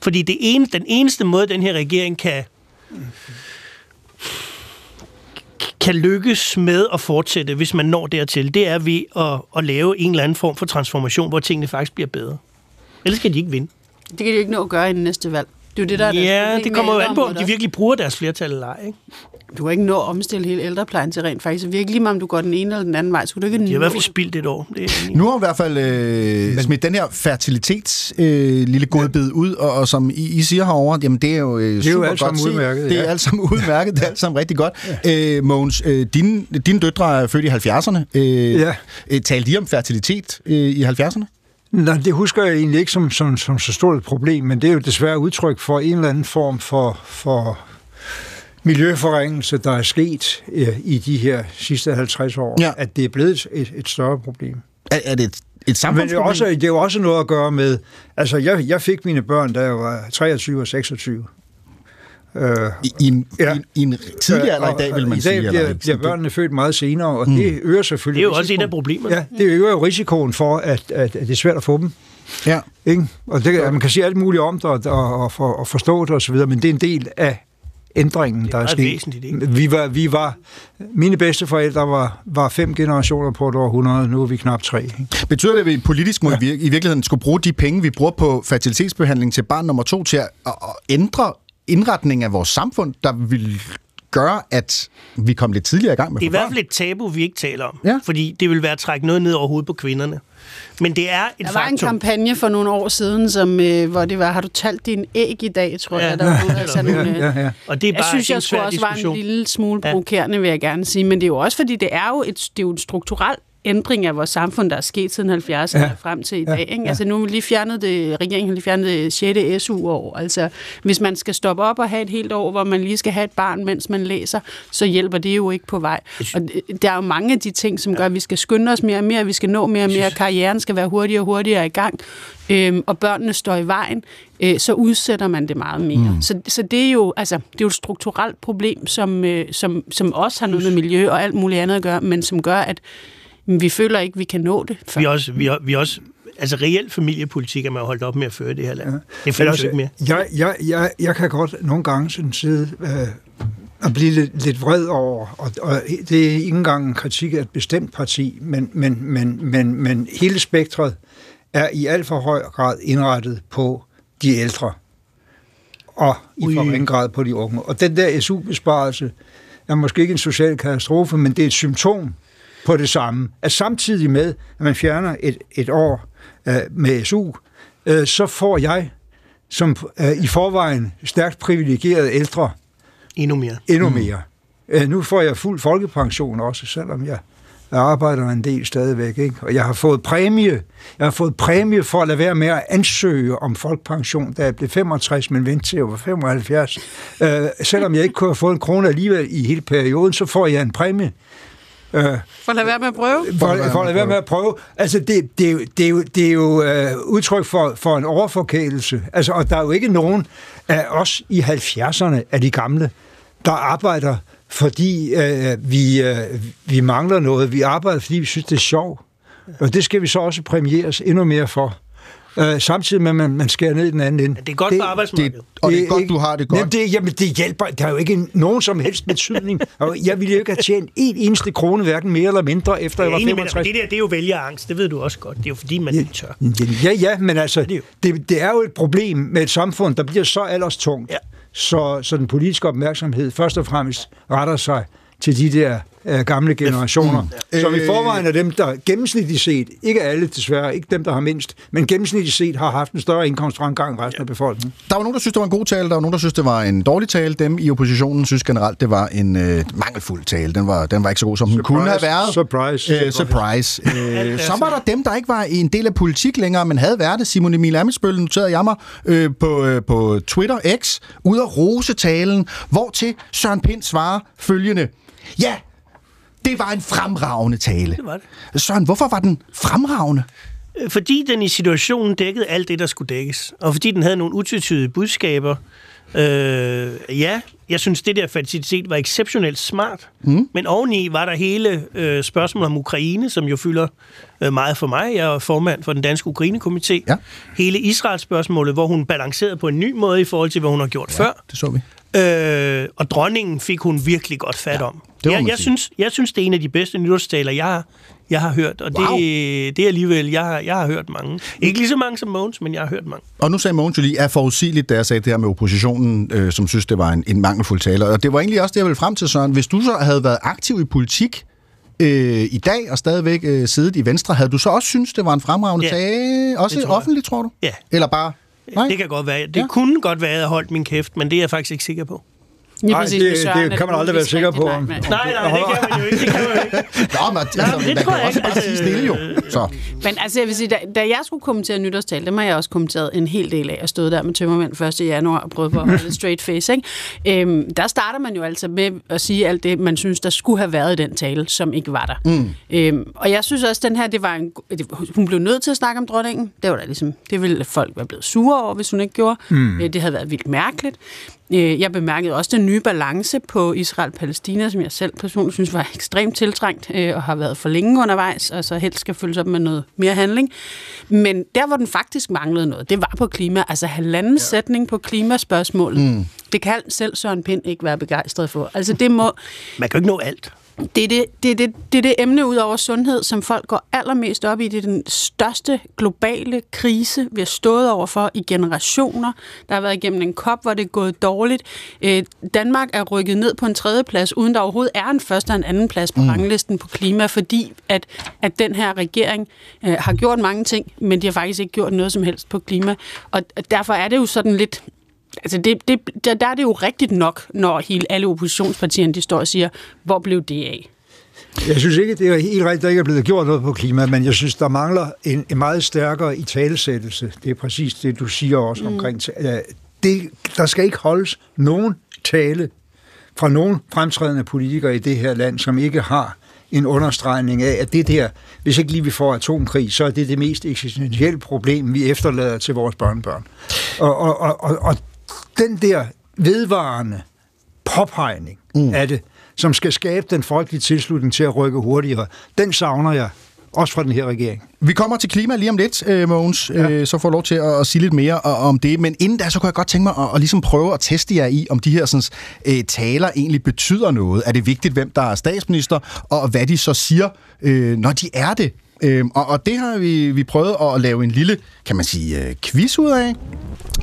Fordi det ene, den eneste måde, den her regering kan kan lykkes med at fortsætte, hvis man når dertil, det er ved at, at lave en eller anden form for transformation, hvor tingene faktisk bliver bedre. Ellers kan de ikke vinde. Det kan de jo ikke nå at gøre i den næste valg. Det er jo det, der er Ja, det med kommer jo an på, om de virkelig bruger deres flertal eller ej. Ikke? Du kan ikke nå at omstille hele ældreplejen til rent faktisk. Virkelig lige meget, om du går den ene eller den anden vej. Skulle du ikke De har i nå hvert fald spildt et år. Det er. Nu har i hvert fald øh, smidt den her fertilitets øh, lille godbid ud, og, og som I, I siger herovre, jamen det er jo øh, Det er jo super alt sammen godt set. udmærket, Det er ja. alt sammen udmærket, det er alt sammen rigtig godt. Ja. Øh, Mogens, øh, dine, dine døtre er født i 70'erne. Øh, Ja. øh, talte de om fertilitet øh, i 70'erne? Nej, det husker jeg egentlig ikke som, som, som så stort et problem, men det er jo desværre udtryk for en eller anden form for, for miljøforringelse, der er sket øh, i de her sidste 50 år, Ja. at det er blevet et, et større problem. Er, er det et, et Men det er, samfundsproblem? også, det er jo også noget at gøre med, altså jeg, jeg fik mine børn, da jeg var 23 og 26. Øh, I, i, en, Ja. i, en- i en tidligere alder i dag, vil man I sige. dag eller bliver, bliver børnene født meget senere, og mm. det øger selvfølgelig Det er jo også risikoen. et af problemerne. Ja, det øger jo risikoen for, at, at, at det er svært at få dem. Ja. Ikke? Og det, man kan sige alt muligt om det, og, og, for, og forstå det osv., men det er en del af ændringen, der er meget sket. væsentligt, ikke? Vi var, vi var, mine bedsteforældre var, var fem generationer på et århundrede, nu er vi knap tre. Ikke? Betyder det, at vi politisk må ja. i vir- i virkeligheden skulle bruge de penge, vi bruger på fertilitetsbehandling til barn nummer to, til at at ændre indretningen af vores samfund, der vil gøre, at vi kom lidt tidligere i gang med Det er i hvert fald et tabu, vi ikke taler om. Ja. Fordi det vil være at trække noget ned over hovedet på kvinderne. Men det er et Der var en faktum. kampagne for nogle år siden, som, øh, hvor det var, har du talt din æg i dag, tror Ja. jeg, der var nogen, der sagde nogle, øh, Ja, ja. Og det er Jeg bare synes, en jeg tror også var en diskussion. lille smule Ja. provokerende, vil jeg gerne sige. Men det er jo også, fordi det er jo, et, det er jo en strukturel ændring af vores samfund, der er sket siden 70'erne Ja. frem til i dag. Ikke? Altså nu har lige fjernet det, regeringen har lige fjernet det 6. SU-år. Altså hvis man skal stoppe op og have et helt år, hvor man lige skal have et barn, mens man læser, så hjælper det jo ikke på vej. Og der er jo mange af de ting, som gør, at vi skal skynde os mere og mere, vi skal nå mere og mere, karrieren skal være hurtigere og hurtigere i gang, øhm, og børnene står i vejen, øh, så udsætter man det meget mere. Mm. Så, så det er jo altså, det er jo et strukturelt problem, som, øh, som, som også har noget med miljø og alt muligt andet at gøre, men som gør, at mm, vi føler ikke, vi kan nå det. Før. Vi er også, vi er, vi er også altså reelt familiepolitik er man holdt op med at føre det her land. Ja. Det Men findes altså, jo ikke mere. Jeg, jeg, jeg, jeg kan godt nogle gange sådan sidde øh, og blive lidt, lidt vred over, og, og det er ikke engang en kritik af et bestemt parti, men, men, men, men, men hele spektret er i alt for høj grad indrettet på de ældre, og i Ui. for ringe grad på de unge. Og den der SU-besparelse er måske ikke en social katastrofe, men det er et symptom på det samme. At samtidig med, at man fjerner et, et år øh, med SU, øh, så får jeg som øh, i forvejen stærkt privilegerede ældre Endnu mere. endnu mere. Øh, nu får jeg fuld folkepension også, selvom jeg jeg arbejder en del stadigvæk, ikke? Og jeg har fået præmie. Jeg har fået præmie for at lade være med at ansøge om folkepension, da jeg blev 65, men vente til jeg var 75. Øh, selvom jeg ikke kunne have fået en krone alligevel i hele perioden, så får jeg en præmie. Øh, For lad være med at prøve. for, for at lade være med at prøve. Altså, det, det, det er jo, det er jo øh, udtryk for, for en overforkælelse. Altså, og der er jo ikke nogen af os i 70'erne af de gamle, der arbejder, fordi øh, vi, øh, vi mangler noget. Vi arbejder, fordi vi synes, det er sjovt. Og det skal vi så også premieres endnu mere for. Øh, samtidig med, at man, man skærer ned i den anden ende. Det er godt for arbejdsmarkedet. og det er godt, du har det godt. Jamen, det, jamen, det hjælper. Der er jo ikke nogen som helst betydning. [laughs] Og jeg ville jo ikke have tjent en eneste krone, hverken mere eller mindre, efter jeg var Jeg dig, 65. men det der, det er jo vælgerangst. Det ved du også godt. Det er jo fordi, man ikke tør. Ja, ja, men altså, det, det er jo et problem med et samfund, der bliver så alderstungt, ja. så, så den politiske opmærksomhed først og fremmest retter sig til de der øh, gamle generationer, mm. som i forvejen er dem, der gennemsnitligt set, ikke alle desværre, ikke dem, der har mindst, men gennemsnitligt set har haft en større indkomstfremgang end resten af befolkningen. Der var nogen, der synes, det var en god tale, der var nogen, der synes, det var en dårlig tale. Dem i oppositionen synes generelt, det var en øh, mangelfuld tale. Den var, den var ikke så god, som den Surprise, kunne have været. surprise, Øh, surprise. Øh, så var der dem, der ikke var en del af politik længere, men havde været det. Simon Emil Amitsbøl noterede jeg mig øh, på, øh, på Twitter X, ud af rose talen, hvor til Søren Pind svarer følgende. Ja, det var en fremragende tale. Det var det. Søren, hvorfor var den fremragende? Øh, Fordi den i situationen dækkede alt det, der skulle dækkes. Og fordi den havde nogle utvetydige budskaber. Øh, ja, jeg synes, det der facilitet var exceptionelt smart. Mm. Men oveni var der hele øh, spørgsmålet om Ukraine, som jo fylder øh, meget for mig. Jeg er formand for den danske Ukraine-komité. Ja. Hele Israel-spørgsmålet, hvor hun balancerede på en ny måde i forhold til, hvad hun har gjort ja, før. Det så vi. Øh, og dronningen fik hun virkelig godt fat ja, om. Det jeg, jeg, synes, jeg synes, det er en af de bedste nytårstaler, jeg har, jeg har hørt. Og Wow. det, det er alligevel, jeg har, jeg har hørt mange. Ikke lige så mange som Mogens, men jeg har hørt mange. Og nu sagde Mogens jo lige, er forudsigeligt, da jeg sagde det her med oppositionen, øh, som synes, det var en, en mangelfuld tale. Og det var egentlig også det, jeg ville frem til, Søren. Hvis du så havde været aktiv i politik øh, i dag, og stadigvæk øh, siddet i Venstre, havde du så også synes, det var en fremragende Ja, tale? Også tror jeg. offentligt, tror du? Ja. Eller bare... Nej? Det kan godt være. Det ja. kunne godt være, at jeg holdt min kæft, men det er jeg faktisk ikke sikker på. Lige Nej, præcis det- Søren det kan man aldrig være sikker på, nej. Nej, det kan man jo ikke. Det kan man jo ikke. Nå, men, altså, men det man tror kan jeg også ikke. bare sige stille jo. Så. Men altså, jeg vil sige, da, da jeg skulle kommentere nytårstal, dem har jeg også kommenteret en hel del af, og stod der med tømmermænd 1. januar og prøvede på at holde straight face. Ikke? Øhm, der starter man jo altså med at sige alt det, man synes, der skulle have været i den tale, som ikke var der. Mm. Øhm, og jeg synes også, den her, det var en, det, hun blev nødt til at snakke om dronningen. Det var da ligesom, det ville folk være blevet sure over, hvis hun ikke gjorde. Mm. Øh, det havde været vildt mærkeligt. Øh, jeg bemærkede også den nye balance på Israel-Palæstina, som jeg selv personligt synes var ekstremt tiltrængt øh, og har været for længe undervejs, og så helst skal følges op med noget mere handling. Men der, hvor den faktisk manglede noget, det var på klima. Altså halvanden ja. sætning på klimaspørgsmålet. Mm. Det kan selv Søren Pind ikke være begejstret for. Altså det må... Man kan jo ikke nå alt. Det er det, det, er det, det er det emne ud over sundhed, som folk går allermest op i. Det er den største globale krise, vi har stået overfor i generationer. Der har været igennem en kop, hvor det er gået dårligt. Øh, Danmark er rykket ned på en tredje plads, uden der overhovedet er en første og en anden plads på Mm. ranglisten på klima, fordi at, at den her regering øh, har gjort mange ting, men de har faktisk ikke gjort noget som helst på klima. Og derfor er det jo sådan lidt... Altså det, det, der, der er det jo rigtigt nok, når hele alle oppositionspartierne de står og siger, hvor blev det af? Jeg synes ikke, det er helt rigtigt, at der ikke er blevet gjort noget på klima, men jeg synes, der mangler en, en meget stærkere i talesættelse. Det er præcis det, du siger også Mm. omkring. Det, der skal ikke holdes nogen tale fra nogen fremtrædende politikere i det her land, som ikke har en understregning af, at det der, hvis ikke lige vi får atomkrig, så er det det mest eksistentielle problem, vi efterlader til vores børnebørn. Og, og, og, og den der vedvarende påpegning mm. af det, som skal skabe den folkelige tilslutning til at rykke hurtigere, den savner jeg også fra den her regering. Vi kommer til klima lige om lidt, øh, Mogens, ja. øh, så får lov til at, at sige lidt mere o- om det. Men inden da, så kunne jeg godt tænke mig at, at ligesom prøve at teste jer i, om de her sådan, øh, taler egentlig betyder noget. Er det vigtigt, hvem der er statsminister, og hvad de så siger, øh, når de er det? Øh, og, og det har vi, vi prøvet at lave en lille, kan man sige, øh, quiz ud af.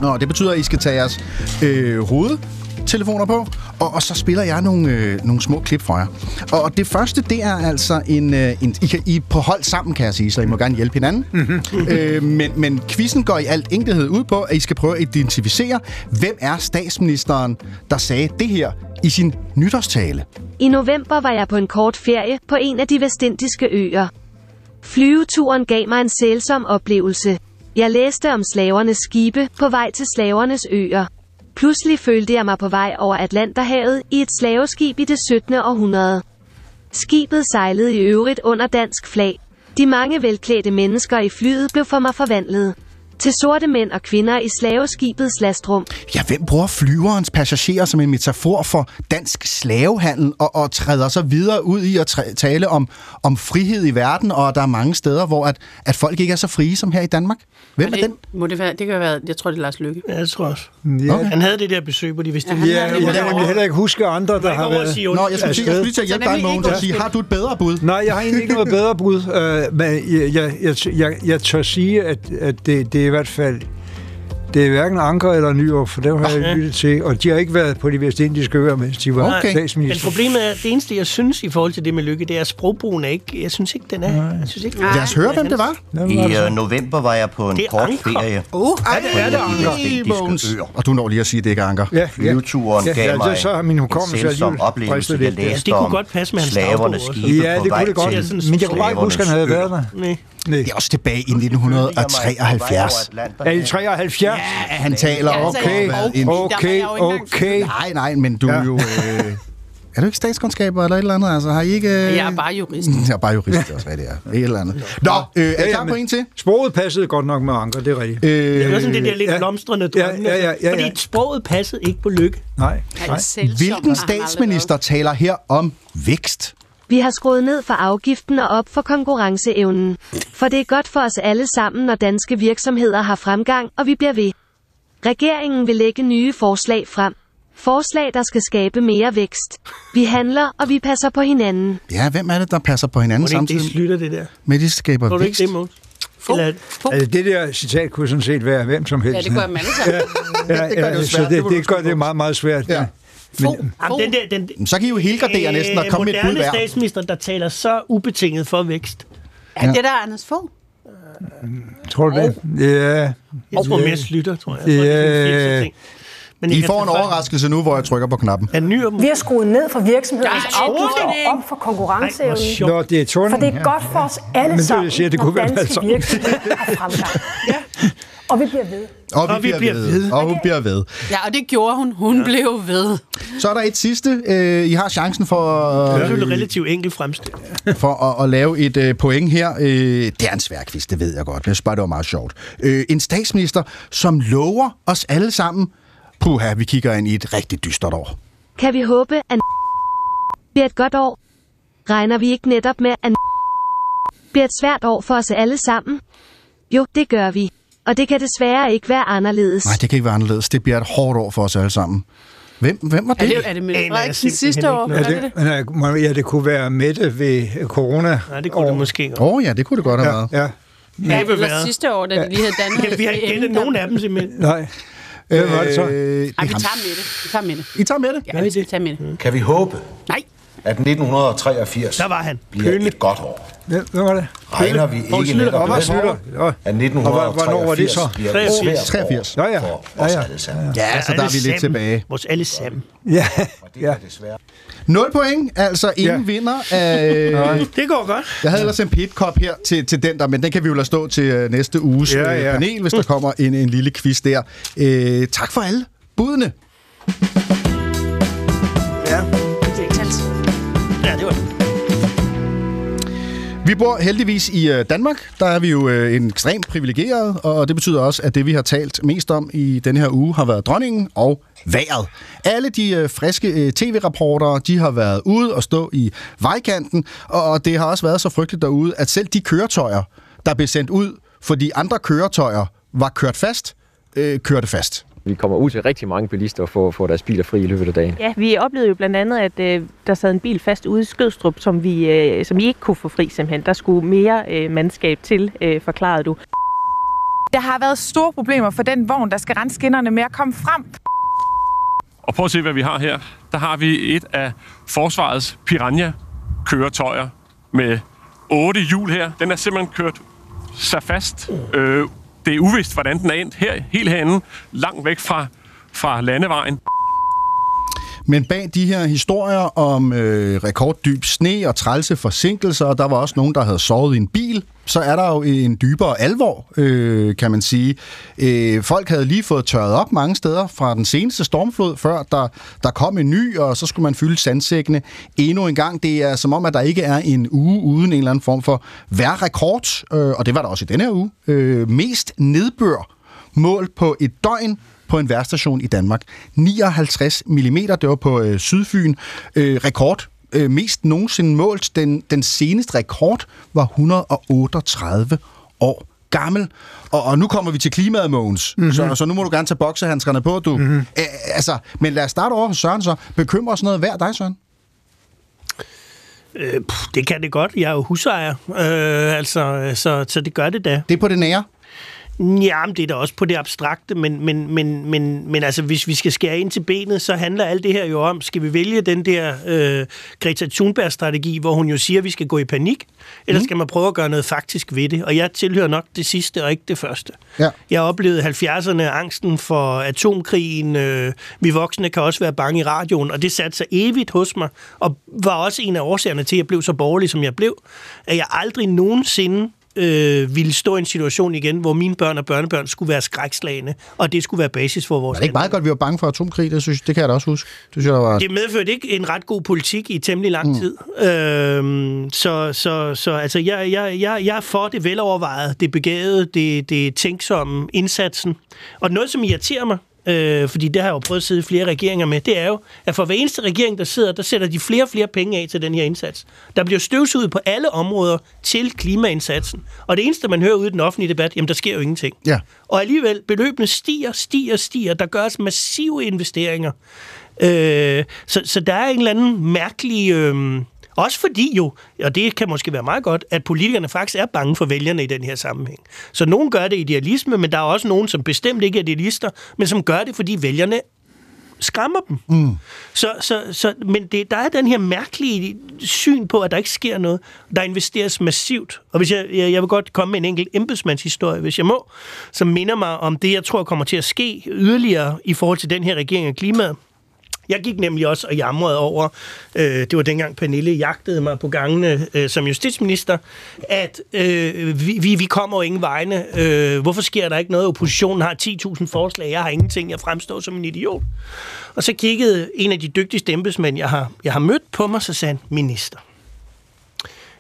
Og det betyder, at I skal tage jeres øh, hovedtelefoner på, og, og så spiller jeg nogle, øh, nogle små klip for jer. Og, og det første, det er altså en... Øh, en I, kan, I er på hold sammen, kan jeg sige, så I må gerne hjælpe hinanden. Mm-hmm. øh, men, men quizzen går i alt enkelhed ud på, at I skal prøve at identificere, hvem er statsministeren, der sagde det her i sin nytårstale. I november var jeg på en kort ferie på en af de vestindiske øer. Flyveturen gav mig en sælsom oplevelse. Jeg læste om slavernes skibe på vej til slavernes øer. Pludselig følte jeg mig på vej over Atlanterhavet i et slaveskib i det 17. århundrede. Skibet sejlede i øvrigt under dansk flag. De mange velklædte mennesker i flyet blev for mig forvandlet til sorte mænd og kvinder i slaveskibets lastrum. Ja, hvem bruger flyverens passagerer som en metafor for dansk slavehandel og, og træder så videre ud i at tale om, om frihed i verden, og der er mange steder, hvor at, at folk ikke er så frie som her i Danmark? Hvem er den? Må det, være, det kan være, jeg tror, det er Lars Lykke. Ja, det tror jeg også. Ja. Okay. Han havde det der besøg på de viste. Ja, jeg kan nemlig heller ikke huske andre, der har været Nå, jeg skulle, sige, jeg skulle lige til at hjælpe dig, Mogens, og sige, har du et bedre bud? Nej, jeg har egentlig ikke noget bedre bud, øh, men jeg, jeg, jeg, jeg, jeg tør sige, at, at det, det er i hvert fald det er hverken Anker eller Nyrup, for dem har jeg lyttet til, og de har ikke været på de vestindiske øer, mens de var Nej, statsminister. Men problemet er, det eneste, jeg synes i forhold til det med lykke, det er, at sprogbrugen er ikke... Jeg synes ikke, den er... Jeg synes ikke, Lad os høre, hvem det var. I øh, november var jeg på en Det er kort Anker. ferie. Uh, er det, er det Anker? Og du når lige at sige, at det ikke er Anker. Ja, Flyveturen Ja, gav ja, mig det- så har min hukommelse en alligevel oplevelse. Jeg lidt. Ja, læste det kunne godt passe med hans slavernes også. skibe Ja, på det kunne det godt, men jeg kunne bare ikke huske, at han havde været der. Nej. Nej. Det er også tilbage i 1973. Er I 73? Ja, Han taler om Okay, en- okay, okay. Nej, nej, men du er jo... Øh, er du ikke statskundskaber eller et eller andet? Altså, har I ikke... Øh... Jeg er bare jurist. [laughs] Jeg er bare jurist, det er også, hvad det er. Et eller andet. Nå, øh, er I klar på en til? Sproget passede godt nok med Anker, det er rigtigt. Øh, Det var sådan det der lidt blomstrende drømme. ja, ja, ja, Fordi ja. sproget passede ikke på lykke. Nej. nej. Hvilken statsminister taler her om vækst? Vi har skruet ned for afgiften og op for konkurrenceevnen. For det er godt for os alle sammen, når danske virksomheder har fremgang, og vi bliver ved. Regeringen vil lægge nye forslag frem. Forslag, der skal skabe mere vækst. Vi handler, og vi passer på hinanden. Ja, hvem er det, der passer på hinanden Må det ikke samtidig? det slutter, det der? Med de skaber du vækst. ikke det, Måns? Eller, Altså, det der citat kunne sådan set være hvem som helst. Ja, det være dem alle sammen. Ja, Det gør det jo ja, så svært. det, Det det gør det meget, meget svært. Ja. Jamen, den der, den, Så kan I jo helgardere næsten og komme med et bud moderne hver. statsminister, der taler så ubetinget for vækst. Er det der er Anders Fogh? Tror du det? Ja. Jeg tror mere slutter, tror jeg. tror, det er Ja. Men I får en overraskelse nu, hvor jeg trykker på knappen. Er Nyrup Vi har skruet ned for virksomhedernes Ja, afgifter og op for konkurrenceevnen. Nå, det er Thorning. For det er godt for os alle Men det, sammen, jeg siger, det når kunne være danske virksomheder har fremgang. [laughs] Og vi bliver ved. Og vi, Og vi bliver, bliver ved. ved. Og hun bliver ved. Ja, og det gjorde hun. Hun ja. blev ved. Så er der et sidste. Øh, I har chancen for, Det er øh, selvfølgelig relativt enkelt fremstilling. for at, at lave et øh, point her. Øh, det er en svær quiz, det ved jeg godt. Jeg synes bare, det var meget sjovt. Øh, en statsminister, som lover os alle sammen, puha, vi kigger ind i et rigtig dystert år. Kan vi håbe, at [laughs] bliver et godt år? Regner vi ikke netop med, at [laughs] bliver et svært år for os alle sammen? Jo, det gør vi. Og det kan desværre ikke være anderledes. Nej, det kan ikke være anderledes. Det bliver et hårdt år for os alle sammen. Hvem, hvem var Er det? det, er det Mette Frederiksen sidste år? Er Ja, det det, det? men, øh, ja, det kunne være Mette ved corona. Nej, det kunne det måske godt. Åh oh, ja, det kunne det godt have Ja, været. ja. Ja, Næppe eller været. sidste år, da de lige havde dannet Ja, vi har ikke gættet nogen af dem simpelthen. Nej. Hvem var det så? Øh, det Ej, vi tager med det. Vi tager med det. I tager med det? Ja, vi skal tage med det. Kan vi håbe, Nej. at 1983 Der var han. bliver Køle. et godt år? Hvem, hvem var det? Regner vi Poul ikke netop Hvor var? Ja. at Og hvornår var det 1983 så? bliver et 83. svært år 83. Ja, ja. for Ja, os ja. alle sammen? Ja, så der er vi lidt tilbage. Vores alle sammen. Ja, Og det ja. desværre 0 point, altså ingen Ja. vinder af... Det går godt. Jeg havde ellers en pitkop her til, til den der, men den kan vi jo lade stå til øh, næste uges Ja, øh, ja. panel, hvis der kommer en, en lille quiz der. Øh, tak for alle budene. Vi bor heldigvis i øh, Danmark. Der er vi jo øh, en ekstremt privilegeret, og det betyder også, at det, vi har talt mest om i denne her uge, har været dronningen og vejret. Alle de øh, friske tv-rapporter, de har været ude og stå i vejkanten, og det har også været så frygteligt derude, at selv de køretøjer, der blev sendt ud, fordi andre køretøjer var kørt fast, øh, kørte fast. Vi kommer ud til rigtig mange bilister og får, får deres biler fri i løbet af dagen. Ja, vi oplevede jo blandt andet, at øh, der sad en bil fast ude i Skødstrup, som vi, øh, som vi ikke kunne få fri simpelthen. Der skulle mere øh, mandskab til, øh, forklarede du. Der har været store problemer for den vogn, der skal rense skinnerne med at komme frem. Og prøv at se, hvad vi har her. Der har vi et af forsvarets Piranha-køretøjer med otte hjul her. Den er simpelthen kørt sig fast. Øh, det er uvist, hvordan den er endt her, helt herinde, langt væk fra, fra landevejen. Men bag de her historier om øh, rekorddyb sne og trælse forsinkelser, og der var også nogen, der havde sovet i en bil, så er der jo en dybere alvor, øh, kan man sige. Øh, folk havde lige fået tørret op mange steder fra den seneste stormflod, før der, der kom en ny, og så skulle man fylde sandsækkene endnu en gang. Det er som om, at der ikke er en uge uden en eller anden form for værrekord, øh, og det var der også i denne her uge. Øh, mest nedbør målt på et døgn på en værstation i Danmark. 59 mm, det var på øh, Sydfyn. Øh, rekord øh, mest nogensinde målt. Den, den seneste rekord var 138 år gammel. Og, og nu kommer vi til klimaet, Mogens. Mm-hmm. Så, så nu må du gerne tage boksehandskerne på, du. Mm-hmm. Æ, altså, men lad os starte over hos Søren så. Bekymrer os noget hver dig, Søren? Øh, pff, det kan det godt. Jeg er jo husejer, øh, altså, så, så det gør det da. Det er på det nære? Ja, men det er da også på det abstrakte, men, men, men, men, men altså, hvis vi skal skære ind til benet, så handler alt det her jo om, skal vi vælge den der øh, Greta Thunberg-strategi, hvor hun jo siger, at vi skal gå i panik, eller mm. skal man prøve at gøre noget faktisk ved det? Og jeg tilhører nok det sidste og ikke det første. Ja. Jeg oplevede 70'erne angsten for atomkrigen. Øh, vi voksne kan også være bange i radioen, og det satte sig evigt hos mig, og var også en af årsagerne til, at jeg blev så borgerlig, som jeg blev, at jeg aldrig nogensinde øh, ville stå i en situation igen, hvor mine børn og børnebørn skulle være skrækslagende, og det skulle være basis for vores Er det ikke meget godt, vi var bange for atomkrig? Det, synes, det kan jeg da også huske. Det, synes jeg, der var... det medførte ikke en ret god politik i temmelig lang tid. Mm. Øhm, så så, så altså, jeg, jeg, jeg, jeg er for det velovervejede, det begavede, det, det tænksomme, indsatsen. Og noget, som irriterer mig, øh, fordi det har jeg jo prøvet at sidde i flere regeringer med, det er jo, at for hver eneste regering, der sidder, der sætter de flere og flere penge af til den her indsats. Der bliver støvsuget på alle områder til klimaindsatsen. Og det eneste, man hører ude i den offentlige debat, jamen der sker jo ingenting. Ja. Og alligevel, beløbene stiger, stiger, stiger. Der gøres massive investeringer. Øh, så, så der er en eller anden mærkelig... Øh, også fordi jo, og det kan måske være meget godt, at politikerne faktisk er bange for vælgerne i den her sammenhæng. Så nogen gør det idealisme, men der er også nogen, som bestemt ikke er idealister, men som gør det, fordi vælgerne skræmmer dem. Mm. Så, så, så, men det, der er den her mærkelige syn på, at der ikke sker noget. Der investeres massivt. Og hvis jeg, jeg, jeg vil godt komme med en enkelt embedsmandshistorie, hvis jeg må, som minder mig om det, jeg tror kommer til at ske yderligere i forhold til den her regering af klimaet. Jeg gik nemlig også og jamrede over, øh, det var dengang Pernille jagtede mig på gangene øh, som justitsminister, at øh, vi, vi, vi kommer jo ingen vegne. Øh, hvorfor sker der ikke noget? Oppositionen har 10.000 forslag, jeg har ingenting, jeg fremstår som en idiot. Og så kiggede en af de dygtigste embedsmænd, jeg har, jeg har mødt på mig, så sagde han, minister,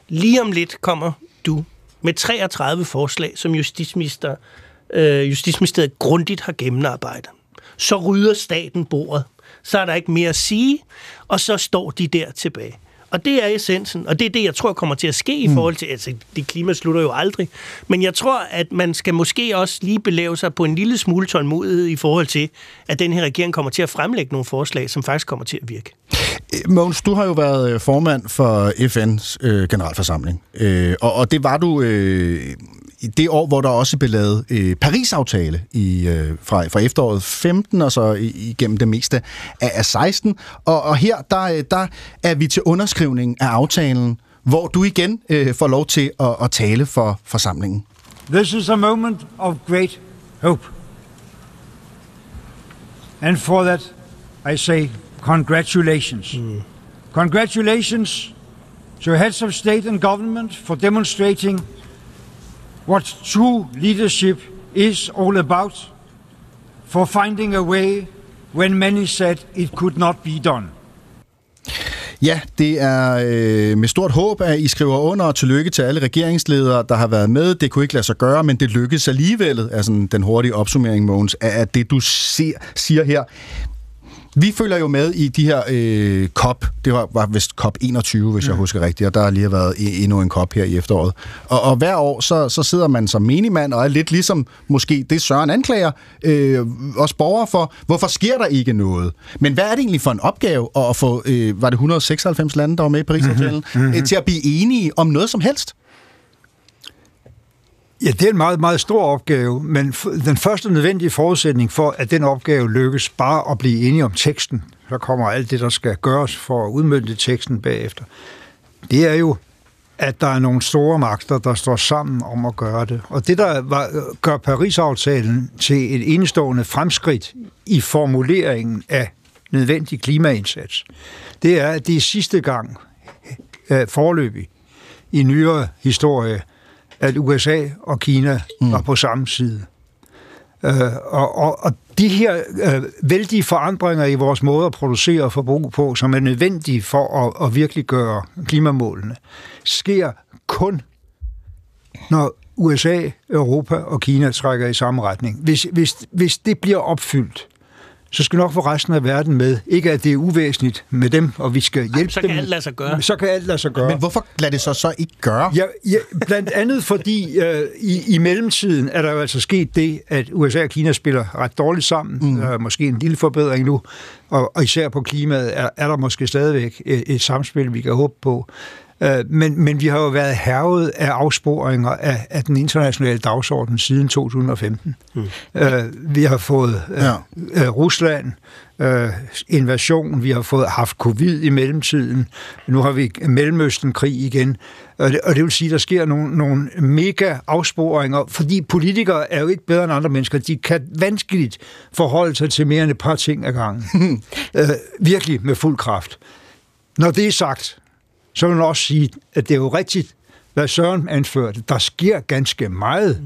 lige om lidt kommer du med 33 forslag, som justitsminister, øh, Justitsministeriet grundigt har gennemarbejdet. Så rydder staten bordet så er der ikke mere at sige, og så står de der tilbage. Og det er essensen, og det er det, jeg tror kommer til at ske i forhold til, altså det klima slutter jo aldrig, men jeg tror, at man skal måske også lige belave sig på en lille smule tålmodighed i forhold til, at den her regering kommer til at fremlægge nogle forslag, som faktisk kommer til at virke. Øh, Mogens, du har jo været øh, formand for FN's øh, generalforsamling, øh, og, og det var du øh, i det år, hvor der også blev lavet øh, Paris-aftale i, øh, fra, fra efteråret 15 og så igennem det meste af, af 16. Og, og her der, øh, der er vi til underskrivning af aftalen, hvor du igen øh, får lov til at, at tale for forsamlingen. This is a moment of great hope. And for that, I say congratulations. Mm. Congratulations to heads of state and government for demonstrating what true leadership is all about, for finding a way when many said it could not be done. Ja, det er øh, med stort håb, at I skriver under, og tillykke til alle regeringsledere, der har været med. Det kunne ikke lade sig gøre, men det lykkedes alligevel, er sådan den hurtige opsummering, Mogens, af det, du ser, siger her. Vi følger jo med i de her øh, COP. Det var, var vist COP 21, hvis mm. jeg husker rigtigt, og der har lige været endnu en COP her i efteråret. Og, og hver år, så, så sidder man som menigmand og er lidt ligesom måske det Søren anklager øh, os borgere for, hvorfor sker der ikke noget? Men hvad er det egentlig for en opgave at få, øh, var det 196 lande, der var med i Paris-aftalen, mm-hmm. øh, til at blive enige om noget som helst? Ja, det er en meget, meget stor opgave, men den første nødvendige forudsætning for, at den opgave lykkes, bare at blive enige om teksten, så kommer alt det, der skal gøres for at udmønte teksten bagefter, det er jo, at der er nogle store magter, der står sammen om at gøre det. Og det, der var, gør Paris-aftalen til et enestående fremskridt i formuleringen af nødvendig klimaindsats, det er, at det er sidste gang øh, forløbig i nyere historie, at USA og Kina mm. var på samme side. Øh, og, og, og de her øh, vældige forandringer i vores måde at producere og forbruge på, som er nødvendige for at, at virkelig gøre klimamålene, sker kun, når USA, Europa og Kina trækker i samme retning. Hvis, hvis, hvis det bliver opfyldt, så skal nok få resten af verden med. Ikke at det er uvæsentligt med dem, og vi skal hjælpe så dem. kan alt lade sig gøre. Så kan alt lade sig gøre. Men hvorfor lader det så så ikke gøre? Ja, ja blandt andet fordi øh, i, i mellemtiden er der jo altså sket det, at USA og Kina spiller ret dårligt sammen. Mm. Der er måske en lille forbedring nu, og, og især på klimaet er, er der måske stadigvæk et, et samspil, vi kan håbe på. Øh, Men, men vi har jo været hervet af afsporinger af, af den internationale dagsorden siden 2015. Mm. Øh, vi har fået øh, Ja. Rusland, øh, invasion, vi har fået haft covid i mellemtiden, nu har vi Mellemøsten-krig igen, og det, og det vil sige, at der sker nogle, nogle mega afsporinger, fordi politikere er jo ikke bedre end andre mennesker. De kan vanskeligt forholde sig til mere end et par ting ad gangen. [laughs] øh, virkelig med fuld kraft. Når det er sagt, så vil man også sige, at det er jo rigtigt, hvad Søren anførte. Der sker ganske meget.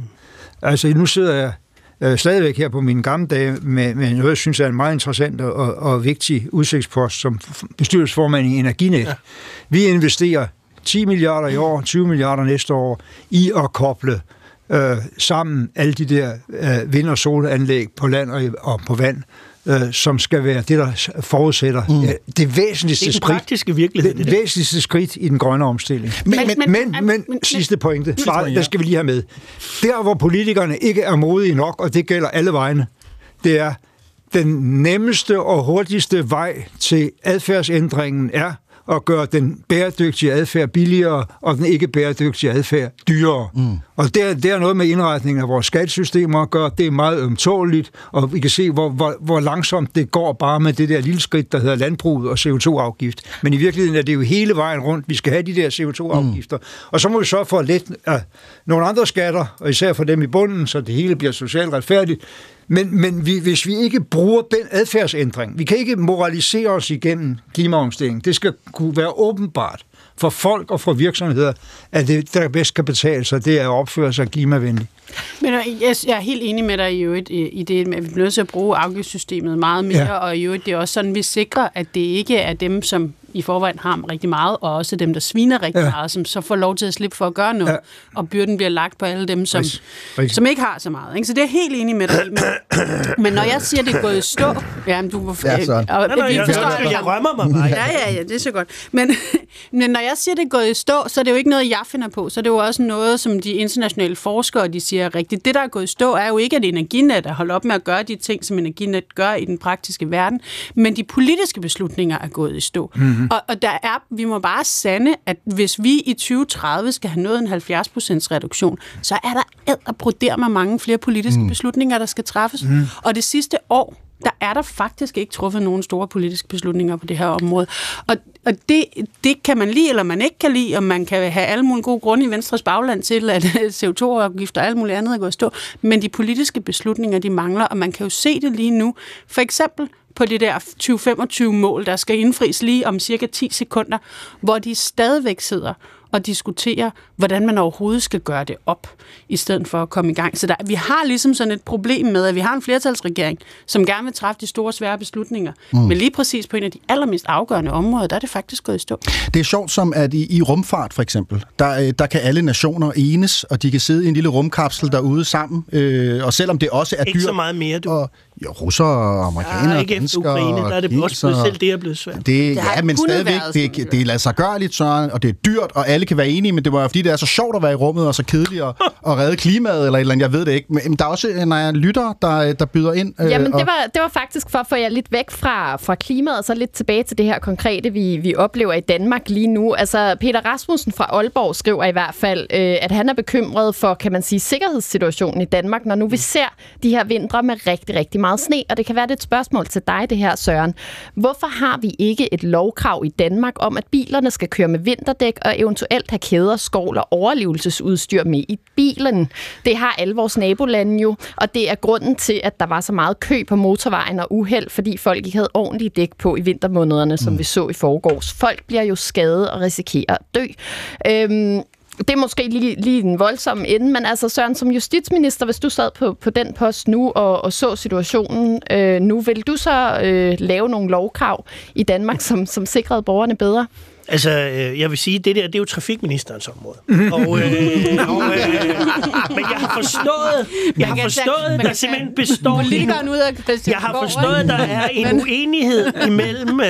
Altså, nu sidder jeg øh, stadigvæk her på mine gamle dage med, med noget, jeg synes er en meget interessant og, og vigtig udsigtspost som bestyrelsesformand i Energinet. Ja. Vi investerer 10 milliarder i år, 20 milliarder næste år, i at koble øh, sammen alle de der øh, vind- og solanlæg på land og, og på vand, øh, som skal være det, der forudsætter mm. det væsentligste Det er den skridt. praktiske virkelighed, Det, det væsentligste skridt i den grønne omstilling. Men- Men, men- men, men, men, men sidste pointe, ja. der skal vi lige have med. Der, hvor politikerne ikke er modige nok, og det gælder alle vegne, det er, den nemmeste og hurtigste vej til adfærdsændringen er at gøre den bæredygtige adfærd billigere, og den ikke bæredygtige adfærd dyrere. Mm. Og det er, det er noget med indretningen af vores skattesystemer at gøre. Det er meget ømtåligt, og vi kan se, hvor, hvor, hvor langsomt det går bare med det der lille skridt, der hedder landbruget og CO2-afgift. Men i virkeligheden er det jo hele vejen rundt. Vi skal have de der CO2-afgifter. Mm. Og så må vi så for at lette uh, nogle andre skatter, og især for dem i bunden, så det hele bliver socialt retfærdigt. Men, men vi, hvis vi ikke bruger den adfærdsændring, vi kan ikke moralisere os igennem klimaomstilling. Det skal kunne være åbenbart for folk og for virksomheder, at det, der bedst kan betale sig, det er at opføre sig klimavenligt. Men øh, jeg, er helt enig med dig i øvrigt i, det, at vi bliver nødt til at bruge afgiftssystemet meget mere, ja. og i øvrigt det er også sådan, vi sikrer, at det ikke er dem, som i forvejen har rigtig meget, og også dem, der sviner rigtig ja. Ja. meget, som så får lov til at slippe for at gøre noget, ja. Ja. og byrden bliver lagt på alle dem, som, Præcis. Præcis. som ikke har så meget. Ikke? Så det er jeg helt enig med dig. Men, [coughs] men når jeg siger, det er gået i stå... Jamen, du må... Ja, Søren. og, Nej, nej, vi jeg- forstår jeg- jeg rømmer mig bare. Ja, ja, ja, det er så godt. Men, [laughs] men når jeg siger, det er gået i stå, så er det jo ikke noget, jeg finder på. Så er det jo også noget, som de internationale forskere de siger er rigtigt. Det, der er gået i stå, er jo ikke, at Energinet er holdt op med at gøre de ting, som Energinet gør i den praktiske verden, men de politiske beslutninger er gået i stå. Mm-hmm. Og, og der er, vi må bare sande, at hvis vi i 2030 skal have nået en 70% reduktion, så er der ad og broder med mange flere politiske mm. beslutninger, der skal træffes. Mm. Og det sidste år, der er der faktisk ikke truffet nogen store politiske beslutninger på det her område. Og, og det, det kan man lide, eller man ikke kan lide, og man kan have alle mulige gode grunde i Venstres bagland til, at [laughs] CO2-afgifter og alt muligt andet er gået stå. Men de politiske beslutninger, de mangler, og man kan jo se det lige nu. For eksempel på det der 2025-mål, der skal indfries lige om cirka 10 sekunder, hvor de stadigvæk sidder og diskuterer, hvordan man overhovedet skal gøre det op, i stedet for at komme i gang. Så der, vi har ligesom sådan et problem med, at vi har en flertalsregering, som gerne vil træffe de store, svære beslutninger. Mm. Men lige præcis på en af de allermest afgørende områder, der er det faktisk gået i stå. Det er sjovt som, at i, i rumfart for eksempel, der, øh, der kan alle nationer enes, og de kan sidde i en lille rumkapsel derude sammen, øh, og selvom det også er Ikke dyrt... så meget mere, du. Og, jo, russer og amerikanere, Ah, ikke efter danskere Ukraine, der er det også blevet, selv det er blevet svært. Det, Det ja, men kun stadigvæk, været det, det, det er lade sig gøre lidt, Søren, og det er dyrt, og alle kan være enige, men det var jo fordi, det er så sjovt at være i rummet, og så kedeligt at, [laughs] at redde klimaet, eller et eller andet, jeg ved det ikke. Men men der er også, når jeg lytter, der, der byder ind. øh, Jamen, og- det var, det var faktisk for at få jer lidt væk fra, fra klimaet, og så lidt tilbage til det her konkrete, vi, vi oplever i Danmark lige nu. Altså, Peter Rasmussen fra Aalborg skriver i hvert fald, øh, at han er bekymret for, kan man sige, sikkerhedssituationen i Danmark, når nu vi ser de her vintre med rigtig, rigtig meget meget sne, og det kan være er et spørgsmål til dig, det her, Søren. Hvorfor har vi ikke et lovkrav i Danmark om, at bilerne skal køre med vinterdæk og eventuelt have kæder, skål og overlevelsesudstyr med i bilen? Det har alle vores nabolande jo, og det er grunden til, at der var så meget kø på motorvejen og uheld, fordi folk ikke havde ordentlige dæk på i vintermånederne, som mm. vi så i forgårs. Folk bliver jo skadet og risikerer at dø. Øhm, det er måske lige, lige en voldsom ende, men altså Søren, som justitsminister, hvis du sad på, på den post nu og, og så situationen øh, nu, vil du så øh, lave nogle lovkrav i Danmark, som, som sikrede borgerne bedre? Altså, øh, jeg vil sige, det der, det er jo trafikministerens område. og, øh, [laughs] og, øh, men jeg har forstået, jeg har forstået, der simpelthen består... Politikeren ud af Jeg har forstået, der er en uenighed imellem... Øh,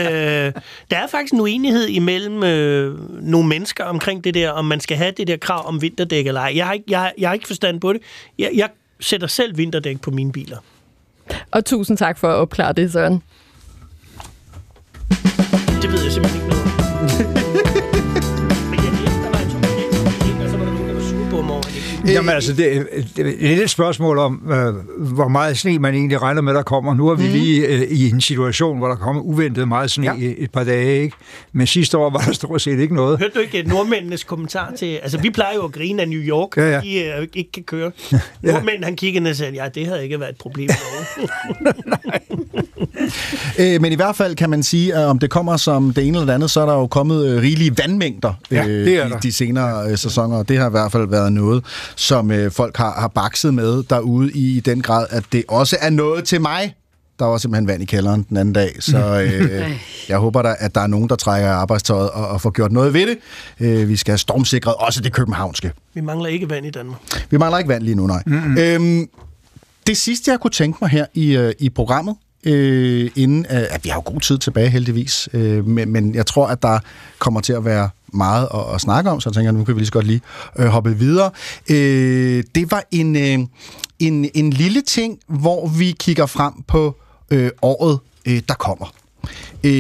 der er faktisk en uenighed imellem øh, nogle mennesker omkring det der, om man skal have det der krav om vinterdæk eller ej. Jeg har ikke, jeg, jeg har ikke forstand på det. Jeg, jeg sætter selv vinterdæk på mine biler. Og tusind tak for at opklare det, Søren. Det ved jeg simpelthen Jamen altså, det, det, det er lidt et spørgsmål om, øh, hvor meget sne man egentlig regner med, der kommer. Nu er vi mm. lige øh, i en situation, hvor der kommer uventet meget sne ja. i et par dage, ikke? Men sidste år var der stort set ikke noget. Hørte du ikke nordmændenes kommentar til... Altså, vi plejer jo at grine af New York, Ja, ja. de øh, ikke kan køre. [laughs] Nordmænden, han kiggede ned og sagde, ja, det havde ikke været et problem. [laughs] Øh, men i hvert fald kan man sige, at om det kommer som det ene eller det andet, så er der jo kommet øh, rigelige vandmængder Ja, øh, det er i der. de senere øh, sæsoner, og det har i hvert fald været noget, som øh, folk har, har bakset med derude i, i den grad, at det også er noget til mig. Der var simpelthen vand i kælderen den anden dag, så [laughs] øh, jeg håber da, at der er nogen, der trækker arbejdstøjet og, og får gjort noget ved det. Øh, vi skal have stormsikret også det københavnske. vi mangler ikke vand i Danmark. Vi mangler ikke vand lige nu, nej. Mm-hmm. Øhm, det sidste, jeg kunne tænke mig her i, øh, i programmet, øh, inden, øh, at vi har jo god tid tilbage heldigvis, øh, men, men jeg tror, at der kommer til at være meget at, at snakke om, så jeg tænker, nu kan vi lige så godt lige øh, hoppe videre. Øh, det var en, øh, en, en lille ting, hvor vi kigger frem på øh, året, øh, der kommer. Øh,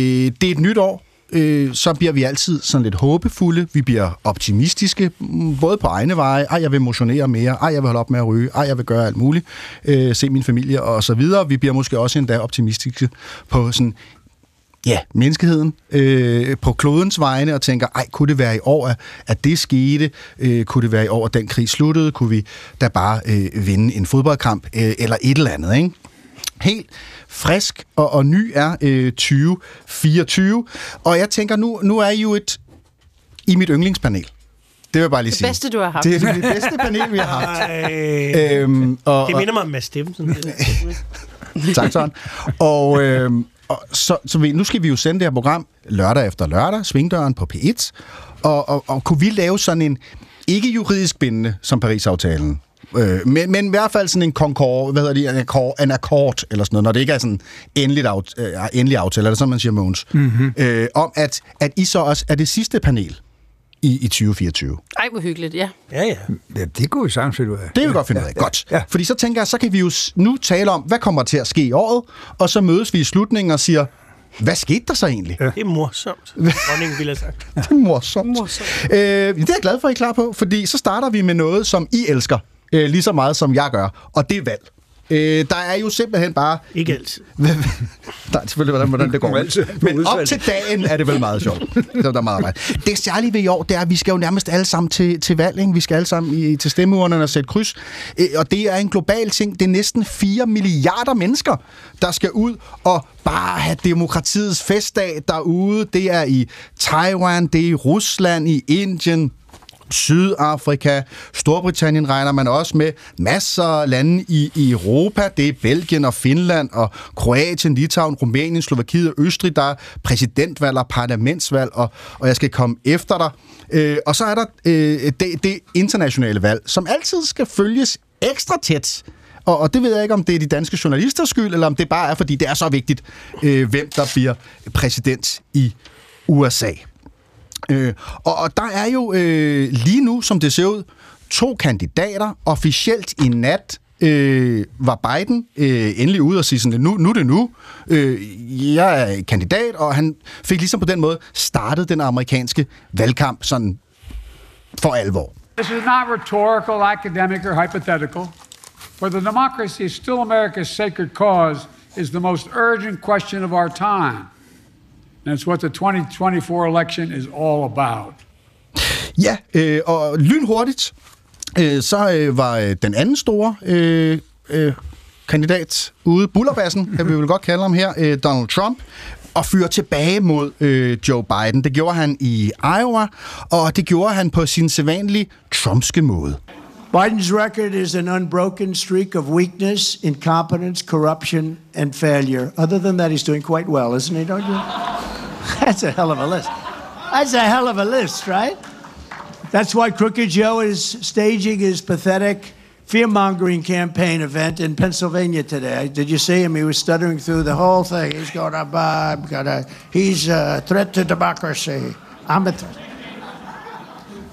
det er et nyt år, øh, så bliver vi altid sådan lidt håbefulde. Vi bliver optimistiske, mm, både på egne veje. Ej, jeg vil motionere mere. Ej, jeg vil holde op med at ryge. Ej, jeg vil gøre alt muligt. Øh, se min familie og så videre. Vi bliver måske også endda optimistiske på sådan ja, menneskeheden øh, på klodens vegne og tænker, ej, kunne det være i år, at, at det skete? Øh, kunne det være i år, at den krig sluttede? Kunne vi da bare øh, vinde en fodboldkamp? Øh, eller et eller andet, ikke? Helt frisk og, og ny er øh, 2024. Og jeg tænker, nu, nu er I jo et i mit yndlingspanel. Det vil jeg bare lige Det sige. bedste, du har haft. Det er det bedste panel, vi har haft. [laughs] Øhm, og, det minder mig om Mads Steffensen. [laughs] Tak, Søren. Og, øh, og så, så vi, nu skal vi jo sende det her program lørdag efter lørdag, Svingdøren på P1. Og, og, og kunne vi lave sådan en, ikke juridisk bindende som Paris-aftalen, øh, men, men i hvert fald sådan en concord, hvad hedder det, en akkord, en akkord eller sådan noget, når det ikke er sådan endeligt aft, øh, endelig aftale, er det sådan, man siger, Måns? Mm-hmm. Øh, om at, at I så også er det sidste panel i, i 2024. Ej, hvor hyggeligt, ja. Ja, ja. Ja, det kunne vi sagtens finde ud af. Det vil vi godt finde ud af. Godt. Ja. Fordi så tænker jeg, så kan vi jo nu tale om, hvad kommer til at ske i året, og så mødes vi i slutningen og siger, hvad skete der så egentlig? Ja. Det er morsomt. Dronningen ville have sagt. [laughs] Det er morsomt. morsomt. Øh, det er jeg glad for, at I er klar på, fordi så starter vi med noget, som I elsker, øh, lige så meget som jeg gør, og det er valg. Øh, der er jo simpelthen bare... Ikke altid. Der er selvfølgelig, hvordan, hvordan det går. Altid. Men op til dagen er det vel meget sjovt. Så der er meget arbejde. Det særlige ved i år, det er, at vi skal jo nærmest alle sammen til, til valg. Ikke? Vi skal alle sammen i, til stemmeurnerne og sætte kryds. Øh, Og det er en global ting. Det er næsten 4 milliarder mennesker, der skal ud og bare have demokratiets festdag derude. Det er i Taiwan, det er i Rusland, i Indien, Sydafrika, Storbritannien regner man også med, masser af lande i, i Europa, det er Belgien og Finland og Kroatien, Litauen, Rumænien, Slovakiet og Østrig, der er præsidentvalg og parlamentsvalg, og, og jeg skal komme efter dig. Øh, og så er der øh, det, det internationale valg, som altid skal følges ekstra tæt. Og, og det ved jeg ikke, om det er de danske journalisters skyld, eller om det bare er, fordi det er så vigtigt, øh, hvem der bliver præsident i USA. Øh, og, og der er jo øh, lige nu, som det ser ud, to kandidater. Officielt i nat øh, var Biden øh, endelig ude og sige sådan, nu, nu er det nu. Øh, jeg er kandidat, og han fik ligesom på den måde startet den amerikanske valgkamp sådan for alvor. This is not rhetorical, academic, or hypothetical. For the democracy is still America's sacred cause, is the most urgent question of our time. That's what the 2024 election is all about. Ja, øh, og lynhurtigt, øh, så øh, var øh, den anden store øh, øh, kandidat ude, Bullerbassen, kan vi vel godt kalde ham her, øh, Donald Trump, og fyre tilbage mod øh, Joe Biden. Det gjorde han i Iowa, og det gjorde han på sin sædvanlige trumpske måde. Biden's record is an unbroken streak of weakness, incompetence, corruption, and failure. Other than that, he's doing quite well, isn't he, don't you? [laughs] That's a hell of a list. That's a hell of a list, right? That's why Crooked Joe is staging his pathetic fear-mongering campaign event in Pennsylvania today. Did you see him? He was stuttering through the whole thing. He's going to, uh, gonna, he's a threat to democracy. I'm a threat.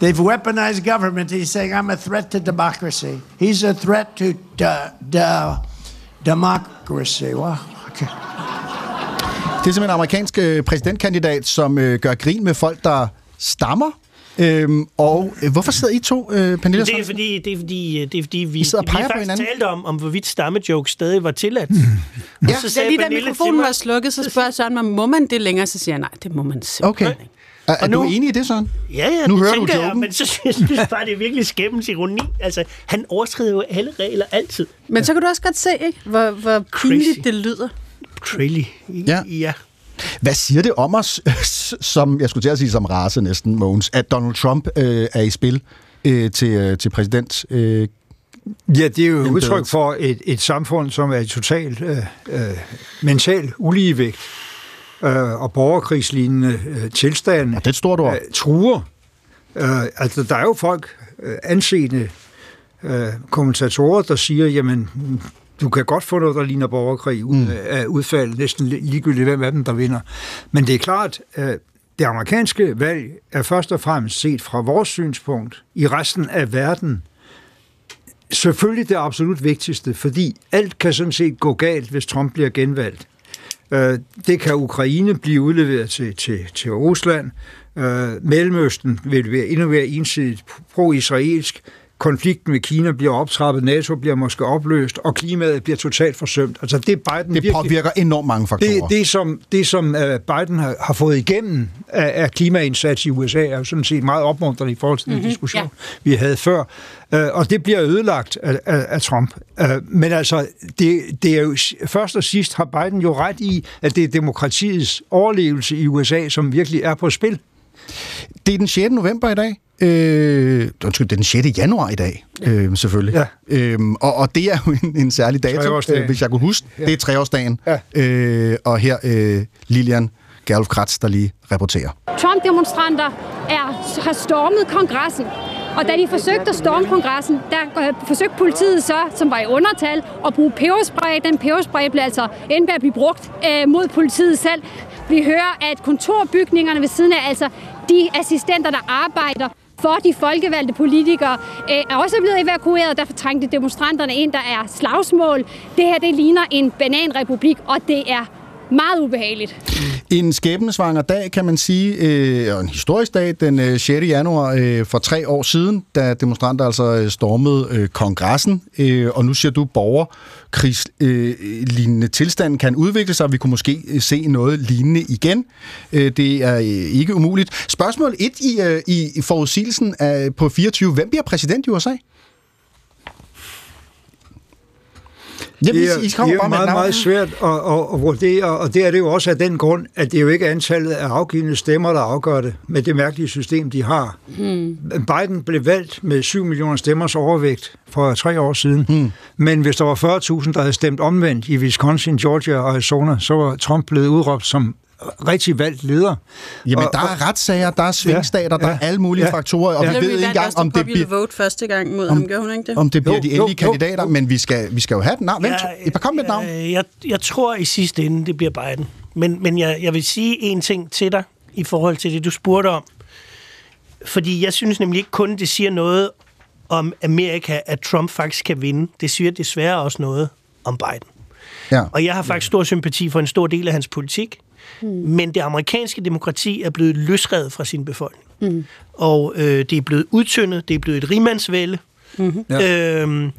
They've weaponized government. He's saying, I'm a threat to democracy. He's a threat to de- de- democracy. Wow. Okay. Det er simpelthen en amerikansk øh, præsidentkandidat, som øh, gør grin med folk, der stammer. Øhm, og øh, hvorfor sidder I to, øh, Pernille? Det er fordi, det er fordi, det er fordi vi, I sidder og vi peger på faktisk hinanden. talte om, om hvorvidt stammejokes stadig var tilladt. Mm. Ja, så lige da mikrofonen var slukket, så spørger Søren mig, må man det længere? Så siger jeg, nej, det må man simpelthen Okay. Er, er du enig i det, Søren? Ja, ja, Nu det hører du tænker jeg, joken. men så jeg synes bare, det er virkelig skæmmens ironi. Altså, han overskrider jo alle regler altid. Men så kan du også godt se, ikke, hvor, hvor pinligt det lyder. Crazy. Ja. ja. Hvad siger det om os, [laughs] som jeg skulle til at sige som race næsten, Mogens, at Donald Trump øh, er i spil øh, til, øh, til præsident? Øh, Ja, det er jo et udtryk for et, et samfund, som er i total øh, øh, mental uligevægt øh, og borgerkrigslignende øh, tilstande. det er et stort ord. Øh, truer. Øh, altså, der er jo folk, øh, anseende øh, kommentatorer, der siger, jamen, du kan godt få noget, der ligner borgerkrig ud Mm. af udfald, næsten ligegyldigt, hvem af dem, der vinder. Men det er klart, øh, det amerikanske valg er først og fremmest set fra vores synspunkt i resten af verden selvfølgelig det absolut vigtigste, fordi alt kan sådan set gå galt, hvis Trump bliver genvalgt. Øh, Det kan Ukraine blive udleveret til, til, til Rusland. Øh, Mellemøsten vil være endnu mere ensidigt pro-israelsk. Konflikten med Kina bliver optrappet, NATO bliver måske opløst, og klimaet bliver totalt forsømt. Altså det Biden det påvirker enormt mange faktorer. det, det, som, det, som uh, Biden har, har fået igennem af, af klimaindsats i USA, er jo sådan set meget opmuntrende i forhold til den Mhm, mm-hmm. diskussion, ja. vi havde før. Uh, og det bliver ødelagt af, af, af Trump. Uh, men altså, det, det er jo først og sidst har Biden jo ret i, at det er demokratiets overlevelse i USA, som virkelig er på spil. Det er den 6. november i dag. Øh, undskyld, det er den 6. januar i dag, øh, selvfølgelig. Ja. Øhm, og, og det er jo en, en særlig dato, øh, hvis jeg kunne huske. Ja. Det er treårsdagen. Ja. Øh, og her øh, Lilian Gerlof Kratz, der lige rapporterer. Trump-demonstranter er, har stormet kongressen. Og da de forsøgte at storme kongressen, der øh, forsøgte politiet så, som var i undertal, at bruge peberspray. Den peberspray blev altså endte med at blive brugt øh, mod politiet selv. Vi hører, at kontorbygningerne ved siden af, altså de assistenter, der arbejder for de folkevalgte politikere, øh, er også blevet evakueret. Derfor trængte demonstranterne ind, der er slagsmål. Det her, det ligner en bananrepublik, og det er meget ubehageligt. En skæbnesvanger dag, kan man sige, øh, og en historisk dag, den øh, 6. januar øh, for tre år siden, da demonstranter altså øh, stormede øh, kongressen, øh, og nu siger du, borgerkrigslignende øh, lignende tilstand kan udvikle sig, og vi kunne måske øh, se noget lignende igen. Øh, det er øh, ikke umuligt. Spørgsmål 1 i, øh, i forudsigelsen af, på 24. Hvem bliver præsident i USA? Jamen, det er, I- kommer det er bare jo meget, meget svært at, at, at vurdere, og det er det jo også af den grund, at det er jo ikke antallet af afgivende stemmer, der afgør det, med det mærkelige system, de har. Hmm. Biden blev valgt med 7 millioner stemmers overvægt for tre år siden, hmm. men hvis der var 40.000, der havde stemt omvendt i Wisconsin, Georgia og Arizona, så var Trump blevet udråbt som rigtig valgt leder. Jamen, der er retssager, der er svingstater, der er alle mulige faktorer, og vi ved ikke engang, om det bliver... vote første gang mod Om- ham, gjorde hun ikke det? om det bliver Jo, de jo, endelige jo, kandidater, men vi skal, vi skal jo have et navn. Hvem, ja, bare kom med et navn. Jeg, jeg, jeg tror i sidste ende, det bliver Biden. Men, men jeg, jeg vil sige en ting til dig i forhold til det, du spurgte om. Fordi jeg synes nemlig ikke kun, det siger noget om Amerika, at Trump faktisk kan vinde. Det siger desværre også noget om Biden. Ja. Og jeg har faktisk stor sympati for en stor del af hans politik. Hmm. Men det amerikanske demokrati er blevet løsrevet fra sin befolkning. Mm. Og øh, det er blevet udtyndet, det er blevet et rimandsvælde. Mm-hmm. Ja. Øhm,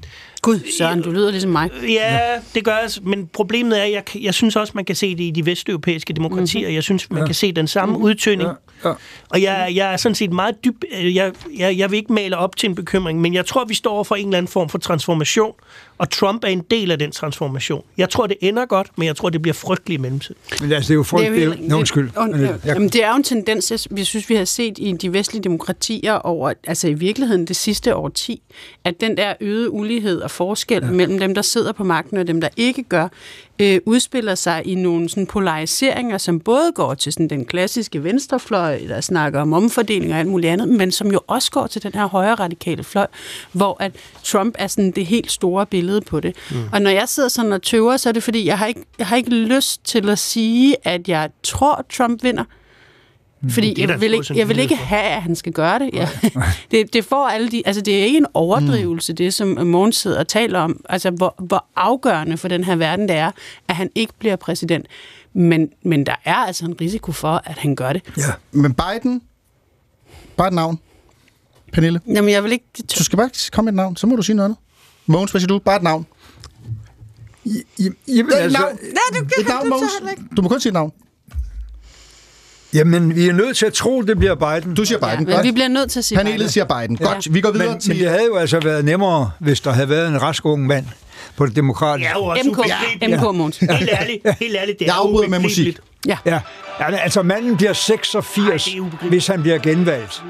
Gud, Søren, du lyder ligesom mig. Ja, det gør jeg, men problemet er, at jeg, jeg synes også, man kan se det i de vesteuropæiske demokratier. Mhm. Jeg synes, man Ja. kan se den samme udtøning. Ja. Og jeg, jeg er sådan set meget dyb... øh, Jeg, jeg, jeg vil ikke male op til en bekymring, men jeg tror, vi står over for en eller anden form for transformation, og Trump er en del af den transformation. Jeg tror, det ender godt, men jeg tror, det bliver frygteligt i mellemtiden. Men altså, det er jo frygt... Det er jo, Nå, undskyld. Og, Jeg- jamen, det er jo en tendens, vi synes, vi har set i de vestlige demokratier over, altså i virkeligheden det sidste årti, at den der øgede ulighed og forskel ja. mellem dem, der sidder på magten og dem, der ikke gør, øh, udspiller sig i nogle sådan polariseringer, som både går til sådan den klassiske venstrefløj, der snakker om omfordeling og alt muligt andet, men som jo også går til den her højre radikale fløj, hvor at Trump er sådan det helt store billede på det. Mm. Og når jeg sidder sådan og tøver, så er det fordi, jeg har ikke, jeg har ikke lyst til at sige, at jeg tror, Trump vinder. Fordi Det er der jeg vil, ikke, jeg vil ikke have, at han skal gøre det. Ja. [laughs] det, det får alle de, altså det er ikke en overdrivelse, det som Mogens sidder og taler om. Altså hvor, hvor afgørende for den her verden det er, at han ikke bliver præsident. Men, men der er altså en risiko for, at han gør det. Ja. Men Biden, bare et navn. Pernille, Jamen jeg vil ikke... du skal bare komme med et navn, så må du sige noget andet. Mogens, hvad siger du? Bare et navn. Jamen, Et altså, navn. Et navn, Mogens. Du må kun sige et navn. Jamen, vi er nødt til at tro, det bliver Biden. Du siger Biden. Men Godt. vi bliver nødt til at sige Panelet Biden. siger Biden. Godt, vi går videre men, til... Men det havde jo altså været nemmere, hvis der havde været en rask ung mand på det demokratiske. Er også MK, ubegribeligt. MK Mogens. Helt ærligt, helt ærligt, det Jeg er afbryder med musik. Ja. Ja. ja men altså, manden bliver 86, Ej, er hvis han bliver genvalgt.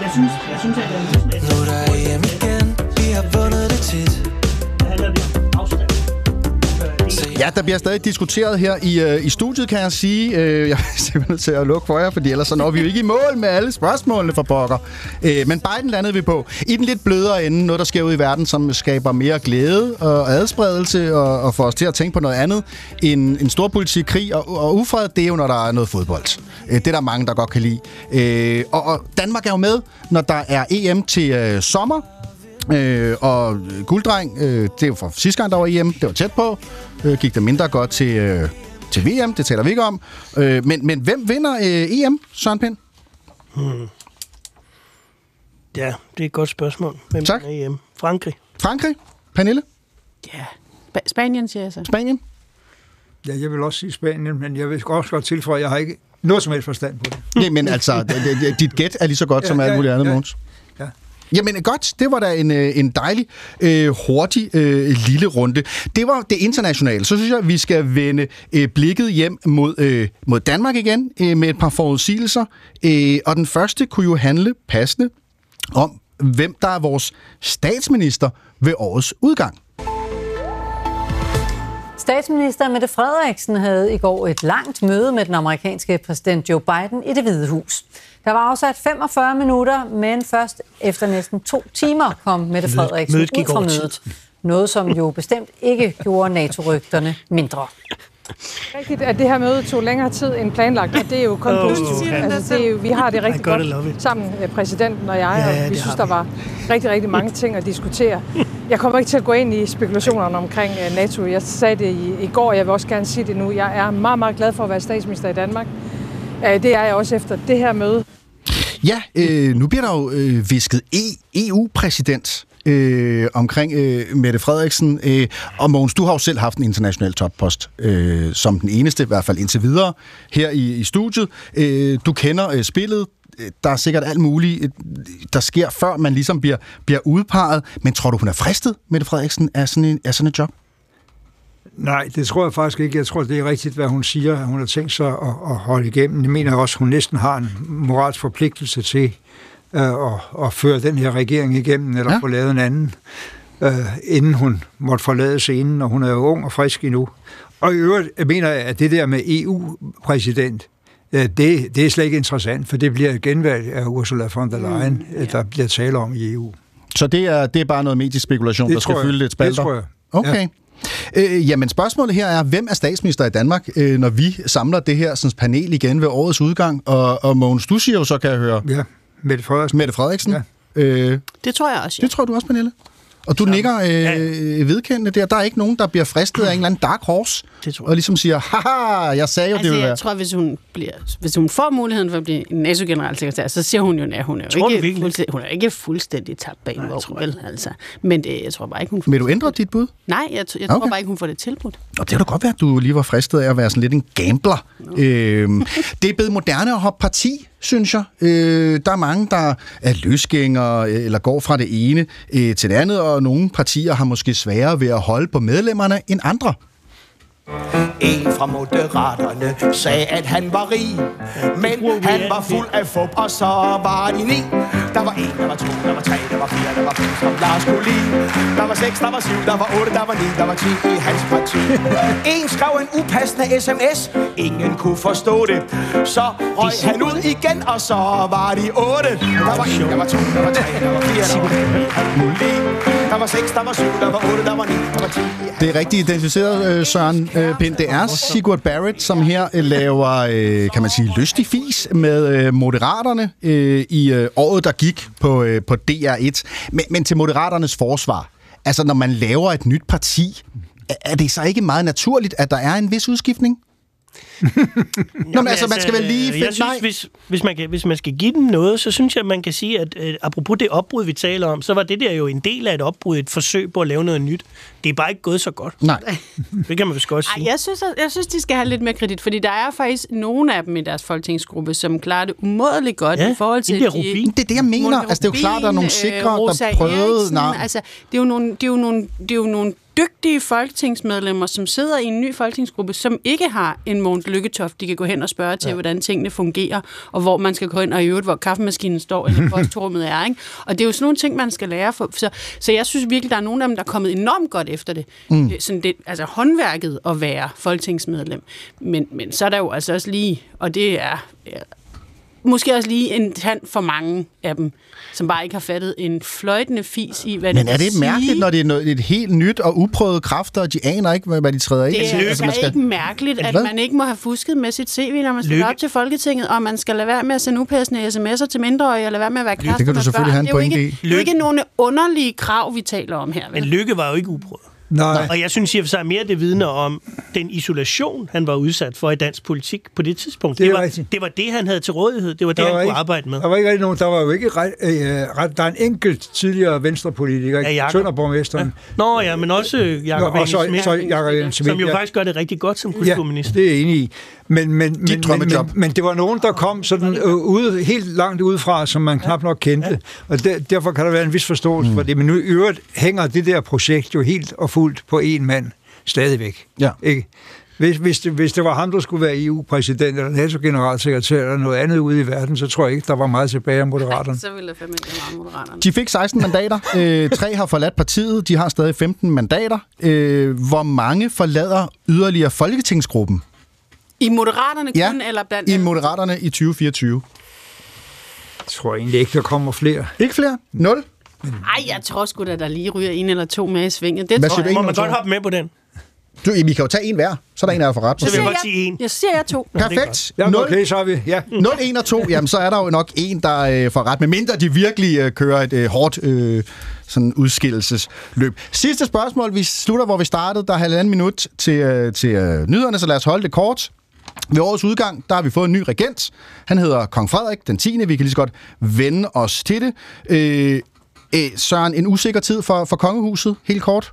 Jeg synes, jeg synes, at det er Nu er der EM igen, vi har vundet det tit. Ja, der bliver stadig diskuteret her i, øh, i studiet, kan jeg sige. Øh, jeg er [laughs] simpelthen nødt til at lukke for jer, fordi ellers så når vi jo ikke i mål med alle spørgsmålene fra pokker. Øh, men Biden landede vi på. I den lidt blødere ende, noget der sker ud i verden, som skaber mere glæde og adspredelse og, og får os til at tænke på noget andet end en stor politik, krig og, og ufred, det er jo, når der er noget fodbold. Øh, det er der mange, der godt kan lide. Øh, og, og Danmark er jo med, når der er EM til øh, sommer. Øh, og gulddreng, øh, det er jo fra sidste gang, der var EM. Det var tæt på. Øh, gik det mindre godt til, øh, til VM. Det taler vi ikke om. Øh, men, men hvem vinder øh, EM, Søren Pind? Hmm. Ja, det er et godt spørgsmål. Hvem Tak. er EM? Frankrig. Frankrig? Pernille? Ja. Sp- Spanien, siger jeg så. Spanien? Ja, jeg vil også sige Spanien, men jeg vil også godt tilføje, at jeg har ikke noget som helst forstand på det. Nej, men altså, dit gæt er lige så godt Ja, som alt ja, muligt andet, ja. Måns. Jamen godt, det var da en, øh, en dejlig, øh, hurtig øh, lille runde. Det var det internationale. Så synes jeg, at vi skal vende øh, blikket hjem mod, øh, mod Danmark igen øh, med et par forudsigelser. Øh, og den første kunne jo handle passende om, hvem der er vores statsminister ved årets udgang. Statsminister Mette Frederiksen havde i går et langt møde med den amerikanske præsident Joe Biden i det hvide hus. Der var afsat 45 minutter, men først efter næsten to timer kom Mette Frederiksen mødet ud fra mødet. Noget, som jo bestemt ikke gjorde NATO-rygterne mindre. Rigtigt, at det her møde tog længere tid end planlagt, og det er jo kun Åh, positivt. Altså, det er jo, vi har det rigtig godt sammen, øh, præsidenten og jeg, Ja, og vi synes, der var rigtig, rigtig mange ting at diskutere. Jeg kommer ikke til at gå ind i spekulationerne omkring øh, NATO. Jeg sagde det i, i går, og jeg vil også gerne sige det nu. Jeg er meget, meget glad for at være statsminister i Danmark. Øh, Det er jeg også efter det her møde. Ja, øh, nu bliver der jo øh, visket e, EU-præsident øh, omkring øh, Mette Frederiksen. Øh, og Mogens, du har jo selv haft en international toppost, øh, som den eneste, i hvert fald indtil videre, her i, i studiet. Øh, du kender øh, spillet. Øh, der er sikkert alt muligt, øh, der sker, før man ligesom bliver, bliver udpeget. Men tror du, hun er fristet, Mette Frederiksen, af sådan, en, af sådan et job? Nej, det tror jeg faktisk ikke. Jeg tror, det er rigtigt, hvad hun siger, at hun har tænkt sig at, at holde igennem. Jeg mener også, at hun næsten har en moralsk forpligtelse til øh, at, at føre den her regering igennem, eller Ja. ja. få lavet en anden, øh, inden hun måtte forlade scenen, og hun er jo ung og frisk endnu. Og i øvrigt mener jeg, at det der med EU-præsident, øh, det, det er slet ikke interessant, for det bliver et genvalg af Ursula von der Leyen, mm, der bliver tale om i EU. Så det er, det er bare noget mediespekulation, Det der skal jeg. fylde lidt spalter? Det tror jeg. Okay. Ja. Øh, jamen spørgsmålet her er, hvem er statsminister i Danmark, øh, når vi samler det her sådan, panel igen ved årets udgang? Og, og Mogens, du siger jo så, kan jeg høre... Ja, Mette Frederiksen. Mette Frederiksen. Ja. Øh, Det tror jeg også, ja. det tror du også, Pernille? Og du nikker øh, vedkendende der. Der er ikke nogen, der bliver fristet af en eller anden dark horse, og ligesom siger, haha, jeg sagde jo, det Altså, ville være... jeg tror, hvis hun, bliver, hvis hun får muligheden for at blive NATO-generalsekretær, så siger hun jo, at hun er Tror jo ikke, virkelig? fuldstændig, hun er ikke fuldstændig tabt bag en vogn, vel? Altså. Men det, jeg tror bare ikke, hun får Vil du ændre dit bud? Nej, jeg, jeg tror Okay. bare ikke, hun får det tilbudt. Og det kan da godt være, at du lige var fristet af at være sådan lidt en gambler. Øhm, det er blevet moderne at hoppe parti, synes jeg. Øh, der er mange, der er løsgængere øh, eller går fra det ene øh, til det andet, og nogle partier har måske sværere ved at holde på medlemmerne end andre. En fra Moderaterne sagde, at han var rig, men han var fuld af fup, og så var de ni. Der var en, der var to, der var tre, der var fire, der var fem, som Lars kunne lide. Der var seks, der var syv, der var otte, der var ni, der var ti i hans parti. En skrev en upassende sms, ingen kunne forstå det. Så røg han ud igen, og så var de otte. Der var en, der var to, der var tre, der var fire, der var fem, han kunne lide. Der var seks, der var syv, der var otte, der var ni, der var ti i Det er rigtig identificeret, øh, Søren øh, Pind. Det er Sigurd Barrett, som her øh, laver, kan man sige, lystig fis med Moderaterne i året, der gik på, på DR1. Men, men til Moderaternes forsvar. Altså, når man laver et nyt parti, er det så ikke meget naturligt, at der er en vis udskiftning? [laughs] Nå, men altså, man skal vel lige finde... Jeg synes, hvis, hvis, man kan, hvis man skal give dem noget, så synes jeg, at man kan sige, at øh, apropos det opbrud, vi taler om, så var det der jo en del af et opbrud, et forsøg på at lave noget nyt. Det er bare ikke gået så godt. Nej. [laughs] Det kan man vist godt Ej, sige. jeg synes, at, jeg synes, de skal have lidt mere kredit, fordi der er faktisk nogle af dem i deres folketingsgruppe, som klarer det umådeligt godt Ja, i forhold til... Rubin. Det er det, jeg mener. Altså, det er jo klart, der er nogle sikre, øh, der prøvede- Eriksen, Nej. Altså, det er jo nogle, det er jo nogle, det er jo nogle dygtige folketingsmedlemmer, som sidder i en ny folketingsgruppe, som ikke har en Mogens Lykketoft, de kan gå hen og spørge til, ja. hvordan tingene fungerer, og hvor man skal gå ind, og i øvrigt, hvor kaffemaskinen står, eller [laughs] postrummet er. Ikke? Og det er jo sådan nogle ting, man skal lære. For, så, så jeg synes virkelig, der er nogle af dem, der er kommet enormt godt efter det. Mm. Sådan det altså håndværket at være folketingsmedlem. Men, men så er der jo altså også lige, og det er måske også lige en tand for mange af dem, som bare ikke har fattet en fløjtende fis i, hvad Men det er det mærkeligt, sige? når det er noget, et helt nyt og uprøvet kræfter, og de aner ikke, hvad de træder ind Det i? er altså, ikke mærkeligt, at man ikke må have fusket med sit CV, når man skal Lykke. op til Folketinget, og man skal lade være med at sende upassende sms'er til mindreårige, og lade være med at være kærester kan du selvfølgelig børn. have en det er jo pointe ikke, i. det er jo ikke nogle underlige krav, vi taler om her. Men Lykke var jo ikke uprøvet. Nej. Og jeg synes i og for sig mere, det vidner om den isolation, han var udsat for i dansk politik på det tidspunkt. Det det, var, rigtigt. det var det, han havde til rådighed. Det var det, Der han var kunne ikke- arbejde med. Der var ikke rigtig nogen, der var jo ikke ret, øh, ret der er en enkelt tidligere venstrepolitiker, Ja, ja, Jakob. Sønderborgmesteren. Nå ja, men også øh, Jacob Nå, og så, så Jacob Engel Schmidt, som jo ja. faktisk gør det rigtig godt som kulturminister. Ja, det er jeg enig i. Men, men, men, men, drømmejob. men, men det var nogen, der kom sådan øh, ude, helt langt udefra, som man knap nok kendte. Og der, derfor kan der være en vis forståelse mm. for det. Men nu i øvrigt hænger det der projekt jo helt og fuldt på en mand stadigvæk. Ja. Ikke? Hvis, hvis, det, hvis det var ham, der skulle være EU-præsident eller NATO-generalsekretær eller noget andet ude i verden, så tror jeg ikke, der var meget tilbage af moderaterne. [laughs] Så ville jeg fandme ikke være meget moderaterne. De fik 16 mandater. [laughs] Øh, tre har forladt partiet. De har stadig 15 mandater. Øh, hvor mange forlader yderligere Folketingsgruppen I Moderaterne Ja, kun, eller blandt i Moderaterne i 2024? Jeg tror egentlig ikke, der kommer flere. Ikke flere? Nul? Ej, jeg tror sgu da, der lige ryger en eller to med i svinget. Det Hvad tror jeg. Må man godt hoppe med på den? Du, vi kan jo tage en hver. Så er der en, der er for ret. Så vil jeg godt sige en. Jeg siger [laughs] jeg to. Perfekt. Nul. okay, så er vi. Ja. 0, 1 og 2, jamen så er der jo nok en, der øh, får ret, med mindre de virkelig øh, kører et øh, hårdt øh, sådan udskillelsesløb. Sidste spørgsmål, vi slutter, hvor vi startede. Der er halvanden minut til, øh, til øh, nyhederne, så lad os holde det kort. Ved årets udgang, der har vi fået en ny regent. Han hedder Kong Frederik den 10. Vi kan lige så godt vende os til det. Øh, øh, Søren, en usikker tid for, for kongehuset, helt kort.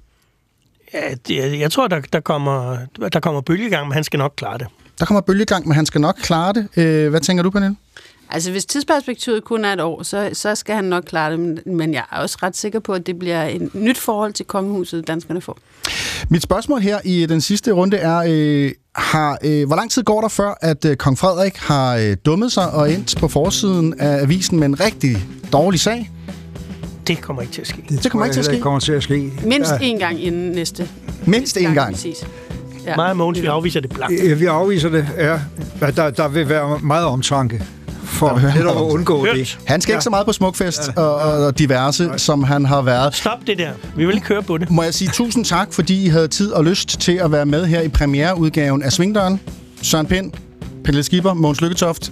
Ja, det, jeg tror, der, der, kommer, der kommer bølgegang, men han skal nok klare det. Der kommer bølgegang, men han skal nok klare det. Øh, hvad tænker du, Pernille? Altså, hvis tidsperspektivet kun er et år, så, så skal han nok klare det. Men, men jeg er også ret sikker på, at det bliver et nyt forhold til kongehuset, danskerne får. Mit spørgsmål her i den sidste runde er, øh, har, øh, hvor lang tid går der før, at øh, kong Frederik har øh, dummet sig og endt på forsiden af avisen med en rigtig dårlig sag? Det kommer ikke til at ske. Det kommer ikke til at ske. Det kommer til at ske. Mindst Ja. en gang inden næste. Mindst en gang. Præcis. Ja. Mig og Mogens, vi afviser det blankt. Ja, vi afviser det, ja. Der, der vil være meget omtanke for netop at undgå det. Han skal ikke så meget på smukfest og, og diverse, som han har været. Stop det der. Vi vil ikke køre på det. Må jeg sige tusind tak, fordi I havde tid og lyst til at være med her i premiereudgaven af Svingdøren. Søren Pind, Pelle Skipper, Mogens Lykketoft.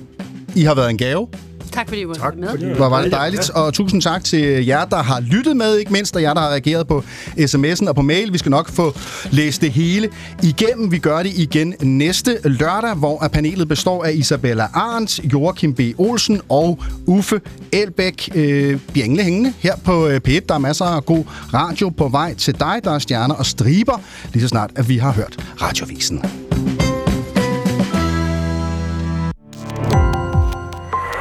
I har været en gave. Tak Tak fordi I var med. Hvor var det dejligt, og tusind tak til jer, der har lyttet med, ikke mindst, og jer, der har reageret på sms'en og på mail. Vi skal nok få læst det hele igennem. Vi gør det igen næste lørdag, hvor panelet består af Isabella Arndt, Joachim B. Olsen og Uffe Elbæk. Øh, bliver engle hængende her på øh, P1. Der er masser af god radio på vej til dig. Der er stjerner og striber, lige så snart, at vi har hørt radiovisen.